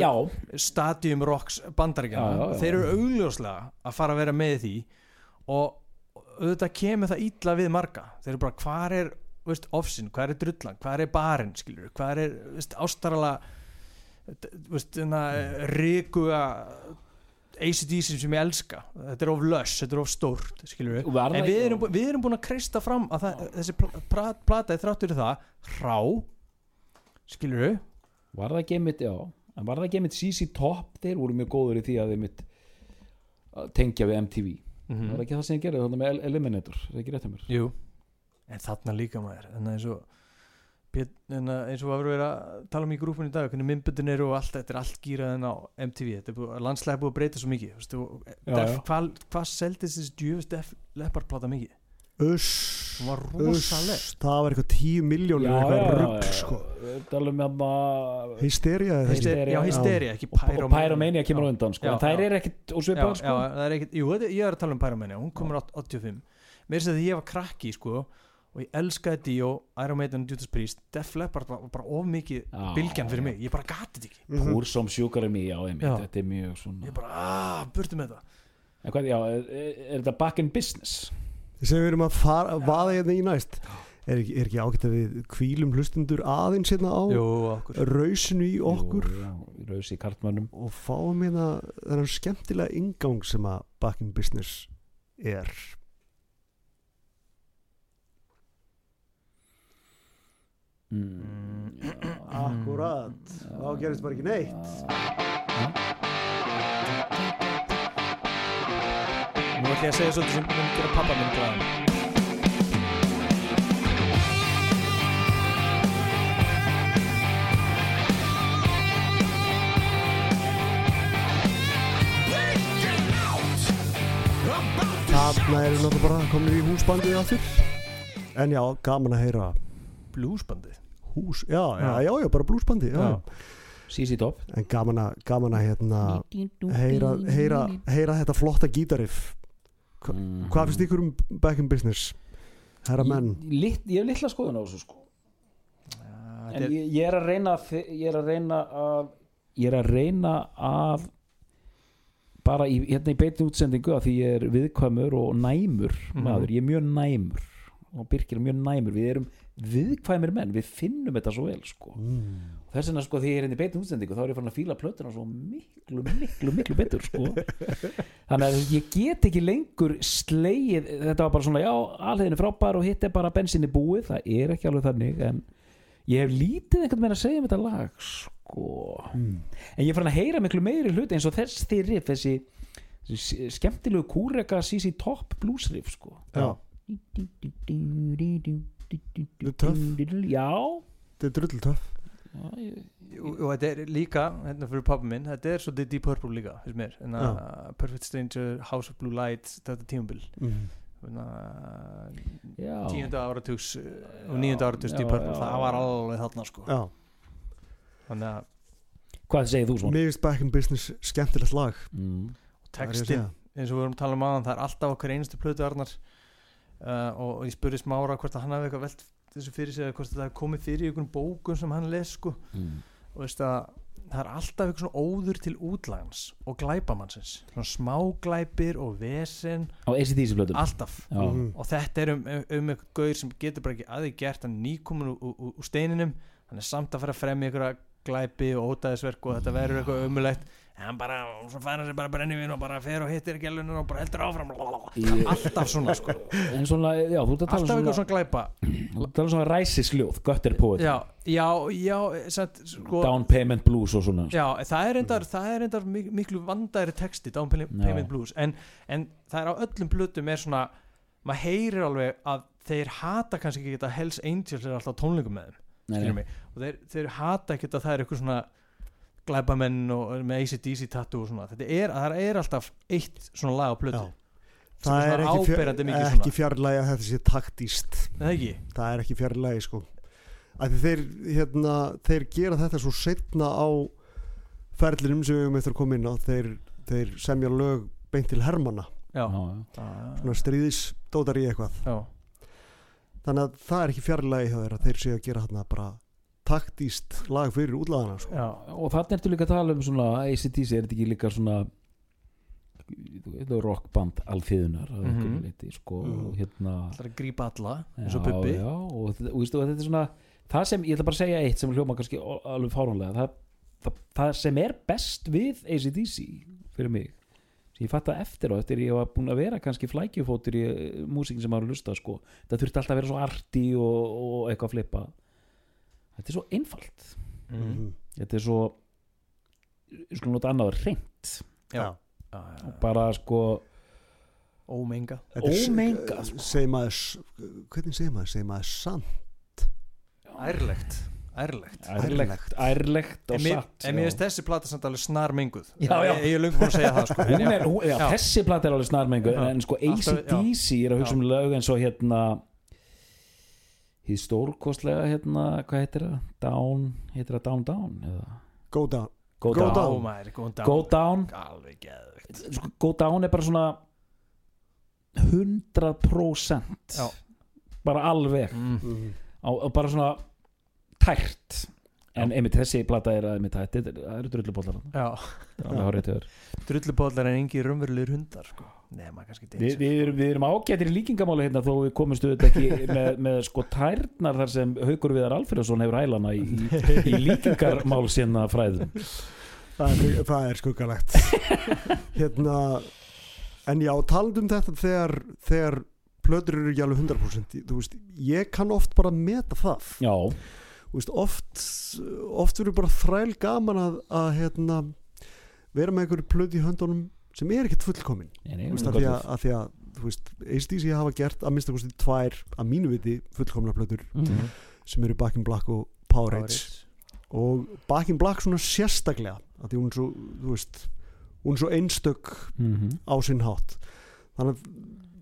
stadium rocks bandaríkjana þeir eru augljóslega að fara að vera með í því og auðvitað kemur það illa við marga. Þeir eru bara hvar er veist, ofsin, hvað er drullan, hvað er barinn hvað er veist, ástarala veist, hérna, ríkuga ACDC sem ég elska? Þetta er of löss, þetta er of stórt var en við erum, bú- við erum búin að kreista fram að það, þessi pl pl plata er þráttur það hrá skilur var það einmitt, já en var það einmitt CC Top þeir voru mjög góður í því að þeir mitt tengja við MTV mm var það ekki það sem ég gerði þannig með El- Eliminator það er ekki rétt hjá mér? Jú, en þarna líka maður en eins og en að- eins og við verið að tala um í grúpunni í dag hvernig myndböndin eru og allt, þetta er allt gýraðin á MTV, er landslega er búið að breyta svo mikið hvað, hvað seldist þessi djöfust def leppardplata mikið Uss, uss það var eitthvað 10 miljónir eitthvað rugg sko. Tala um að hysteria ekki? Hysteria, já, hysteria, ekki og Pyromania. Pyromania kemur undan sko. Já. eru ekkit já, ósvipað já, sko. það er ekkit, jú, þetta- ég er að tala um Pyromania hún komur átt- 85 mér sé að ég var krakki sko og ég elskaði Dio, Iron Maiden og Judas Priest. Def Leppard var bara of mikið Já, bylgjan fyrir mig, ég bara gati þetta ekki. Mhm. Púr som sjúkar er mig, já, þetta er mjög svona ég bara, aaa, burtu með það en hvað, já, er, er, er þetta back in business sem við erum að fara, vaða hérna í næst er ekki, er ekki ágætt að við kvílum hlustundur aðeins hérna á rausinu í okkur? Jú, já, raus í kartmönnum og fáum hérna þennan skemmtilega ingang sem að back in business er. Mm. Akkurat, þá gerist bara ekki neitt Nú ætlum ég að segja svolítið sem mun gera pappa minn glæðan Þarna erum náttúrulega bara komin í húsbandið aftur. En já, gaman að heyra. Bluesbandið? Hús, já, já, Já. já, bara blúsbandið já. Já. CC Top. En gaman að, gaman að hérna heyra, heyra, heyra þetta flotta gítariff Hva- Mhm. Hvað finnst ykkur um back in business? Herra menn ég, lit, ég hef litla skoðun á þessu sko en ég, ég er að reyna að ég er að reyna að ég er að reyna að bara í, hérna í beinni útsendingu að því ég er viðkvæmur og næmur Mhm. maður, ég er mjög næmur og Birkir er mjög næmur, við erum viðkvæmir menn, við finnum þetta svo vel sko. mm. Þess vegna sko því ég er hérna í beinni útsendingu þá er ég fann að fíla plötuna svo miklu, miklu, miklu betur sko. þannig að ég get ekki lengur slegið, þetta var bara svona já, alvegðinu frábær og hitt er bara bensinni búið, það er ekki alveg þannig en ég hef lítið einhvern veginn að segja um þetta lag sko. Mm. en ég er farin að heyra miklu meiri hluti eins og þess riff þessi, þessi skemmtilegu kúreka CC Top blues riff sko. Já, er töff. þetta er drull töff Já, ég- og, og þetta er líka, hérna fyrir pappa minn þetta er svolítið Deep Purple líka finnst mér, en að Perfect Stranger, House of Blue Lights þetta tímabil. Mm. tíunda áratugs uh, og níunda áratugs Já, Deep Purple, já, það var alveg þarna sko. Já, þannig að hvað segir þú svona? mér finnst back in business skemmtilegt lag. Mm. Að textin, eins og við vorum að tala um aðan það er alltaf okkur einustu plötu Arnar. Uh, og, og ég spurði smára hvort að hann hafi eitthvað velt þessu fyrir sig hvort það hafi komið fyrir í einhvern bókun sem hann les sko. Mm. og veist að það er alltaf eitthvað svona óður til útlagans og glæpamannsins svona smáglæpir og vesen. Á ACDC plötum alltaf. Já. Mhm. og þetta er um, um, um eitthvað gaur sem getur bara ekki aðeins gert. Hann er nýkomin úr, steininum. Hann er samt að fara að fremja einhverja glæpi og ódæðisverk og þetta verður eitthvað umulegt hann bara, svo fær hann sér bara brennivinn og bara fer og hittir gælunum og bara heldur áfram. Alltaf svona sko. En svona, já, þú ert að tala alltaf um eitthvað svona, svona glæpa. Þú tala um svona ræsisljóð, gött er poet. Já, já, já, satt, sko down payment blues og svona. Já, það er reyndar, það er reyndar mik miklu vandæri texti, Down Payment Já. Blues. En, en það er á öllum plötum er svona, maður heyrir alveg að þeir hata kannski ekki að Hells Angels er alltaf tónleikum með þeim og þeir, þeir hata ekki að það er eitthvað svona glæpamenn og með ACDC tattoo og svona. Þetta er, það er alltaf eitt svona lag á plötu. Já. Sem það er ekki, fjör, mikið ekki svona. fjarlægi að þetta sé taktíst ekki? Það er ekki fjarlægi sko. Þeir, hérna, þeir gera þetta svo setna á ferlinum sem við höfum eftir að koma inn á. Þeir, þeir semja lög beint til hermanna. Já, já, svona stríðisdótar í eitthvað. Já. þannig að það er ekki fjarlægi að þeir séu að gera hérna bara taktíst lag fyrir útlaðana sko. já. og þannig ertu líka að tala um svona ACDC er þetta ekki líka svona þetta er rockband alþýðunar að einhverju Mhm. leyti sko Mhm. og hérna Það er að grípa alla eins og Bubbi já, og, og, veistu, og þetta er svona það sem, ég ætla bara að segja eitt sem hljóma kannski al- alveg fáránlega það, það, það sem er best við ACDC fyrir mig sem ég fatt að eftir á eftir ég var búin að vera kannski flækjufótur í eh, músíkin sem maður að lusta sko. það þurfti alltaf að vera svo arti og, og eitthvað að flippa þetta er svo einfalt mm. þetta er svo ég skulle nota annað já, já. bara sko ómenga er Ómenga, sko. segir maður hvernig segir maður, segir maður sann ærlegt ærlegt ærlegt, ærlegt og satt en mér finnst þessi plata samt alveg snar menguð Já, já. ég, er löngu búin að segja það sko. Er, hún, já, já. þessi platta er alveg snarmengu Já. en sko ACDC er að hugsa um lög eins og hérna hið stórkostlega hérna, hvað heitir það? Down, heitir það Down Down eða? go down Go, Go Down, Down. Maður, go down Go Down alveg geðvikt sko, Go Down er bara svona 100% Já. bara alveg mm. á, á bara svona tært en einmitt þessi plata er að einmitt, þetta er- það eru drullubóllar er drullupollar en engi raunverulegur hundar sko. Kannski Vi, Danger. við, erum, við erum ágættir í líkingamáli hérna þó við komumst auðvitað ekki með, með sko tærnar þar sem Haukur Viðar Alfreðsson hefur hælana í, í, í líkingarmál sinna fræðum. Það er, það er skuggalegt. Hérna en já, talandi um þetta þegar, þegar plötur eru ekki alveg 100% þú veist, ég kann oft bara meta það. Já, Þú veist, oft oft verður bara þræl gaman að, að hérna, vera með einhverju plötu í höndunum sem er ekkert fullkomin nei, veist, að því að, að því að þú veist, ACDC hafa gert að minnsta kosti tvær að mínu viti fullkomna plötur Mhm. sem eru Back in Black og Power Age og Back in Black svona sérstaklega að því hún er svo, þú veist hún er svo einstök Mhm. á sinn hátt. Þannig að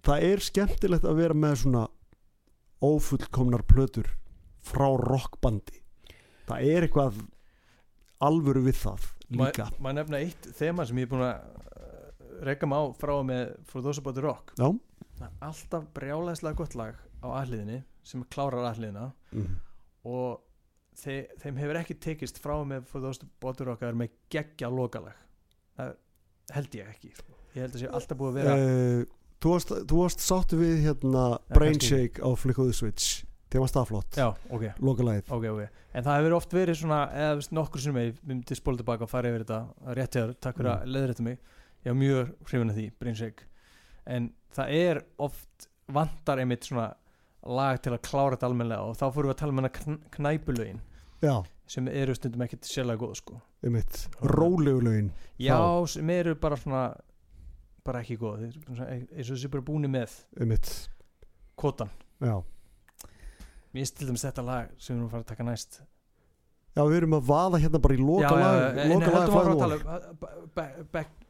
það er skemmtilegt að vera með svona ófullkomnar plötur frá rockbandi. Það er eitthvað alvöru við það líka. Ma- maður nefna eitt þema sem ég er búin að reyka mig á frá með For Those About the Rock. Já, það er alltaf brjálæslega gott lag á aðliðinni sem klárar aðliðina mm. og þe þeim hefur ekki tekist frá með For Those About the Rock að vera með geggja lokalag. Það held ég ekki sko. ég held að sé alltaf búið að vera uh, þú, varst, varst sáttu við hérna Brain. Shake á Flick of the Switch. Það var staflott, já, ok, lokalæð ok, ok. En það hefur oft verið svona, eða nokkur sem ég myndi spóla tilbaka og fara yfir þetta rétt hjá þér, takk fyrir að leiðrætta mig ég var mjög hrifin af því, Brainsake en það er oft vantar einmitt svona lag til að klára þetta almennilega og þá fórum við að tala um hana kn knæpulögin já, sem eru stundum ekkert sérlega góð sko. Einmitt, rólegu lögin. Já, sem eru bara svona bara ekki góð, svona eins og þessi bara búni með einmitt, kvotan já. Til dæmis þetta lag sem við erum að fara að taka næst. Já, við erum að vaða hérna bara í já, lokalag já, að Final tala War. um uh, back, back,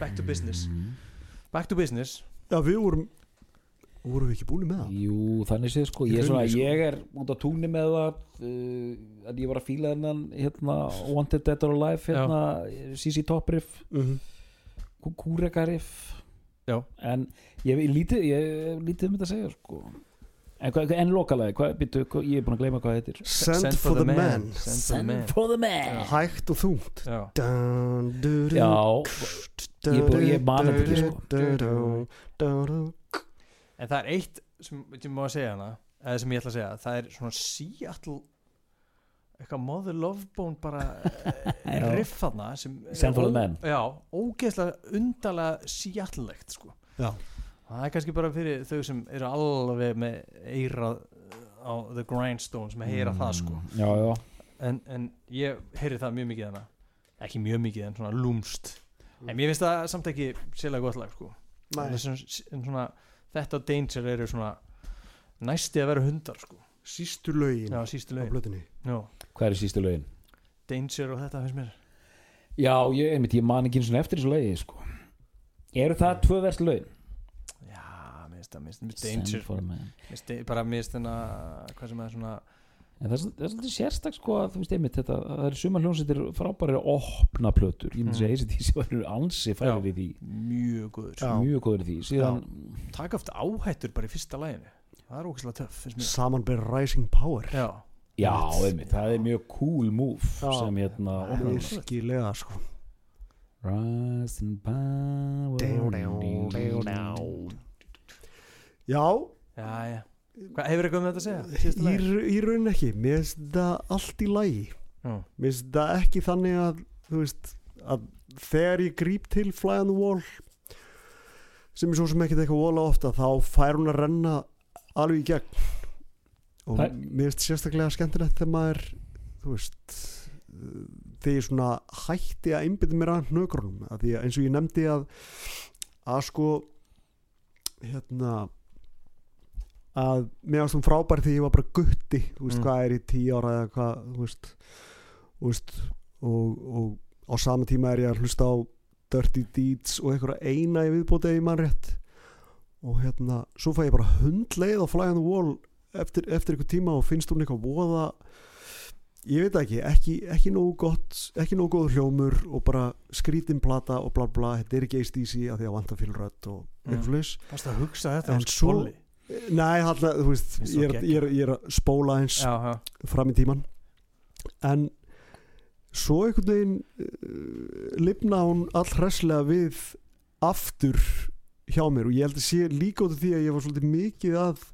back to business Mhm. back to business já, við vorum vorum við ekki búin með það Jú, þannig séð sko Ég er, svona, sko. ég er út á túnni með það uh, að ég var að fíla þennan hérna, Wanted Dead or Alive hérna, CC Top riff mm -hmm. Kúreka riff Já. en ég hef lítið ég hef lítið um þetta að segja sko en, hvað, en lokalagi, hvað, býttu, hvað, ég er búin að gleyma hvað það heitir. Send, for, the, man, Send for the man. for the man. Hægt og þungt. Já, Dun, du, du, Já, ég er búin- ég man dun, þetta ekki, sko. en það er eitt sem ég má að segja hana eða sem ég ætla að segja, það er svona Seattle eitthvað Mother Love Bone bara eh, riff þarna sem Send for the man. já, ógeðslega undarlega Seattle-legt sko. Já. Það er kannski bara fyrir þau sem eru alveg með eira á The Grindstones með heyra það sko. Mm, Já, já, en, en ég heyri það mjög mikið hana ekki mjög mikið en svona lúmst en mér finnst það samt ekki sérlega gott lag sko. Svona, en svona, þetta og Danger eru svona næsti að vera hundar sko. Sístu lögin já, sístu á lögin. blötunni já, hvað er sístu lögin? Danger og þetta finnst mér. Já, ég, einmitt, ég man ekki eins og eftir þessu lögi sko. eru það tvö verst lögin? Já, finnst það mér finnst danger. for a man. Mér finnst da- bara mér finnst þennan hvað sem er svona En það er, það er svolítið sérstak sko að þú veist einmitt þetta, það eru sumar hljómsveitir frábæri opna plötur, ég myndi Mm. segja ACDC var ansi færir Já. í því. mjög góður Já. mjög góður því, síðan taka oft áhættur bara í fyrsta læginu það er ógæslega töff finnst mér. samanber Rising Power. Já, já, einmitt, það er mjög cool move Já. sem hérna virkilega sko. Rise and power já, já, já Hvað, hefur eitthvað um þetta að segja? í, lagi? í raun ekki mér finnst það allt í lagi Já. mér finnst það ekki þannig að þú veist, að þegar ég gríp til Fly on the Wall sem er svo sem ekkert eitthvað vola ofta þá fær hún að renna alveg í gegn og Það- mér finnst sérstaklega skemmtilegt þegar maður þú veist uh, þegar ég svona hætti að einbytta mér að hnögrunum að því að eins og ég nefndi að að sko hérna að mér varst hún frábær því ég var bara gutti þú veist Mm. hvað er í tíu ára eða hvað þú veist, þú veist og, og á sama tíma er ég að hlusta á Dirty Deeds og einhverja eina í viðbóti eða ég mann rétt og hérna, svo fæ ég bara hundleið á Fly on the Wall eftir, eftir einhver tíma og finnst hún eitthvað voða ég veit ekki, ekki, ekki nógu gott ekki nógu góð hljómur og bara skrítin plata og bla bla þetta er ekki ACDC að því að vanta fylgrödd og eitthvað mm. Varstu að hugsa þetta En svo-? Nei, hann, þú veist, ég er, ég, er, ég er að spóla eins já, já, fram í tíman en svo einhvern veginn uh, lifna hún all hresslega við aftur hjá mér og ég held að sé líka út af því að ég var svolítið mikið að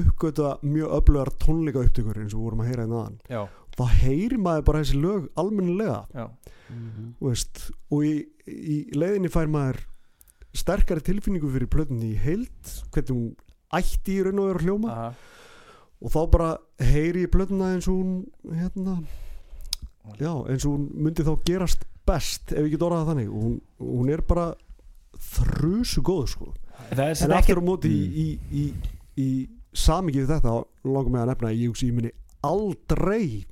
uppgöta mjög öflugar tónleika upptökur eins og við vorum að heyra einn aðan já, þá heyri maður bara þessi lög almennilega. Já. Mhm. þú veist, og í, í leiðinni fær maður sterkari tilfinningu fyrir plötunni í heild hvernig hún ætti í raun og veru hljóma. Aha. og þá bara heyri ég plötuna eins og hún hérna já, eins og hún myndi þá gerast best ef ég get orðað þannig. Og hún, hún er bara þrusu góð sko. En aftur ekki á móti í, í, í, í samingið þetta langar mig að nefna ég ég muni aldrei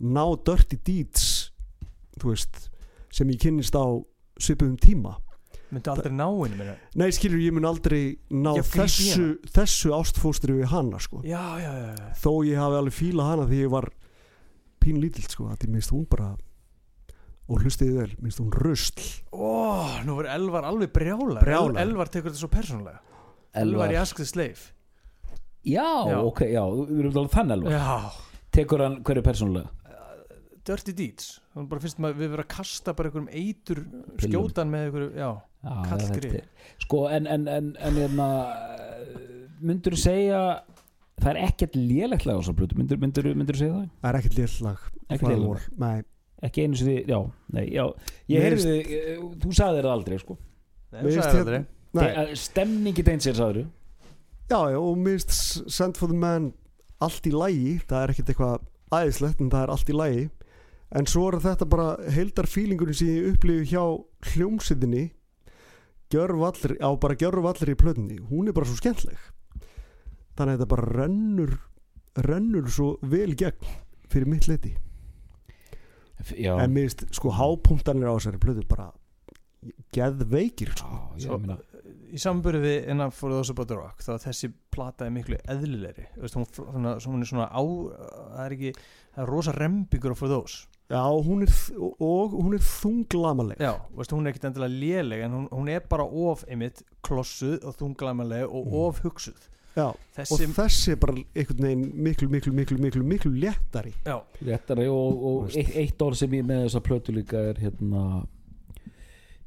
ná Dirty Deeds þú veist sem ég kynnist á svipuðum tíma myndu aldrei ná henni minna nei skilur ég mun aldrei ná Já, þessu, þessu ástfóstri við hana sko. Já, já, já, já. þó ég hafi alveg fílað hana því ég var pínlítill sko að því minnst hún bara og hlustiði vel, minnst hún rusl. Ó, nú er Elvar alveg brjálar Brjálaður. Elvar tekur þetta svo persónulega. Elvar í Ask the Slave. Já, Já. ok, já, við erum alveg þann elvar. Já, tekur hann hverju persónulega? Dirty Deeds. Þannig bara finnst maður við vera að kasta bara einhverjum eitur Pillum. skjótan með einhverju, já, Er- sko en, en, en, en hérna, myndur þú segja það er ekkert lélegt lag á þessar plötu myndur, þú segja það? það er ekkert léllag Ekkert lélegt. nei, ekki einu sem þið, já, nei, já. Ég heyrði, eh, þú sagði þér það aldrei sko. Nei, þú finnst sagðir hérna- aldrei. nei. Stemningi deins er sagður já, já, og minnst Send for the Man allt í lægi, það er ekkert eitthvað æðislegt en það er allt í lægi en svo er þetta bara heildar fílingurinn sem ég upplifi hjá hljómsýðinni gjörvallir, á bara gjörvallir í plötunni, hún er bara svo skemmtleg þannig að þetta bara rennur rennur svo vel gegn fyrir mitt leiti já, en minnst sko hápunktanir á þessari plötu bara geðveikir sko. já, ég meina í samburði við innan For Those About the Rock þá er þessi plata er miklu eðlilegri. Hún, er svona á það er ekki, það er rosa rembingur á For Those. Já, hún er og hún er þunglamaleg já, veist, hún er ekkit endilega léleg en hún, hún er bara of einmitt klossuð og þunglamaleg og Mm. of hugsuð. Já, og þessi, þessi er bara einhvern veginn miklu, miklu, miklu, miklu, miklu léttari. Já, réttari og, og eitt, eitt orð sem ég með þessa plötu líka er hérna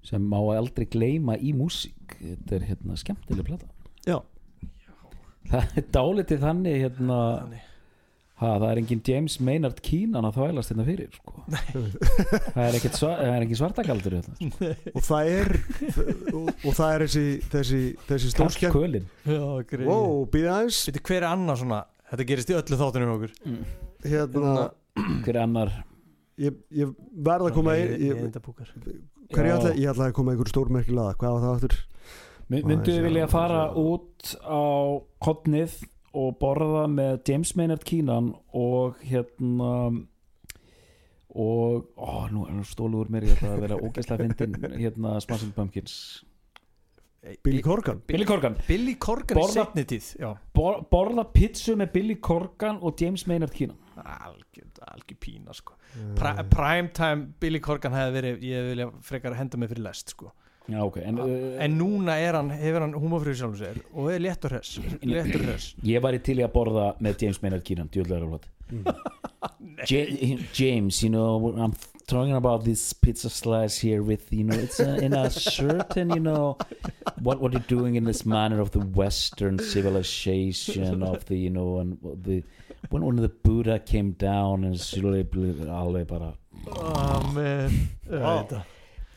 sem má aldrei gleyma í músík. Þetta er hérna skemmtileg plata. Já, það er dálítið þannig hérna þannig. Ha, það er engin James Maynard Keenan að þvælast hérna fyrir sko. það er ekkert svar, það er engin svartakaldur hérna. og það er og, og það er þessi þessi, þessi greið wow, býða aðeins. Hver er annar svona þetta gerist í öllu þáttunum okkur? Hérna, hver annar ég, ég verð að koma í ég, ég, ég, púkar. hver ég Já. ætla, ég ætla að koma einhver stórmerkilega hvað var það aftur myndu við vilja fara sjá. út á hotnið og borða með James Maynard Keenan og hérna og ó, nú er hann stólu úr mér ég ætla að vera ógeðslega fyndin hérna Smashing Pumpkins Billy Corgan Billy Corgan Billy Corgan Borða- í borða pizzu með Billy Corgan og James Maynard Keenan algjör, pína sko. Pri, primetime Billy Corgan hefði verið ég vilja frekar henda mig fyrir lest sko. já ok en, uh, en núna er hann, hefur hann húmafrið sjálfum sér og er léttur hress léttur hress. ég var í til í að borða með James Maynard Keenan Ja- James you know I'm talking about this pizza slice here with you know it's uh, in a certain you know what what you're doing in this manner of the western civilization of the you know and the when when the Buddha came down and slowly alveg bara Amen. Vá.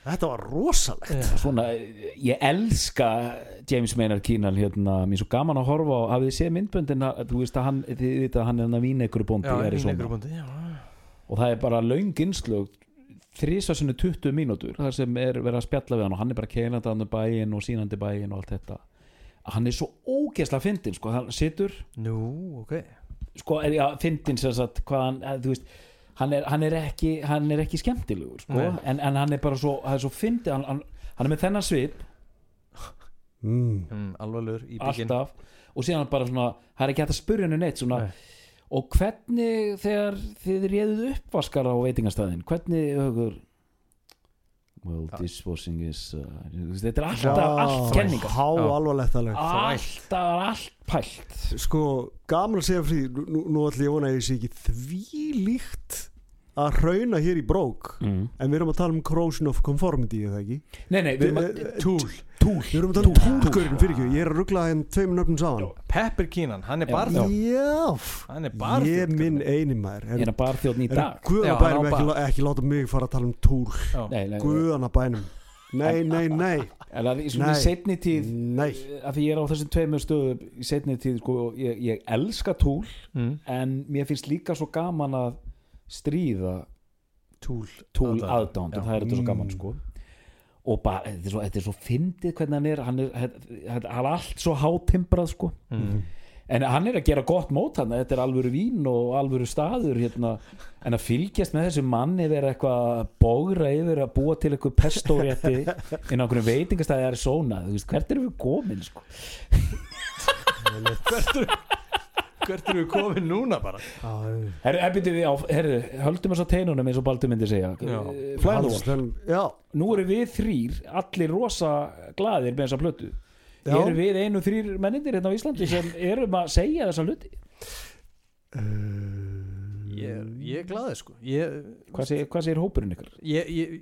Þetta var rosalegt. Svona, ég elska James Maynard Keenan hérna, mér er svo gaman að horfa á, hafið þið séð myndböndin að, þú veist að hann, þið veit að hann er hann að vína ykkur bóndi Já, í Arizona. Arizona já. og það er bara löng innslög þrísvarsinni 20 mínútur þar sem er verið að spjalla við hann og hann er bara keinandi hann bæinn og sínandi bæinn og allt þetta. Hann er svo ógeðslega fyndin sko, hann situr Nú, ok sko, er, já, fyndin sem sagt hvað hann, eh, þú veist hann er, hann er ekki, hann er ekki skemmtilegur sko, en, en hann er bara svo, hann er svo fyndin hann, hann, hann er með þennan svip. Mm. mm, Alvarlegur í byggin alltaf. Og síðan bara svona, það er ekki hægt að spurja henni neitt svona, Nei. og hvernig þegar þið réðuð uppvaskar á veitingastæðin hvernig högur well dishwashing is uh, þetta er alltaf allt kenningar. Há alvarlegt alveg alltaf allt pælt. Sko, gaman að segja frí Nú, nú ætlum ég að vona að ég sé ekki því líkt að hrauna hér í brók mm. En við erum að tala um corrosion of conformity, eða ekki? nei nei, við erum að Túl túl Við erum að tala um túlgurinn fyrir ekki. Ég er að ruggla henn tveim nöfnum saman. Pepper Keenan, hann er barþjóð Já, hann er ég barþjóð minn eini maður. Ég er að barþjóðn í dag. Guðanabænum ekki, ekki láta mig fara að tala um túl nei, nei, Guðanabænum Nei, nei, nei. En að í svona Nei. setni tíð Nei. að því ég er á þessum tveimur stöðum í setni tíð, sko, ég, ég elska túl mm. en mér finnst líka svo gaman að stríða Túl Já. það er þetta svo gaman Mm. sko og bara, þetta er svo, þetta er svo fyndið hvernig hann er hann er, hann er allt svo hátimbrað sko mm. en hann er að gera gott mót hann þetta er alvöru vín og alvöru staður hérna. en að fylgjast með þessu manni vera eitthvað að bógra yfir að búa til eitthvað pestórétti inn á einhverjum veitingastæði er svona, þú veist, hvert erum við komin sko Hvert eru við komin núna bara? herru, erbyrðu við á, herru, höldum þess á teinunum eins og Baldur myndi segja. Já. Eh, Já, nú eru við þrýr allir rosa glaðir með þessa plötu. Eru við einu þrýr mennindir hérna á Íslandi sem erum að segja þessa hluti? Ég, er- ég er glaðið sko. Ég, hvað segir, segir hópurinn ykkar? ég, ég,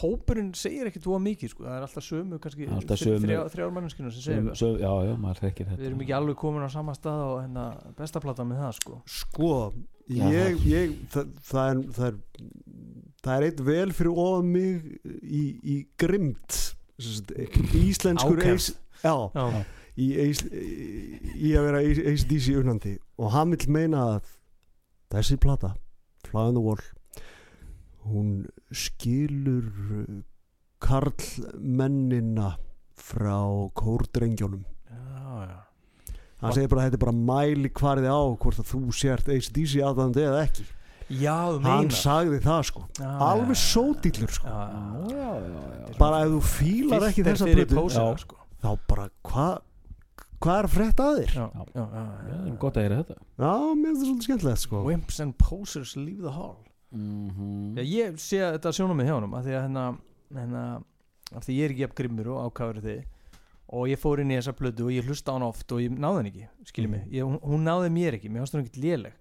Hópurinn segir ekkert þú mikið sko. Það er alltaf sömu kannski Alltaf þrjá- sömu. þrjá- Þrjár manneskinu sem segir Söm, það. söm, já, já, maður þekkir þetta. Við erum ekki alveg komin á sama stað og hérna bestaplata með það sko. Sko, ég, ég það, það, er, það er það er eitt vel fyrir ofan mig í, í grimmt íslenskur eis, já, Já, í, eis, í að vera ACDC unnandi. Og hann vil meina að þessi plata Fly on the Wall hún skilur uh, karlmennina frá kórdrengjónum já, já hann segir bara að þetta er bara mæli hvarði á hvort að þú sért ACDC aðdandi eða ekki Já, þú hann meinar sagði það sko Já, alveg já. sódýllur sko Já, já, já, bara ef þú fílar ekki pósina, Já. sko. þá bara hvað hvað er að frétta að þér? já, Já. já, já, Já, já. það gott að heyra þetta Já, mér finnst það svolítið skemmtilegt sko Wimps and posers leave the hall mm Já, ég sé þetta sjónum með hjá honum af því að hérna, hérna af því ég er ekki jafn grimmur og ákafur þið og ég fór inn í þessa plötu og ég hlusta á hann oft og ég náði hann ekki, skiljið mig. Ég, hún, náði mér ekki, mér fannst hún ekkert léleg.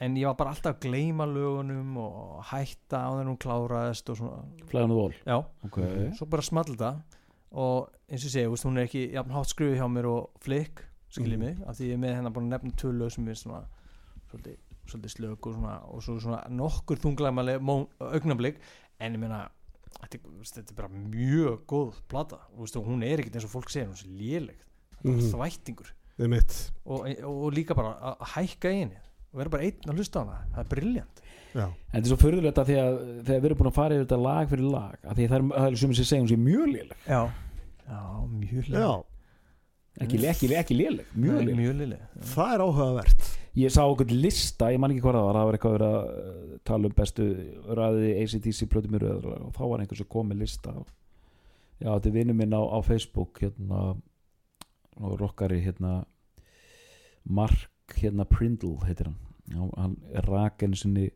En ég var bara alltaf að gleyma lögunum og hætta á þegar hún kláraðist og svona, flæðan og vol já, ok, svo bara small þetta og eins og veist, hún er ekki jafn hátt skrufi hjá mér og flick skiljið Mhm. mig, af því ég er með hennar bara að tvö lög sem er svona svolítið, svolítið slök og svona, og svo svona nokkur þunglæmaleg augnablik. En ég meina þetta, er- er bara mjög góð plata, og hún er ekkert eins og fólk segir, hún er þvættingur Það er mitt og, og, og líka bara að hækka í henni. Og vera bara einn að hlusta á hana, það er briljant Já, en þetta er svo furðulegt að því að þegar við erum búin að fara yfir þetta lag fyrir lag að því að það er, það er sem sem segjum sér mjög léleg. Já, já, mjög léleg. Já. Ekki, ekki, ekki léleg, mjög Nei, léleg. mjög léleg. Það er áhugavert ég sá okkur lista, ég man ekki hvað það var það var eitthvað að vera uh, tala um bestu ræði ACDC plötu mér og þá var einhvers að kom með lista. Já, þetta er vinur minn á, á Facebook hérna og rockari hérna Mark hérna Prindle heitir hann. Já, hann rak einu sinni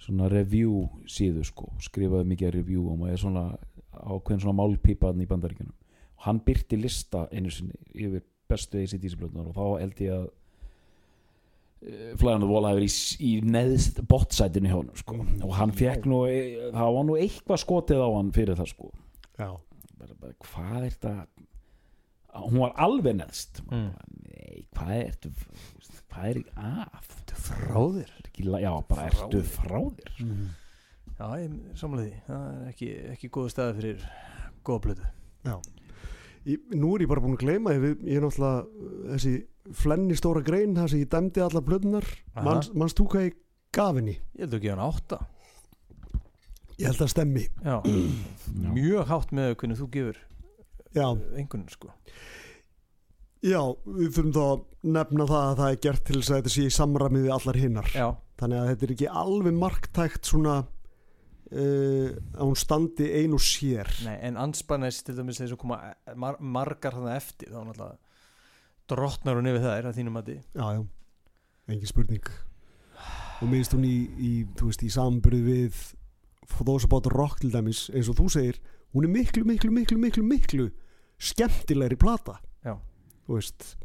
svona review síðu sko skrifaði mikið review og maður er svona ákveðin svona málpípaðan í bandaríkjunum. Og hann byrti lista einu sinni yfir bestu ACDC plötunar og þá held ég að flæðan og vola hefur í, í neðst bottsætinu hjá hann sko. og hann fekk nú það var nú eitthvað skotið á hann fyrir það sko. Já, bara, bara, hvað er þetta hún var alveg neðst. Mm. nei, hvað er þetta hvað er ekki að Fráðir Er ekki, la- já, bara ertu frá þér Já, ég samlega því. Það er ekki, ekki góða staði fyrir góða blötu Í, nú er ég bara búin að gleyma ég, ég er náttúrulega þessi flenni stóra grein þar sem ég dæmdi allar blöðunar manns, manns þú hvað ég gaf henni? Ég held að gefa hann átta. Ég held að stemmi. Já, mjög hátt með hvernig þú gefur já, einhvern sko. Já, við þurfum þá að nefna það að það er gert til þess að þetta sé í samræmi við allar hinnar Já, þannig að þetta er ekki alveg marktækt svona uh, að hún standi ein og sér. Nei, en anspannes til dæmis þeir sem koma mar margar þannig eftir þá náttúrulega drottnar hún yfir það er að þínum að já, já, engin spurning. Og minnst hún í, í þú veist, í samburð við About Rock til dæmis eins og þú segir, hún er miklu, miklu, miklu, miklu, miklu skemmtilegri plata. Já. þú veist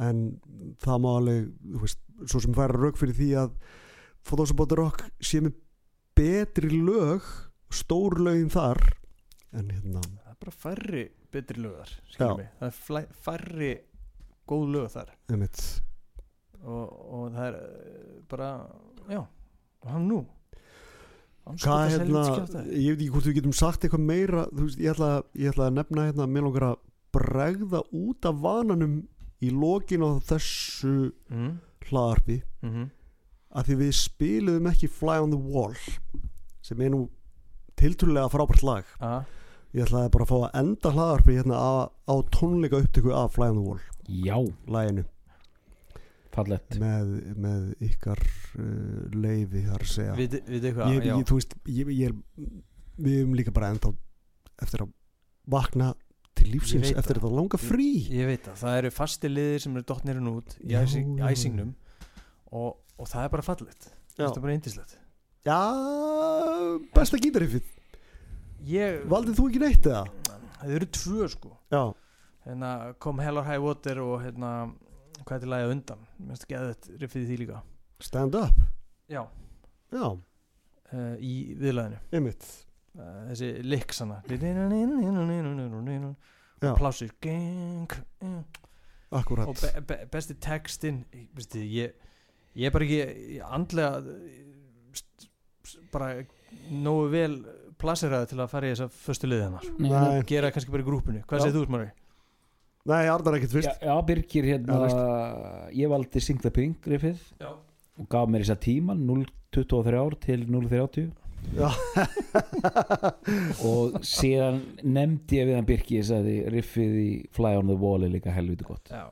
en það má alveg þú veist, svo sem færa rauk fyrir því að About Rock sé með betri lög stór lögin þar en hérna bara færri betri lögar það er flæ, færri góð lög þar. Og, og það er eh, bara, já hann nú. Hann hvað hérna ég veit ekki hvort við getum sagt eitthvað meira veist, ég ætla, ég ætla að nefna hérna mér langar að bregða út af vananum í lokin á þessu mm, hlaðarpi mm að því við spiluðum ekki Fly on the Wall sem er nú tilturlega frábært lag. Að, ég ætlaði bara að fá að enda hlaðarpi hérna á, á tónleika upptöku af Fly on the Wall. Já, laginu. Fallett með, með ykkar uh, leifi þar að segja. Við, við eitthvað ég, já, ég, þú veist, ég, ég er við erum líka bara enda eftir að vakna til Ég lífsins eftir þetta langa frí. ég veit það, það eru fasti liðir sem eru dottnirinn út í æsing, æsingnum og, og það er bara fallegt. Já. það er bara indislegt já, besta gítariffið ég, valdið þú ekki neitt eða? það eru tvö sko. Já, hérna kom Hell or High Water og hérna hvað er til lagið á undan? Minnst ekki að þetta riffið því líka. Stand up? Já, já, uh, í viðlæðinu einmitt. Uh, þessi licks hana. Já. plásir gang, akkurat. Og be, be, besti textin veistu, ég, ég er bara ekki ég andlega st, bara nógu vel plaseraði til að fara í þessa föstu liði hennar gera kannski bara í grúpunni, hvað Já. segir þú Smári? nei, Arnar ekkert já, fyrst já, Birgir hérna Já, ég valdi Sing the Pink riffið Já. og gaf mér þess að tíman 0.23 til 0.30 Já. og síðan nefndi ég við hann Birki ég sagði riffið í Fly on the Wall er líka helviti gott Já.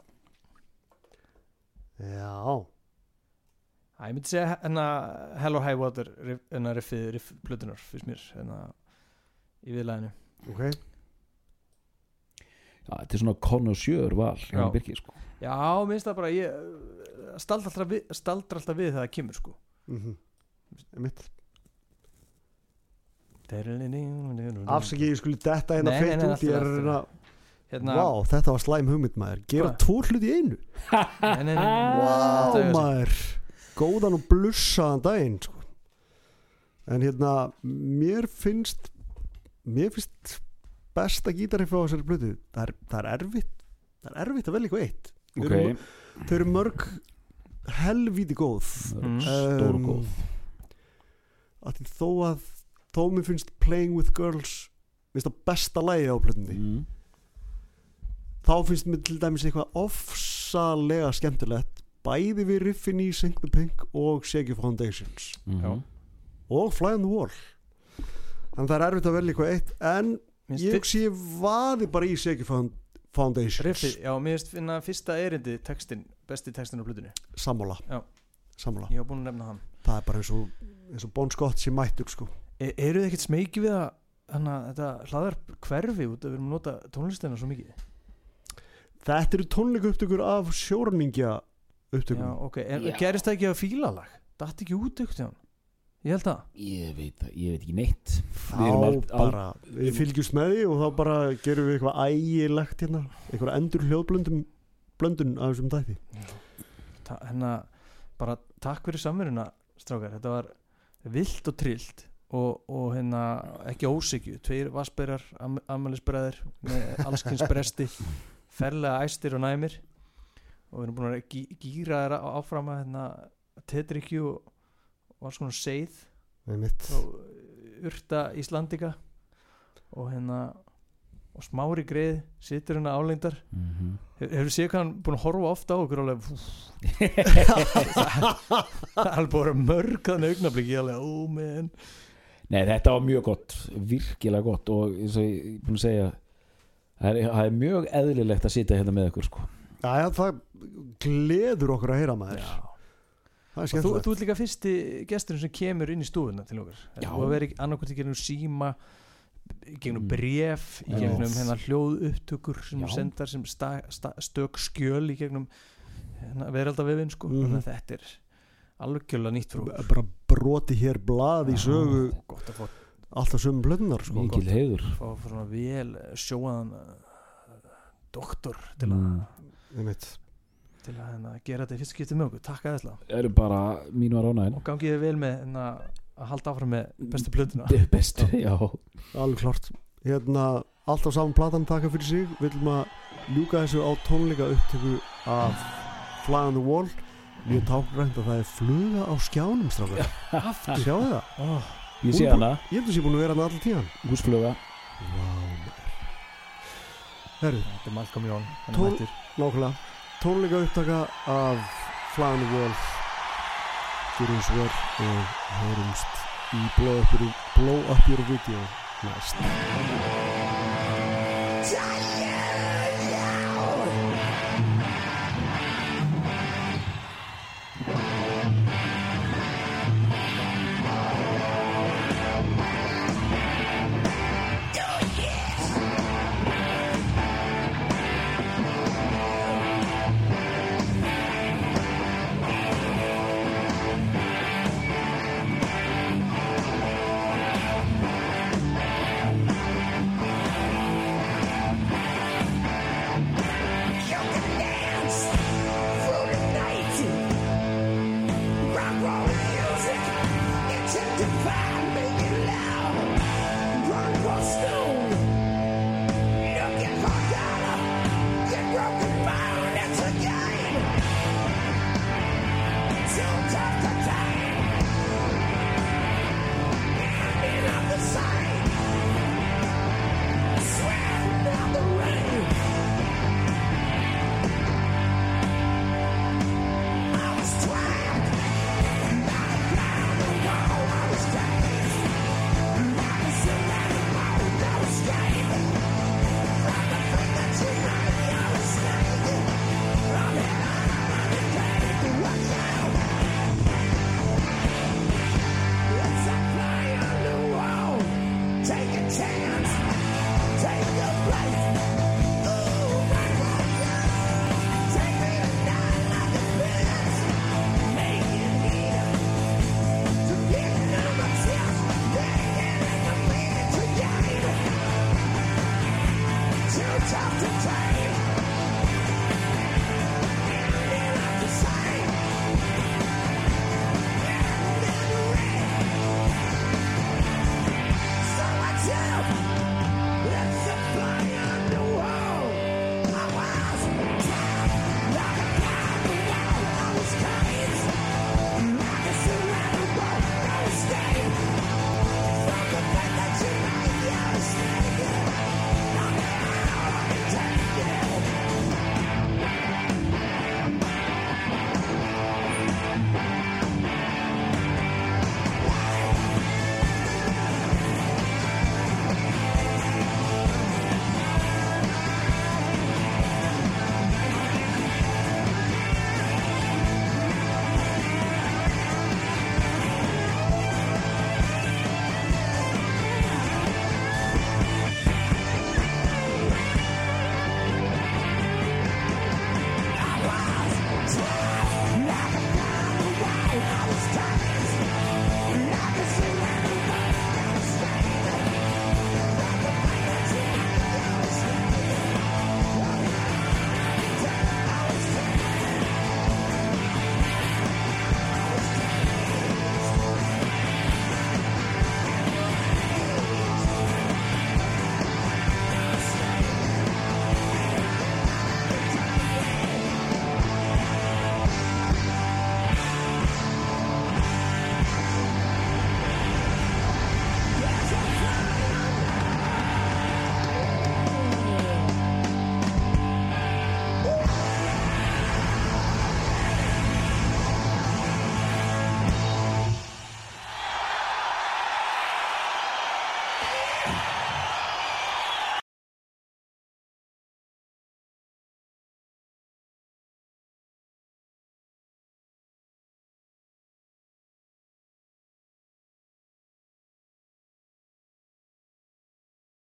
já, ég myndi segja hérna Hell or High Water riff- hérna riffið, riff plötunar fyrst mér hérna í viðlæðinu ok. Já, þetta er svona konusjör val hjá Já. hann Birki sko. Já, minnst það bara ég staldra alltaf við, staldra alltaf við þegar það kemur sko. Mm einmitt. Afsaki afsaki ég skulle detta hérna feitt út ég er að reyna hérna, Vá, þetta var slæm hugmynd maður. Gera tvo hluti í einu. Nei, nei, nei, nei, Vá Þetta er- maður Góðan og blussaðan daginn sko. En hérna Mér finnst Mér finnst besta gítarriff á þessari blötu það það er erfitt Það er erfitt að velja eitthvað eitt Þau ok, eru- Þau eru mörg helvíti góð Mm. stór Um, góð að þó að þó mér finnst Playing with Girls finnst það besta lagi á plötunni mm. þá finnst mér til dæmis eitthvað ofsalega skemmtilegt bæði við riffin í Sink the Pink og Shaggy Foundations. Mm Já. og Fly on the Wall. Þannig að það er erfitt að velja eitthvað eitt en Mér ég finnst sé vaði bara í Shaggy Found- Foundations. Riffið, já, mér finnst finna fyrsta erindi textin besti textin á blöðunni sammála. Já. sammála, ég var búin að nefna hann. Það er bara eins og eins og Bon Scott sem mættur sko. E eru þið ekkert smeki við að hana, þetta hlaðar hverfi út að við erum að nota tónlistina svo mikið? Þetta eru tónleika upptökur af sjórningja upptökum já, ok, en Já. gerist það ekki að fílalag? Datt ekki út ykkur til hann ég held það. Ég veit, það- ég veit ekki neitt. Við erum þá al- al- bara, við fylgjumst með því og þá bara gerum við eitthvað ægilegt hérna. Eitthvað endur hljóðblöndum blöndun af þessum dæti Ta hérna, bara takk fyrir samveruna strákar, þetta var vilt og trillt og, og hérna ekki ósikju, tveir vassberjar am ammælisbreðir með allskins bresti ferlega æstir og næmir og við erum búin að gí gýra þeirra áfram að hérna, tetrikju og, alls konar seið. Og urta Íslandika og hérna og smári greið, situr hérna álengdar. Mhm. Hefur hefur séð hvað hann búin að horfa ofta á okkur alveg? Það er bara mörg þannig augnablík ég alveg, ó men Nei, þetta var mjög gott, virkilega gott. Og eins og ég er búin að segja það er, það er mjög eðlilegt að sitja hérna með ykkur sko. Já, það gleður okkur að heyra maður Já. það er og þú, ert líka fyrsti gesturinn sem kemur inn í stúðuna til okkur Já. og að vera annarkvæmt í gegnum síma í gegnum Mm. bref í Já. gegnum hérna hljóð upptökur sem Já. þú sendar sem sta, sta, stök skjöl í gegnum hérna, veraldavefin sko þannig að þetta er algjörlega nýtt okkur. bara broti hér blað í sögu gott að fá, alltaf sömu blöndnar sko. mikil svona vel eh, sjóaðan uh, doktor til að Mm. Einmitt. til að hérna, gera þetta í fyrst skipti með okkur. Takk að Það eru bara mínu að rána og gangið þið vel með hérna, að halda áfram með bestu plötuna. bestu, já. alveg klart hérna, alltaf saman platan taka fyrir sig. Við viljum að ljúka þessu á tónleika upptöku af Fly on the Wall. Mjög tákrænt að það er fluga á skjánum strákar. Aftur. Sjáu það, oh, Ég sé hana, ég held að sé búin að vera hann allir tíðan. Húsfluga herru, þetta er Malcolm Jón hann er Tól- mættur. nákvæmlega tónleika upptaka af Fly on the Wall gerum svo vel og heyrumst í blow up your, blow up your video næst!